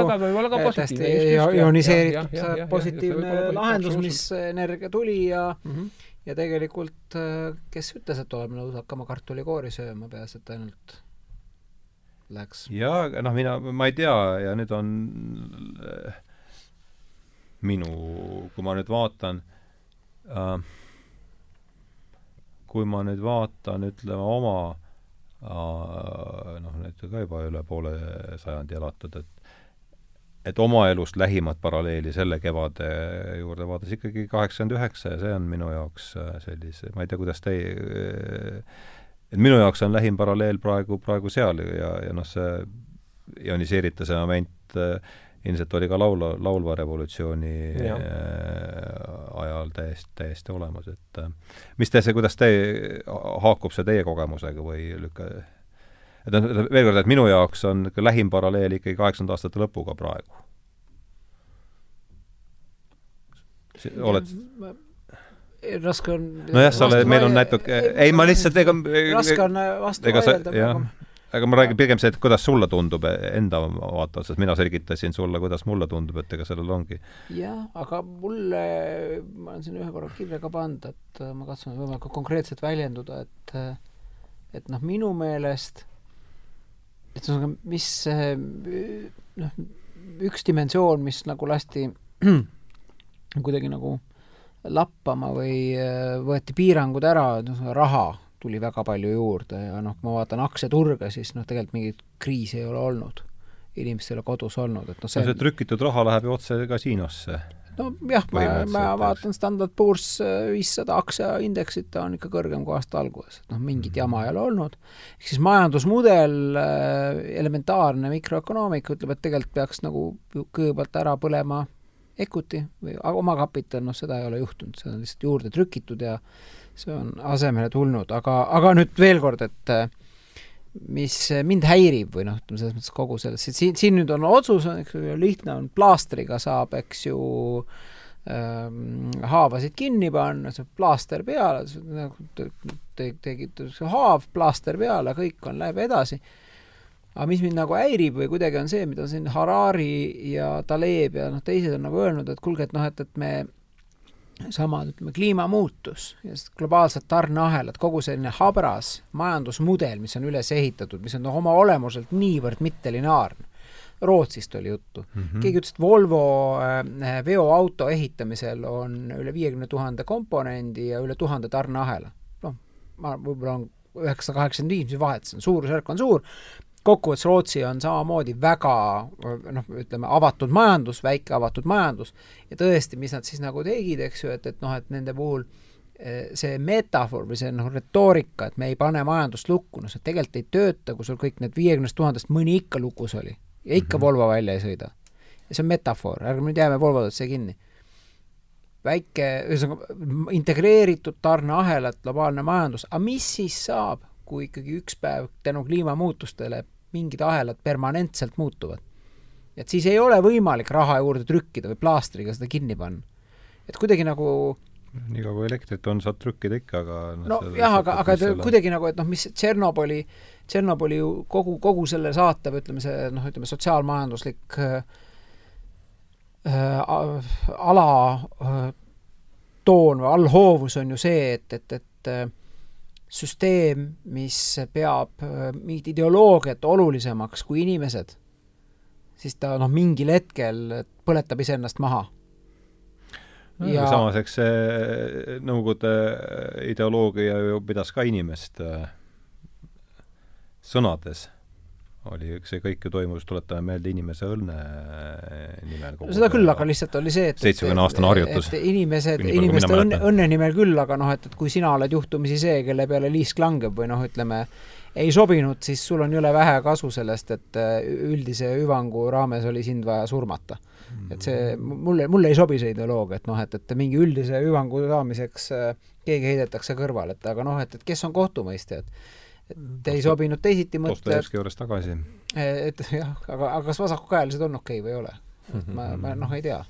Speaker 3: täiesti ioniseeritud positiivne lahendus, mis energia tuli ja mm -hmm ja tegelikult kes ütles, et oleme nõus hakkama kartulikoori sööma, peaasi, et ainult läks.
Speaker 1: jaa, noh, mina, ma ei tea ja nüüd on äh, minu, kui ma nüüd vaatan äh,, kui ma nüüd vaatan, ütleme, oma äh, noh, nüüd ka juba üle poole sajandi elatud, et et oma elust lähimat paralleeli selle kevade juurde vaadates ikkagi kaheksakümmend üheksa ja see on minu jaoks äh, sellise, ma ei tea, kuidas teie et minu jaoks on lähim paralleel praegu, praegu seal ja, ja noh, see ioniseerituse moment äh, ilmselt oli ka laula, laulva revolutsiooni ja. äh, ajal täiesti, täiesti olemas, et äh, mis te see, kuidas te, haakub see teie kogemusega või lükka-, et noh, veel kord, et minu jaoks on lähim paralleel ikkagi kaheksakümnendate aastate lõpuga praegu. oled
Speaker 3: raske on
Speaker 1: nojah, sa oled, meil on natuke, ei ma lihtsalt ega
Speaker 3: raske on vastu vaielda
Speaker 1: praegu aga ma räägin pigem see, et kuidas sulle tundub enda vaate otsast, mina selgitasin sulle, kuidas mulle tundub, et ega sellel ongi.
Speaker 3: jah, aga mulle, ma olen siin ühe korra kirja ka pannud, et ma katsun võimalikult konkreetselt väljenduda, et et noh, minu meelest et ühesõnaga, mis noh, üks dimensioon, mis nagu lasti kuidagi nagu lappama või äh, võeti piirangud ära, noh, raha tuli väga palju juurde ja noh, kui ma vaatan aktsiaturge, siis noh, tegelikult mingit kriisi ei ole olnud. inimestel ole kodus olnud, et noh
Speaker 1: see no see trükitud raha läheb ju otse kasiinosse.
Speaker 3: nojah, ma, ma vaatan Standard Poor's äh, viissada aktsiaindeksit, ta on ikka kõrgem kui aasta alguses, et noh, mingit jama ei ole olnud. ehk siis majandusmudel, äh, elementaarne mikroökonoomika ütleb, et tegelikult peaks nagu kõigepealt ära põlema equity või omakapital, noh, seda ei ole juhtunud, seda on lihtsalt juurde trükitud ja see on asemele tulnud, aga, aga nüüd veel kord, et mis mind häirib või noh, ütleme selles mõttes kogu selles, et siin, siin nüüd on otsus, on eks ju, lihtne on, plaastriga saab, eks ju, ähm, haavasid kinni panna, plaaster peale, nagu te, tegite haav, plaaster peale, kõik on, läheb edasi. Aga mis mind nagu häirib või kuidagi on see, mida siin Harari ja Taleb ja noh, teised on nagu öelnud, et kuulge, et noh, et, et me samad, ütleme, kliimamuutus ja globaalsed tarneahelad, kogu selline habras majandusmudel, mis on üles ehitatud, mis on noh, oma olemuselt niivõrd mittelineaarne. Rootsist oli juttu mm. -hmm. keegi ütles, et Volvo äh, veoauto ehitamisel on üle viiekümne tuhande komponendi ja üle tuhande tarneahela. noh, ma võib-olla on üheksasada kaheksakümmend viis, mis vahet, see on suurusjärk on suur, kokkuvõttes Rootsi on samamoodi väga noh, ütleme avatud majandus, väike avatud majandus ja tõesti, mis nad siis nagu tegid, eks ju, et, et noh, et nende puhul eh, see metafoor või see noh, retoorika, et me ei pane majandust lukku, no see tegelikult ei tööta, kui sul kõik need viiekümnest tuhandest mõni ikka lukus oli ja ikka mm -hmm. Volvo välja ei sõida. ja see on metafoor, ärge nüüd jääme Volvodesse kinni. väike, ühesõnaga integreeritud tarneahelad, globaalne majandus, aga mis siis saab, kui ikkagi üks päev tänu kliimamuutustele mingid ahelad permanentselt muutuvad. et siis ei ole võimalik raha juurde trükkida või plaastriga seda kinni panna. et kuidagi nagu
Speaker 1: nii kaua kui elektrit on, saad trükkida ikka, aga
Speaker 3: no jah, aga, aga selle... kuidagi nagu, et noh, mis Tšernobõli, Tšernobõli ju kogu, kogu selle saate või ütleme, see noh, ütleme sotsiaalmajanduslik äh, äh, ala äh, toon või allhoovus on ju see, et, et, et äh, süsteem, mis peab äh, mingit ideoloogiat olulisemaks kui inimesed, siis ta noh, mingil hetkel põletab iseennast maha.
Speaker 1: No, ja samas, eks see Nõukogude ideoloogia ju pidas ka inimest äh, sõnades oli, see kõik ju toimus, tuletame meelde, inimese õnne nimel.
Speaker 3: seda küll, aga lihtsalt oli see, et
Speaker 1: seitsmekümne aastane harjutus.
Speaker 3: inimesed, inimeste õnne, õnne nimel küll, aga noh, et, et kui sina oled juhtumisi see, kelle peale liisk langeb või noh, ütleme, ei sobinud, siis sul on jõle vähe kasu sellest, et äh, üldise hüvangu raames oli sind vaja surmata. et see, mulle, mulle ei sobi see ideoloogia, et noh, et, et mingi üldise hüvangu saamiseks äh, keegi heidetakse kõrvale, et aga noh, et, et kes on kohtumõistjad et ei sobinud teisiti mõtta.
Speaker 1: Dostojevski juures tagasi.
Speaker 3: et jah, aga, aga kas vasakukäelised on okei okay või ei ole? ma, ma noh, ei tea.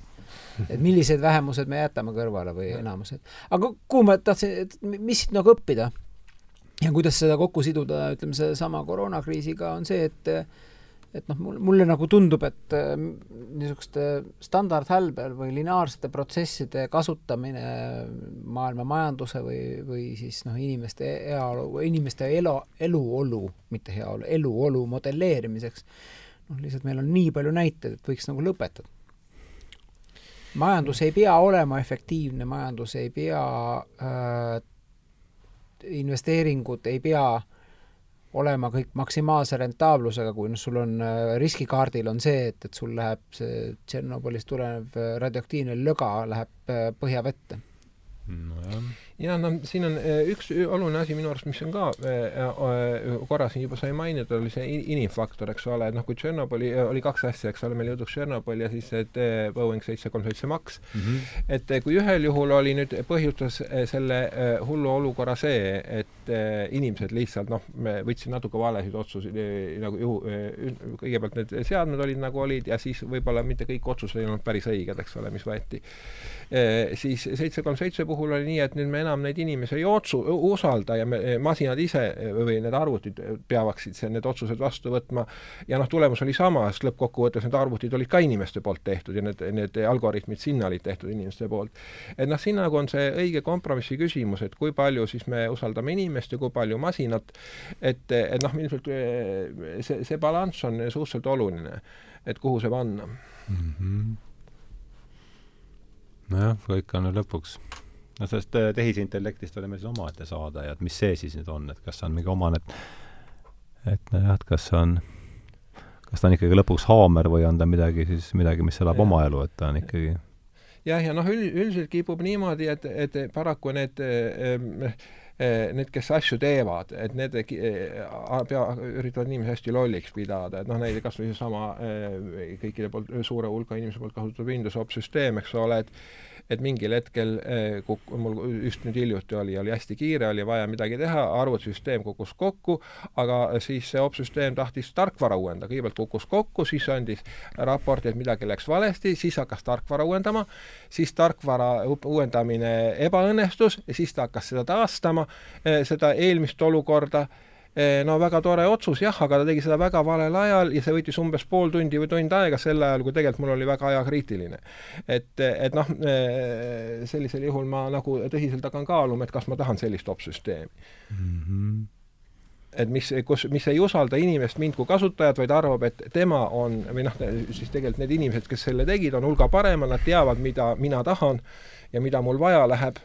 Speaker 3: et millised vähemused me jätame kõrvale või enamused. aga kuhu ma tahtsin, et mis siit nagu õppida ja kuidas seda kokku siduda, ütleme, sedasama koroonakriisiga, on see, et et noh, mul, mulle nagu tundub, et äh, niisuguste standardhälbel või lineaarsete protsesside kasutamine maailma majanduse või, või siis noh, inimeste heaolu, inimeste elu, eluolu, mitte heaolu, eluolu modelleerimiseks, noh, lihtsalt meil on nii palju näiteid, et võiks nagu lõpetada. majandus ei pea olema efektiivne, majandus ei pea äh,, investeeringud ei pea äh, olema kõik maksimaalse rentaablusega, kui noh, sul on äh, riskikaardil on see, et, et sul läheb see Tšernobõlist tulenev äh, radioaktiivne löga läheb äh, põhjavette
Speaker 2: nojah ja no siin on äh, üks oluline asi minu arust, mis on ka äh, äh, korra siin juba sai mainitud, oli see inimfaktor, eks ole, et noh, kui Tšernobõli oli kaks asja, eks ole, meil jõuduks Tšernobõl ja siis see Boeing seitse kolm seitse Max mm. -hmm. et kui ühel juhul oli nüüd, põhjustas selle hullu olukorra see, et inimesed lihtsalt noh, me võtsid natuke valesid otsuseid nagu juhu, kõigepealt need seadmed olid nagu olid ja siis võib-olla mitte kõik otsused ei olnud päris õiged, eks ole, mis võeti. siis seitse kolm seitse puhul oli nii, et nüüd me enam neid inimesi ei otsu-, usalda ja me, masinad ise või need arvutid peavaksid need otsused vastu võtma ja noh, tulemus oli sama, sest lõppkokkuvõttes need arvutid olid ka inimeste poolt tehtud ja need, need algoritmid sinna olid tehtud inimeste poolt. et noh, siin nagu on see õige kompromissi küsimus, et kui palju siis me usaldame inimest ja kui palju masinat, et, et noh, ilmselt eh, see, see balanss on suhteliselt oluline, et kuhu see panna mm. -hmm
Speaker 1: nojah, kõik on lõpuks no sellest äh, tehisintellektist oli meil siis omaette saade ja et mis see siis nüüd on, et kas see on mingi omane, et et nojah, et kas see on, kas ta on ikkagi lõpuks haamer või on ta midagi siis, midagi, mis elab ja. oma elu, et ta on ikkagi
Speaker 2: jah, ja noh, üld-, üldiselt kipub niimoodi, et, et paraku need äh, need, kes asju teevad, et need pea, üritavad inimesi hästi lolliks pidada, et noh, näiteks kas või seesama kõikide poolt, suure hulka inimese poolt kasutatud Windows opsüsteem, eks ole, et et mingil hetkel eh, kuk-, mul just nüüd hiljuti oli, oli hästi kiire, oli vaja midagi teha, arvutisüsteem kukkus kokku, aga siis see opsüsteem tahtis tarkvara uuendada, kõigepealt kukkus kokku, siis andis raporti, et midagi läks valesti, siis hakkas tarkvara uuendama, siis tarkvara uuendamine ebaõnnestus siis ta hakkas seda taastama, eh, seda eelmist olukorda no väga tore otsus jah, aga ta tegi seda väga valel ajal ja see võttis umbes pool tundi või tund aega sel ajal, kui tegelikult mul oli väga ajakriitiline. et, et noh, eh, sellisel juhul ma nagu tõsiselt hakkan kaaluma, et kas ma tahan sellist opsüsteemi mm. -hmm et mis, kus, mis ei usalda inimest, mind kui kasutajat, vaid arvab, et tema on, või noh, siis tegelikult need inimesed, kes selle tegid, on hulga paremad, nad teavad, mida mina tahan ja mida mul vaja läheb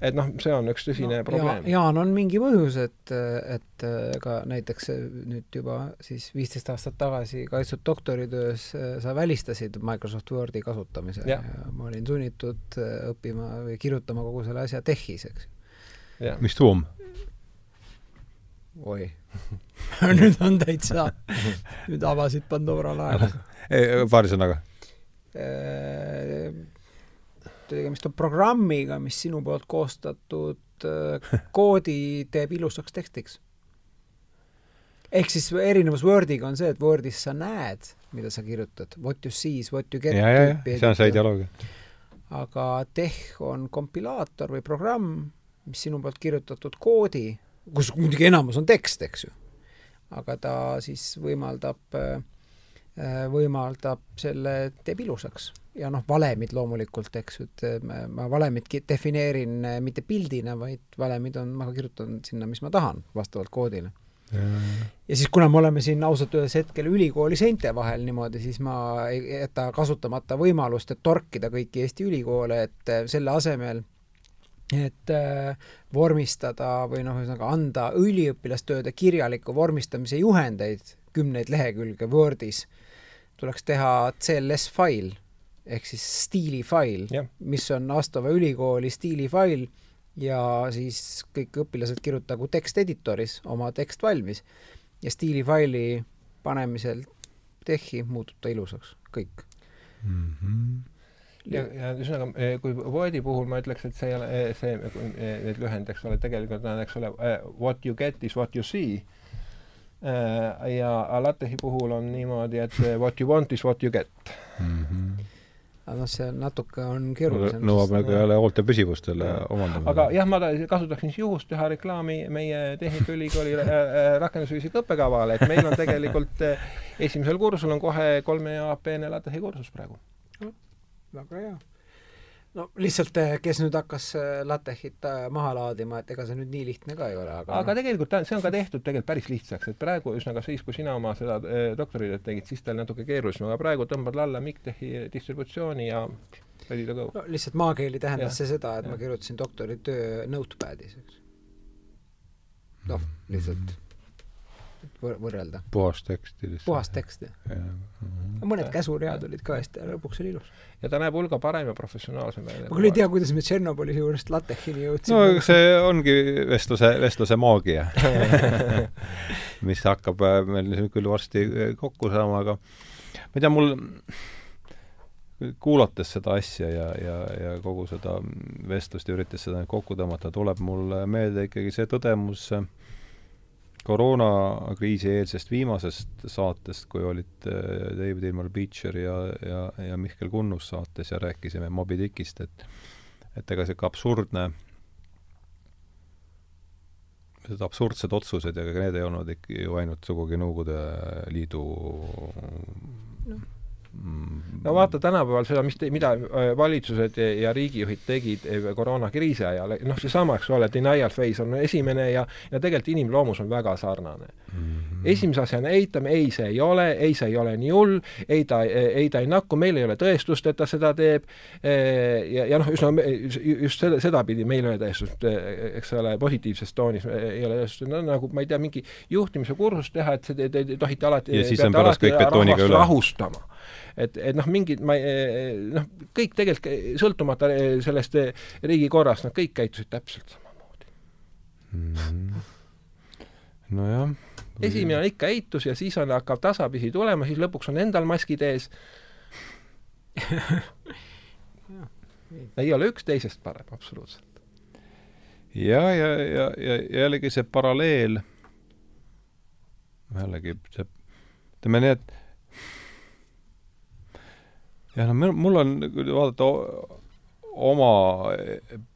Speaker 2: et noh, see on üks tõsine no, probleem.
Speaker 3: Ja,. Jaan, on mingi põhjus, et, et ka näiteks nüüd juba siis viisteist aastat tagasi kaitstud doktoritöös sa välistasid Microsoft Wordi kasutamise ja, ja ma olin sunnitud õppima või kirjutama kogu selle asja TeX-is, eks
Speaker 1: mis tuum?
Speaker 3: oi. Nüüd on täitsa, nüüd avasid Pandora laeva
Speaker 1: paari sõnaga
Speaker 3: tegemist on programmiga, mis sinu poolt koostatud äh, koodi teeb ilusaks tekstiks. ehk siis erinevus Wordiga on see, et Wordis sa näed, mida sa kirjutad, what you see is what you get.
Speaker 1: ja, ja, ja, see on see ideoloogia.
Speaker 3: aga Teh on kompilaator või programm, mis sinu poolt kirjutatud koodi, kus muidugi enamus on tekst, eks ju, aga ta siis võimaldab äh, võimaldab selle, teeb ilusaks. ja noh, valemid loomulikult, eks ju, et ma, ma valemit defineerin mitte pildina, vaid valemid on, ma kirjutan sinna, mis ma tahan, vastavalt koodile ja siis, kuna me oleme siin ausalt öeldes hetkel ülikooli seinte vahel niimoodi, siis ma ei jäta kasutamata võimalust, et torkida kõiki Eesti ülikoole, et äh, selle asemel, et äh, vormistada või noh, ühesõnaga anda üliõpilastööde kirjaliku vormistamise juhendeid, kümneid lehekülge Wordis, tuleks teha CLS fail ehk siis stiilifail, mis on vastava ülikooli stiilifail ja siis kõik õpilased kirjutagu teksteditoris oma tekst valmis ja stiilifaili panemisel tehhi muutub ta ilusaks, kõik
Speaker 2: mm. -hmm ja, ja ühesõnaga, eh, kui Wordi puhul ma ütleks, et see ei ole eh, see, eh, need lühend, eks ole, tegelikult on, eks ole, what you get is what you see. Ja LaTeXi puhul on niimoodi, et what you want is what you get mm.
Speaker 3: -hmm aga noh, see natuke on keerulisem.
Speaker 1: nõuab nagu jälle hoolte püsivust jälle omandamine.
Speaker 2: aga jah, ma kasutaksin siis juhust teha reklaami meie Tehnikaülikooli äh, äh, rakendusfüüsika õppekavale, et meil on tegelikult äh, esimesel kursusel on kohe kolme EAP-ne LaTeX kursus praegu.
Speaker 3: väga hea no lihtsalt, eh, kes nüüd hakkas eh, LaTeXit eh, maha laadima, et ega see nüüd nii lihtne ka ei ole,
Speaker 2: aga aga no. tegelikult see on ka tehtud tegelikult päris lihtsaks, et praegu ühesõnaga siis, kui sina oma seda doktoritööd tegid, siis ta oli natuke keerulisem, aga praegu tõmbad alla MIGTechi distributsiooni ja ready to go.
Speaker 3: no lihtsalt maakeeli tähendas ja. see seda, et ja. ma kirjutasin doktoritöö notepad'is, eks. noh, lihtsalt võr võrrelda.
Speaker 1: puhas tekst.
Speaker 3: puhas tekst, jah ja.. mõned käsuread olid ka hästi, lõpuks oli ilus.
Speaker 2: ja ta näeb hulga parem ja professionaalsem välja.
Speaker 3: ma küll ei tea, kuidas me Tšernobõli juurest LaTeXini jõudsime.
Speaker 1: no see ongi vestluse, vestluse maagia mis hakkab äh, meil küll varsti äh, kokku saama, aga ma ei tea, mul kuulates seda asja ja, ja, ja kogu seda vestlust ja üritas seda kokku tõmmata, tuleb mulle meelde ikkagi see tõdemus äh, koroonakriisi eelsest viimasest saatest, kui olid äh, David Ilmar Beecher ja, ja, ja Mihkel Kunnus saates ja rääkisime Moby Dickist, et et ega sihuke absurdne, need absurdsed otsused ega need ei olnud ikka ju ainult sugugi Nõukogude Liidu no
Speaker 2: no vaata tänapäeval seda, mis, mida äh, valitsused ja, ja riigijuhid tegid äh, koroonakriisi ajal, noh, seesama, eks ole, denial phase on esimene ja, ja tegelikult inimloomus on väga sarnane mm. -hmm. esimese asjana eitame, ei, see ei ole, ei, see ei ole nii hull, ei ta, ei ta ei nakku, meil ei ole tõestust, et ta seda teeb, äh, ja, ja noh, üsna just seda, sedapidi meil ei ole tõestust, eks ole, positiivses toonis ei ole tõestust, no nagu ma ei tea, mingi juhtimise kursust teha, et te, te, te tohite alati
Speaker 1: ja siis on pärast kõik betooniga üle.
Speaker 2: rahustama et, et noh, mingid ma noh, kõik tegelikult sõltumata sellest riigikorrast, nad kõik käitusid täpselt samamoodi mm.
Speaker 1: nojah.
Speaker 2: esimene on ikka eitus ja siis on, hakkab tasapisi tulema, siis lõpuks on endal maskid ees ei ole üks teisest parem, absoluutselt.
Speaker 1: ja, ja, ja, ja jällegi see paralleel, jällegi see, ütleme nii, et jah, no mul on, kui vaadata oma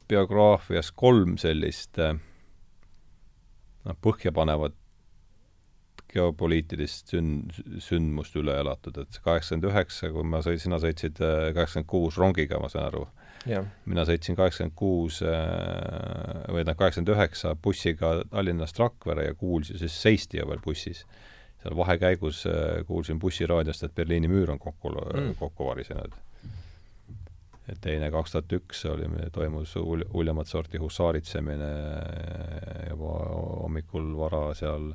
Speaker 1: biograafias kolm sellist noh, põhjapanevat geopoliitilist sünd, sündmust üle elatud, et kaheksakümmend üheksa, kui ma sõitsin, sina sõitsid äh, kaheksakümmend kuus rongiga, ma saan aru. mina sõitsin kaheksakümmend kuus äh, või noh, kaheksakümmend üheksa bussiga Tallinnast Rakvere ja kuulsin, siis seisti ju veel bussis seal vahekäigus äh, kuulsin bussiraadiost, et Berliini müür on kokku mm., kokku varisenud. et teine, kaks tuhat üks oli, toimus ul-, uljemat sorti husaaritsemine äh, juba hommikul vara seal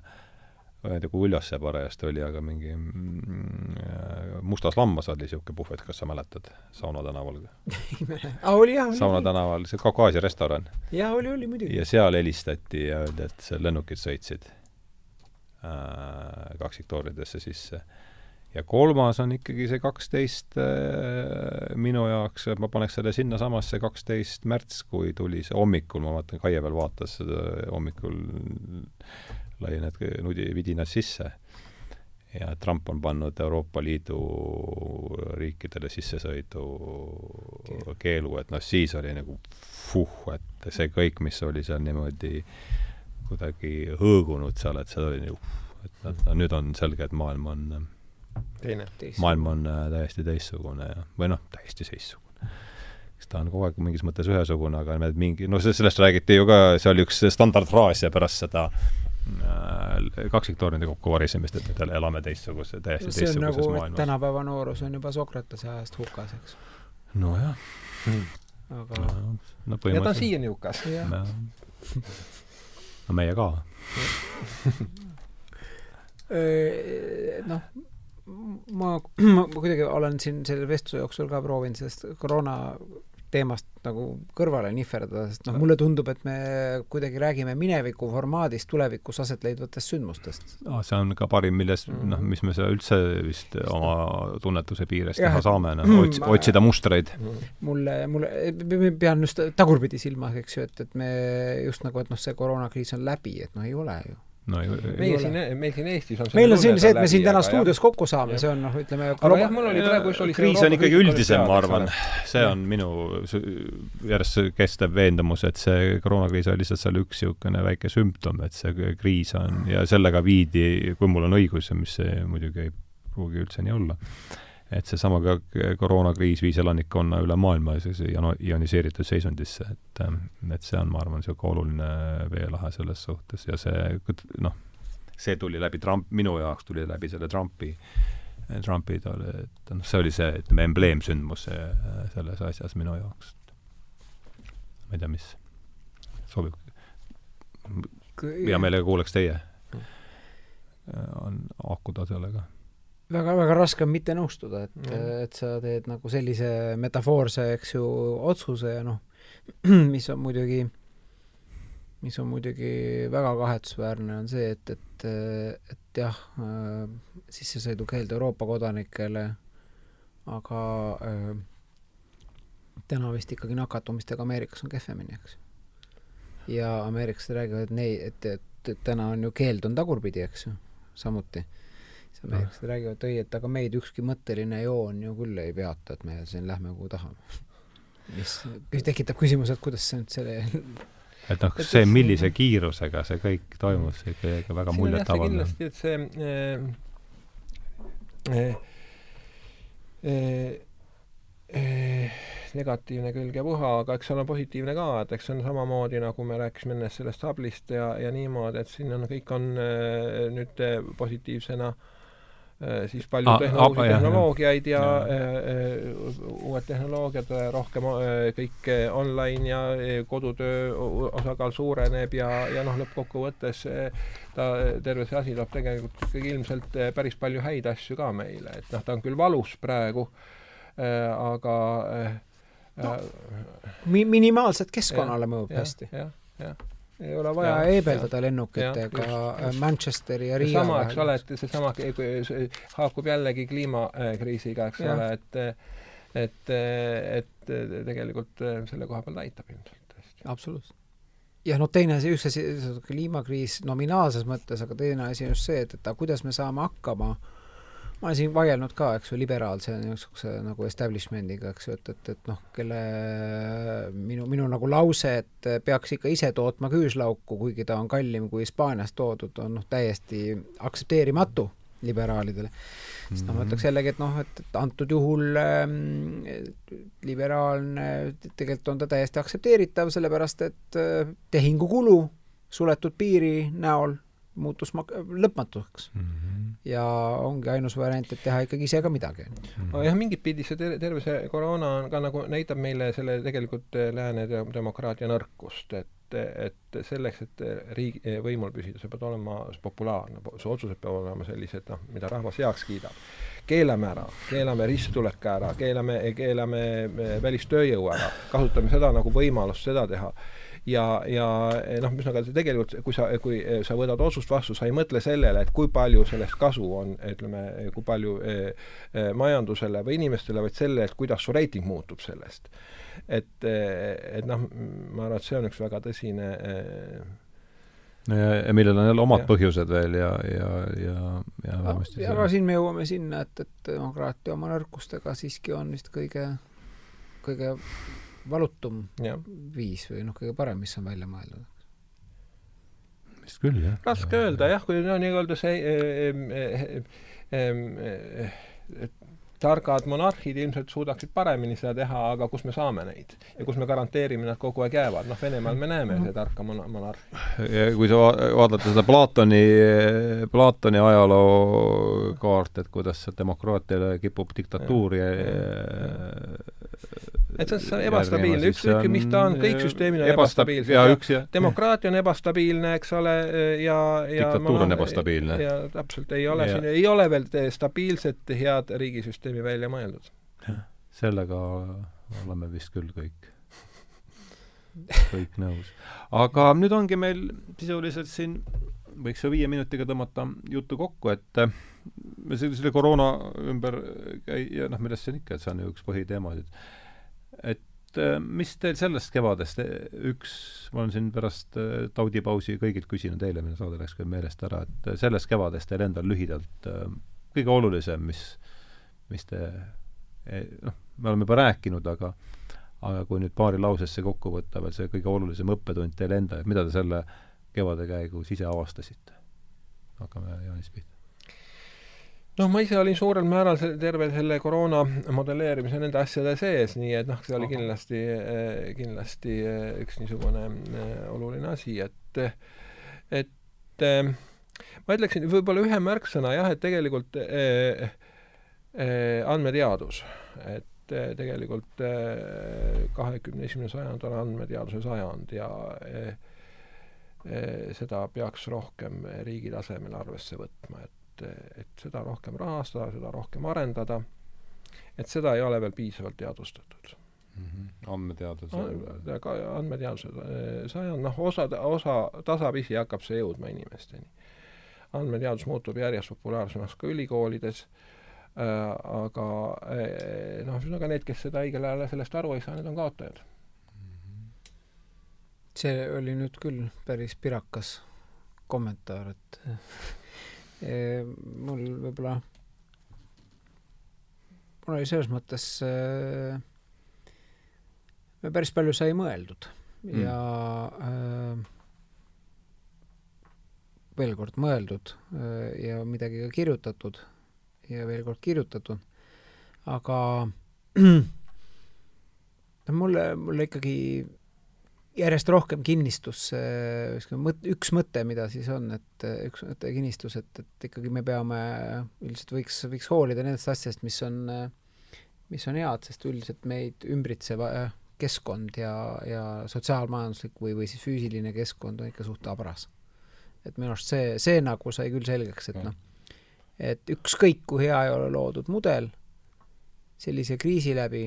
Speaker 1: ma ei tea, kui uljas see parajasti oli, aga mingi mm, äh, Mustas lammas oli niisugune puhvet, kas sa mäletad, Sauna tänaval
Speaker 3: ei mäleta. aa, oli jah?
Speaker 1: Sauna tänaval, see Kaukaasia restoran.
Speaker 3: jaa, oli, oli muidugi.
Speaker 1: ja seal helistati ja öeldi, et lennukid sõitsid kaksiktoolidesse sisse. ja kolmas on ikkagi see kaksteist äh, minu jaoks, ma paneks selle sinnasamasse kaksteist märts, kui tuli see hommikul, ma vaatan, Kaie veel vaatas seda hommikul, lõi need nudi, vidinad sisse ja Trump on pannud Euroopa Liidu riikidele sissesõidu keelu, et noh, siis oli nagu fuh, et see kõik, mis oli seal niimoodi äh, kuidagi hõõgunud seal, et see oli nagu, et no, nüüd on selge, et maailm on
Speaker 2: teine.
Speaker 1: maailm on äh, täiesti teistsugune ja, või noh, täiesti teistsugune. eks ta on kogu aeg mingis mõttes ühesugune, aga need mingi, no sellest räägiti ju ka, see oli üks standardfraas ja pärast seda äh, kaksiktornide kokkuvarisemist, et me elame teistsuguse, täiesti teistsuguses nagu, maailmas.
Speaker 3: tänapäeva noorus on juba Sokratese ajast hukas, eks.
Speaker 1: nojah
Speaker 3: hmm.. aga
Speaker 2: no, no ja ta on siiani hukas.
Speaker 1: no meie ka.
Speaker 3: Noh, ma, ma kuidagi olen siin selle vestluse jooksul ka proovinud sellest koroona teemast nagu kõrvale nihverdada, sest noh, mulle tundub, et me kuidagi räägime mineviku formaadis tulevikus aset leidvatest sündmustest
Speaker 1: ah,. see on ka parim, milles mm, -hmm. noh, mis me seda üldse vist oma tunnetuse piires teha saame, noh, ots-, otsida mustreid.
Speaker 3: mulle, mulle, pean just tagurpidi silmas, eks ju, et, et me just nagu, et noh, see koroonakriis on läbi, et noh, ei ole ju
Speaker 1: no ei,
Speaker 2: meie siin, meil siin Eestis on
Speaker 3: meil on siin see, et me siin täna stuudios kokku saame, see on noh, ütleme
Speaker 2: aga jah, mul oli praegu just oli
Speaker 1: kriis on ikkagi üldisem, ma arvan. see on minu järjest kestev veendumus, et see koroonakriis oli lihtsalt seal üks niisugune väike sümptom, et see kriis on ja sellega viidi, kui mul on õigus, mis muidugi ei pruugi üldse nii olla et seesama ka koroonakriis viis elanikkonna üle maailma ioniseeritud seisundisse, et, ähm, et see on, ma arvan, niisugune oluline veelahe selles suhtes ja see noh, see tuli läbi Trump, minu jaoks tuli läbi selle Trumpi, Trumpi tole, et noh, see oli see, ütleme, embleemsündmus selles asjas minu jaoks. ma ei tea, mis sobib. hea meelega kuuleks teie. on haakuda sellega
Speaker 3: väga-väga raske on mitte nõustuda, et mm., et sa teed nagu sellise metafoorse, eks ju, otsuse ja noh, mis on muidugi, mis on muidugi väga kahetsusväärne, on see, et, et, et jah, sissesõidukeeld Euroopa kodanikele, aga äh, täna vist ikkagi nakatumistega Ameerikas on kehvemini, eks. ja ameeriklased räägivad, et nei-, et, et täna on ju keeld on tagurpidi, eks ju, samuti siis ameeriklased räägivad, et ei, et aga meid ükski mõtteline joon ju küll ei peata, et me siin lähme kuhu tahame. mis tekitab küsimuse, et kuidas see nüüd selle
Speaker 1: et noh, see, millise kiirusega see kõik toimus, ikka, väga muljetavaldav.
Speaker 2: kindlasti, et see äh, äh, äh, negatiivne külg ja puha, aga eks seal on positiivne ka, et eks see on samamoodi, nagu me rääkisime enne sellest sablist ja, ja niimoodi, et siin on, kõik on nüüd positiivsena Äh, siis palju ah, uusi tehnoloogiaid ja, ja. Uh, uued tehnoloogiad, rohkem kõik online ja kodutöö osakaal suureneb ja, ja noh, lõppkokkuvõttes ta, terve see asi toob tegelikult ikkagi ilmselt päris palju häid asju ka meile, et noh, ta on küll valus praegu aga
Speaker 3: no, mi-, minimaalselt keskkonnale mõjub hästi.
Speaker 2: jah, jah
Speaker 3: ei ole vaja ja, eebeldada lennukitega Manchesteri ja Riia
Speaker 2: sama, eks ole, et seesama haakub jällegi kliimakriisiga, eks ja. ole, et et, et tegelikult selle koha peal ta aitab ilmselt
Speaker 3: tõesti. absoluutselt. ja noh, teine asi, üks asi, kliimakriis nominaalses mõttes, aga teine asi on just see, et, et kuidas me saame hakkama äh, ma olen siin vaielnud ka, eks ju, liberaalse niisuguse nagu establishment'iga, eks ju, et, et, et noh, kelle minu, minu nagu lause, et peaks ikka ise tootma küüslauku, kuigi ta on kallim kui Hispaaniast toodud, on noh, täiesti aktsepteerimatu liberaalidele. sest noh, ma ütleks jällegi, et noh, et, et antud juhul ähm, liberaalne, tegelikult on ta täiesti aktsepteeritav, sellepärast et äh, tehingukulu suletud piiri näol muutus mak-, lõpmatuks mm. -hmm. ja ongi ainus variant, et teha ikkagi ise ka midagi mm.
Speaker 2: -hmm. jah, mingit pidi see ter-, terve see koroona on ka nagu, näitab meile selle tegelikult eh, lääne demokraatia nõrkust, et et selleks, et riigi, eh, võimul püsida, sa pead olema populaarne, su otsused peavad olema sellised, noh, mida rahvas heaks kiidab. keelame ära, keelame sissetuleku ära, keelame, keelame eh, välistööjõu ära, kasutame seda nagu võimalust seda teha ja, ja eh, noh, ühesõnaga tegelikult kui sa, kui eh, sa võtad otsust vastu, sa ei mõtle sellele, et kui palju sellest kasu on, ütleme, kui palju eh, eh, majandusele või inimestele, vaid sellele, et kuidas su reiting muutub sellest. et, et noh, ma arvan, et see on üks väga tõsine eh,
Speaker 1: no ja, ja millel on jälle omad ja. põhjused veel ja, ja, ja, ja vähemasti
Speaker 3: no, aga siin me jõuame sinna, et, et demokraatia oma nõrkustega siiski on vist kõige, kõige valutum ja. viis või noh, kõige parem, mis on välja mõeldud?
Speaker 1: vist küll, jah.
Speaker 2: raske öelda jah, kui no nii-öelda see eh, eh, targad monarhid ilmselt suudaksid paremini seda teha, aga kus me saame neid? ja kus me garanteerime, nad kogu aeg jäävad? noh, Venemaal me näeme seda tarka mon-, monarhi.
Speaker 1: ja kui sa va vaadata seda Platoni, Platoni ajalookaart, et kuidas demokraatiale kipub diktatuuri
Speaker 2: et see on ebastabiilne, ükskõik mis ta on, kõik süsteemid on
Speaker 1: ebastabiilsed.
Speaker 2: demokraatia on ebastabiilne, eks ole, ja,
Speaker 1: ja diktatuur on ebastabiilne.
Speaker 2: ja täpselt, ei ole ja. siin, ei ole veel stabiilset head riigisüsteemi välja mõeldud.
Speaker 1: sellega oleme vist küll kõik, kõik nõus. aga nüüd ongi meil sisuliselt siin võiks ju viie minutiga tõmmata jutu kokku, et me selle koroona ümber käi-, ja noh, millest see on ikka, et see on ju üks põhiteemasid et äh, mis teil sellest kevadest, üks, ma olen siin pärast äh, taudipausi kõigilt küsinud, eelmine saade läks küll meelest ära, et äh, sellest kevadest teil endal lühidalt kõige olulisem, mis, mis te noh, me oleme juba rääkinud, aga aga kui nüüd paari lausesse kokku võtta veel see kõige olulisem õppetund teile enda, et mida te selle kevade käigus ise avastasite? hakkame Jaanis pihta
Speaker 2: noh, ma ise olin suurel määral see, terve selle koroona modelleerimise nende asjade sees, nii et noh, see oli kindlasti, eh, kindlasti eh, üks niisugune eh, oluline asi, et et ma ütleksin võib-olla ühe märksõna jah, et tegelikult eh, eh, andmeteadus, et tegelikult kahekümne esimene sajand on andmeteaduse sajand ja eh, seda peaks rohkem riigi tasemel arvesse võtma, et et, et seda rohkem rahastada, seda rohkem arendada, et seda ei ole veel piisavalt teadvustatud
Speaker 1: mm. -hmm. andmeteaduse
Speaker 2: andmeteaduse eh, sajand, noh, osa, osa, tasapisi hakkab see jõudma inimesteni. andmeteadus muutub järjest populaarsemaks ka ülikoolides äh,, aga äh, noh, ühesõnaga need, kes seda õigel ajal sellest aru ei saa, need on kaotajad. -hmm.
Speaker 3: see oli nüüd küll päris pirakas kommentaar, et mul võib-olla, mul oli selles mõttes äh, päris palju sai mõeldud mm. ja äh, veel kord mõeldud äh, ja midagi ka kirjutatud ja veel kord kirjutatud, aga mulle, mulle ikkagi järjest rohkem kinnistus see mõt-, üks mõte, mida siis on, et üks mõte kinnistus, et, et ikkagi me peame, üldiselt võiks, võiks hoolida nendest asjadest, mis on, mis on head, sest üldiselt meid ümbritsev keskkond ja, ja sotsiaalmajanduslik või, või siis füüsiline keskkond on ikka suht habras. et minu arust see, see nagu sai küll selgeks, et noh, et ükskõik kui hea ei ole loodud mudel, sellise kriisi läbi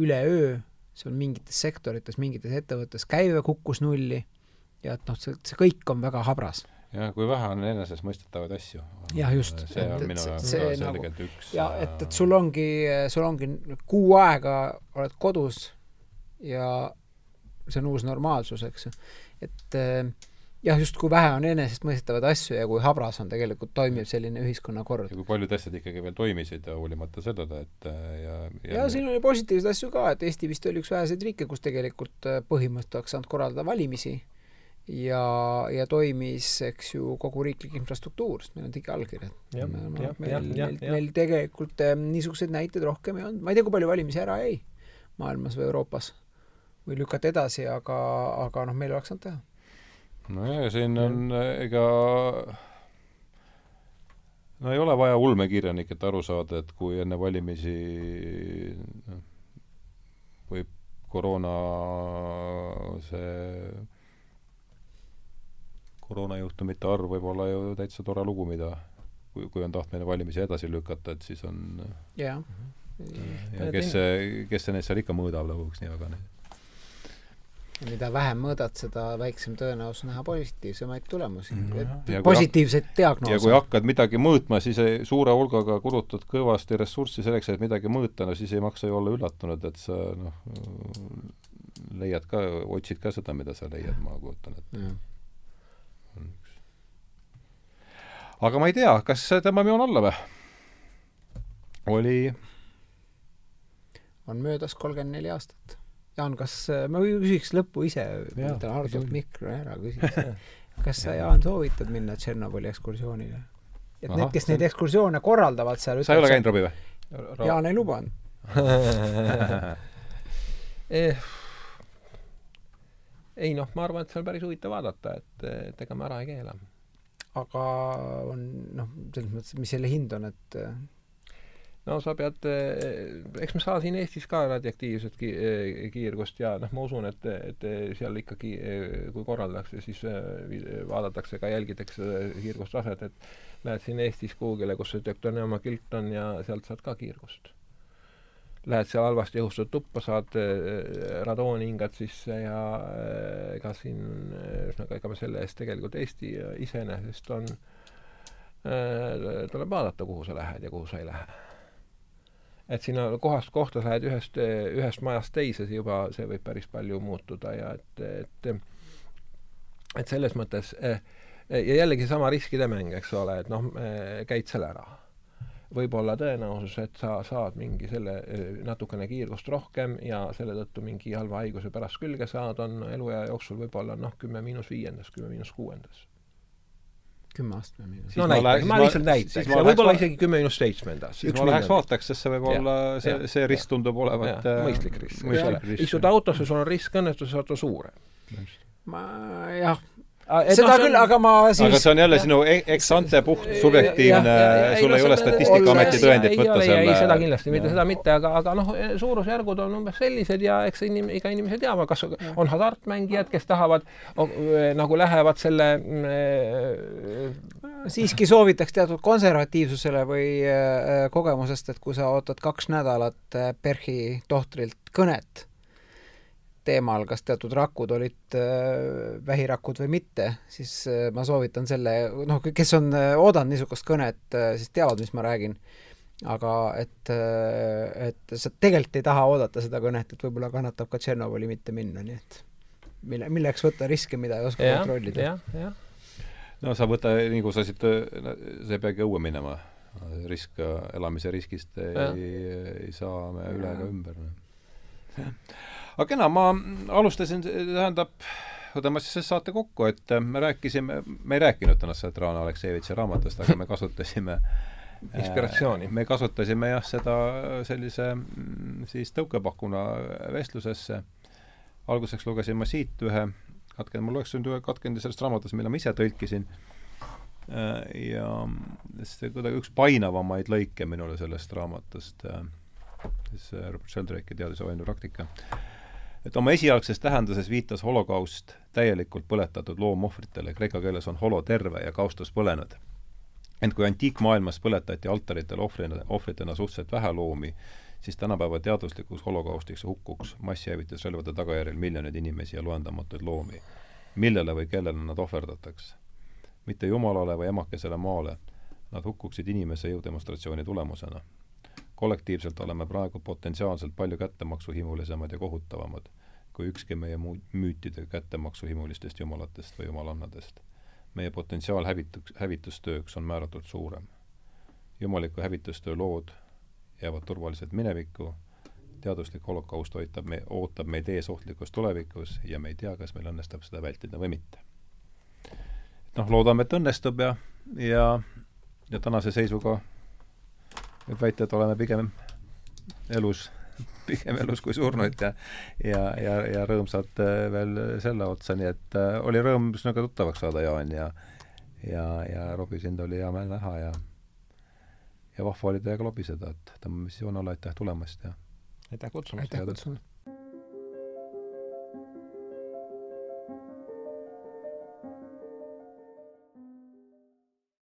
Speaker 3: üleöö seal mingites sektorites, mingites ettevõttes käive kukkus nulli ja et noh, see, see kõik on väga habras.
Speaker 1: jah, kui vähe on enesestmõistetavaid asju.
Speaker 3: jah, just.
Speaker 1: see et, on minu jaoks ka selgelt nagu, üks
Speaker 3: ja et, et sul ongi, sul ongi kuu aega oled kodus ja see on uus normaalsus, eks ju. et äh, jah, just kui vähe on enesestmõistetavaid asju ja kui habras on tegelikult toimiv selline ühiskonnakord.
Speaker 1: ja kui paljud asjad ikkagi veel toimisid hoolimata sellele, et äh, ja
Speaker 3: ja, ja siin oli positiivseid asju ka, et Eesti vist oli üks väheseid riike, kus tegelikult äh, põhimõtteliselt oleks saanud korraldada valimisi ja, ja toimis, eks ju, kogu riiklik infrastruktuur, sest meil on digiallkirjad. meil, meil, meil tegelikult äh, niisuguseid näiteid rohkem ei olnud, ma ei tea, kui palju valimisi ära jäi maailmas või Euroopas või lükati edasi, aga, aga noh, meil oleks saanud teha
Speaker 1: nojah, ja siin on ega no ei ole vaja ulmekirjanikelt aru saada, et kui enne valimisi noh, võib koroona see koroonajuhtumite arv võib olla ju täitsa tore lugu, mida kui, kui on tahtmine valimisi edasi lükata, et siis on
Speaker 3: jah.
Speaker 1: ja kes see, kes see neid seal ikka mõõdab lõpuks nii väga neid
Speaker 3: mida vähem mõõdad, seda väiksem tõenäosus näha positiivsemaid tulemusi no,. positiivseid diagnoose.
Speaker 1: ja kui hakkad midagi mõõtma, siis ei, suure hulgaga kulutad kõvasti ressurssi selleks, et midagi mõõta, no siis ei maksa ju olla üllatunud, et sa noh, leiad ka, otsid ka seda, mida sa leiad, ma kujutan ette. aga ma ei tea, kas tõmbame joon alla või? oli
Speaker 3: on möödas kolmkümmend neli aastat Jaan, kas, äh, ma küsiks lõppu ise, võtan Hardolt mikro ära, küsiks kas sa, Jaan, soovitad minna Tšernobõli ekskursioonile? et Aha, need, kes neid ekskursioone korraldavad seal
Speaker 1: sa ei ole käinud, Robbie, või?
Speaker 3: Jaan ei lubanud
Speaker 2: eh, ei noh, ma arvan, et see on päris huvitav vaadata, et, et ega me ära ei keela.
Speaker 3: aga on noh, selles mõttes, mis selle hind on, et
Speaker 2: no sa pead, eh, eks me saa siin Eestis ka radioaktiivset ki eh, kiirgust ja noh, ma usun, et, et seal ikkagi, eh, kui korraldatakse, siis vaadatakse ka, jälgitakse kiirgustaset, et lähed siin Eestis kuhugile, kus see Teutoneema kilt on ja sealt saad ka kiirgust. Lähed seal halvasti õhustatud tuppa, saad radooni hingad sisse ja ega siin, ühesõnaga, ega me selle eest tegelikult Eesti iseenesest on, tuleb vaadata, kuhu sa lähed ja kuhu sa ei lähe et sinna kohast kohta sa lähed ühest, ühest majast teise, juba see võib päris palju muutuda ja et, et et selles mõttes ja jällegi seesama riskide mäng, eks ole, et noh, käid seal ära. võib olla tõenäosus, et sa saad mingi selle natukene kiirgust rohkem ja selle tõttu mingi halva haiguse pärast külge saad, on eluea jooksul võib-olla noh, kümme miinus viiendas, kümme miinus kuuendas
Speaker 3: kümme aastat või midagi.
Speaker 2: no näiteks, ma lihtsalt näiteks, ja võib-olla isegi kümme miinus seitsmendas.
Speaker 1: siis ma läheks vaataks, sest see võib olla, see, see risk tundub olevat
Speaker 2: äh, mõistlik risk. istud autosse, sul on risk õnnetuses auto suurem.
Speaker 3: ma jah. Ah, seda no, küll, aga ma
Speaker 1: siis aga see on jälle ja, sinu e-, eks-ante puht subjektiivne, sul ei, ei ole Statistikaameti tõendit võtta
Speaker 2: seal ei, seda kindlasti mitte, seda mitte, aga, aga noh, suurusjärgud on umbes sellised ja eks inim-, iga inimese teab, kas on hasartmängijad, kes tahavad, nagu lähevad selle
Speaker 3: siiski soovitaks teatud konservatiivsusele või kogemusest, et kui sa ootad kaks nädalat PERHi tohtrilt kõnet, teemal, kas teatud rakud olid äh, vähirakud või mitte, siis äh, ma soovitan selle, noh, kes on äh, oodanud niisugust kõnet, siis teavad, mis ma räägin. aga et, et sa tegelikult ei taha oodata seda kõnet, et võib-olla kannatab ka Tšernobõli mitte minna, nii et mille, milleks võtta riske, mida ei oska ja, kontrollida.
Speaker 2: jah, jah.
Speaker 1: no sa võta, nii kui sa siit, sa ei peagi õue minema, risk, elamise riskist ei, ei saa me üle ega ümber. Aga kena, ma alustasin, tähendab, võtame siis selle saate kokku, et äh, me rääkisime, me ei rääkinud täna Svetlana Aleksejevitši raamatust, aga me kasutasime
Speaker 2: äh, inspiratsiooni.
Speaker 1: me kasutasime jah, seda sellise mm, siis tõukepakuna vestlusesse. alguseks lugesin ma siit ühe katkend-, ma loeks nüüd ühe katkendi sellest raamatust, mille ma ise tõlkisin. Äh, ja see kuidagi üks painavamaid lõike minule sellest raamatust, siis Robert Sheldrake'i teaduse vaimupraktika et oma esialgses tähenduses viitas holokaust täielikult põletatud loomohvritele, kreeka keeles on holo terve ja kaustus põlenud. ent kui antiikmaailmas põletati altaritel ohvrina, ohvritena suhteliselt vähe loomi, siis tänapäeva teaduslikuks holokaustiks hukkuks massihävitusrelvade tagajärjel miljoneid inimesi ja loendamatuid loomi. millele või kellele nad ohverdatakse? mitte Jumalale või emakesele maale, nad hukkuksid inimese jõudemonstratsiooni tulemusena kollektiivselt oleme praegu potentsiaalselt palju kättemaksuhimulisemad ja kohutavamad kui ükski meie muu müütide kättemaksuhimulistest jumalatest või jumalannadest. meie potentsiaal hävituks, hävitustööks on määratult suurem. jumaliku hävitustöö lood jäävad turvaliselt minevikku, teaduslik holokaust ootab me, ootab meid ees ohtlikus tulevikus ja me ei tea, kas meil õnnestub seda vältida või mitte. noh, loodame, et õnnestub ja, ja, ja tänase seisuga võib väita, et oleme pigem elus, pigem elus kui surnud ja ja, ja, ja rõõmsad äh, veel selle otsa, nii et äh, oli rõõm sinuga tuttavaks saada, Jaan, ja ja, ja Robbie, sind oli hea meel näha ja ja vahva oli teiega lobiseda, et tõmbame siis joone alla, aitäh tulemast ja
Speaker 2: aitäh kutsumast!
Speaker 3: aitäh kutsumast!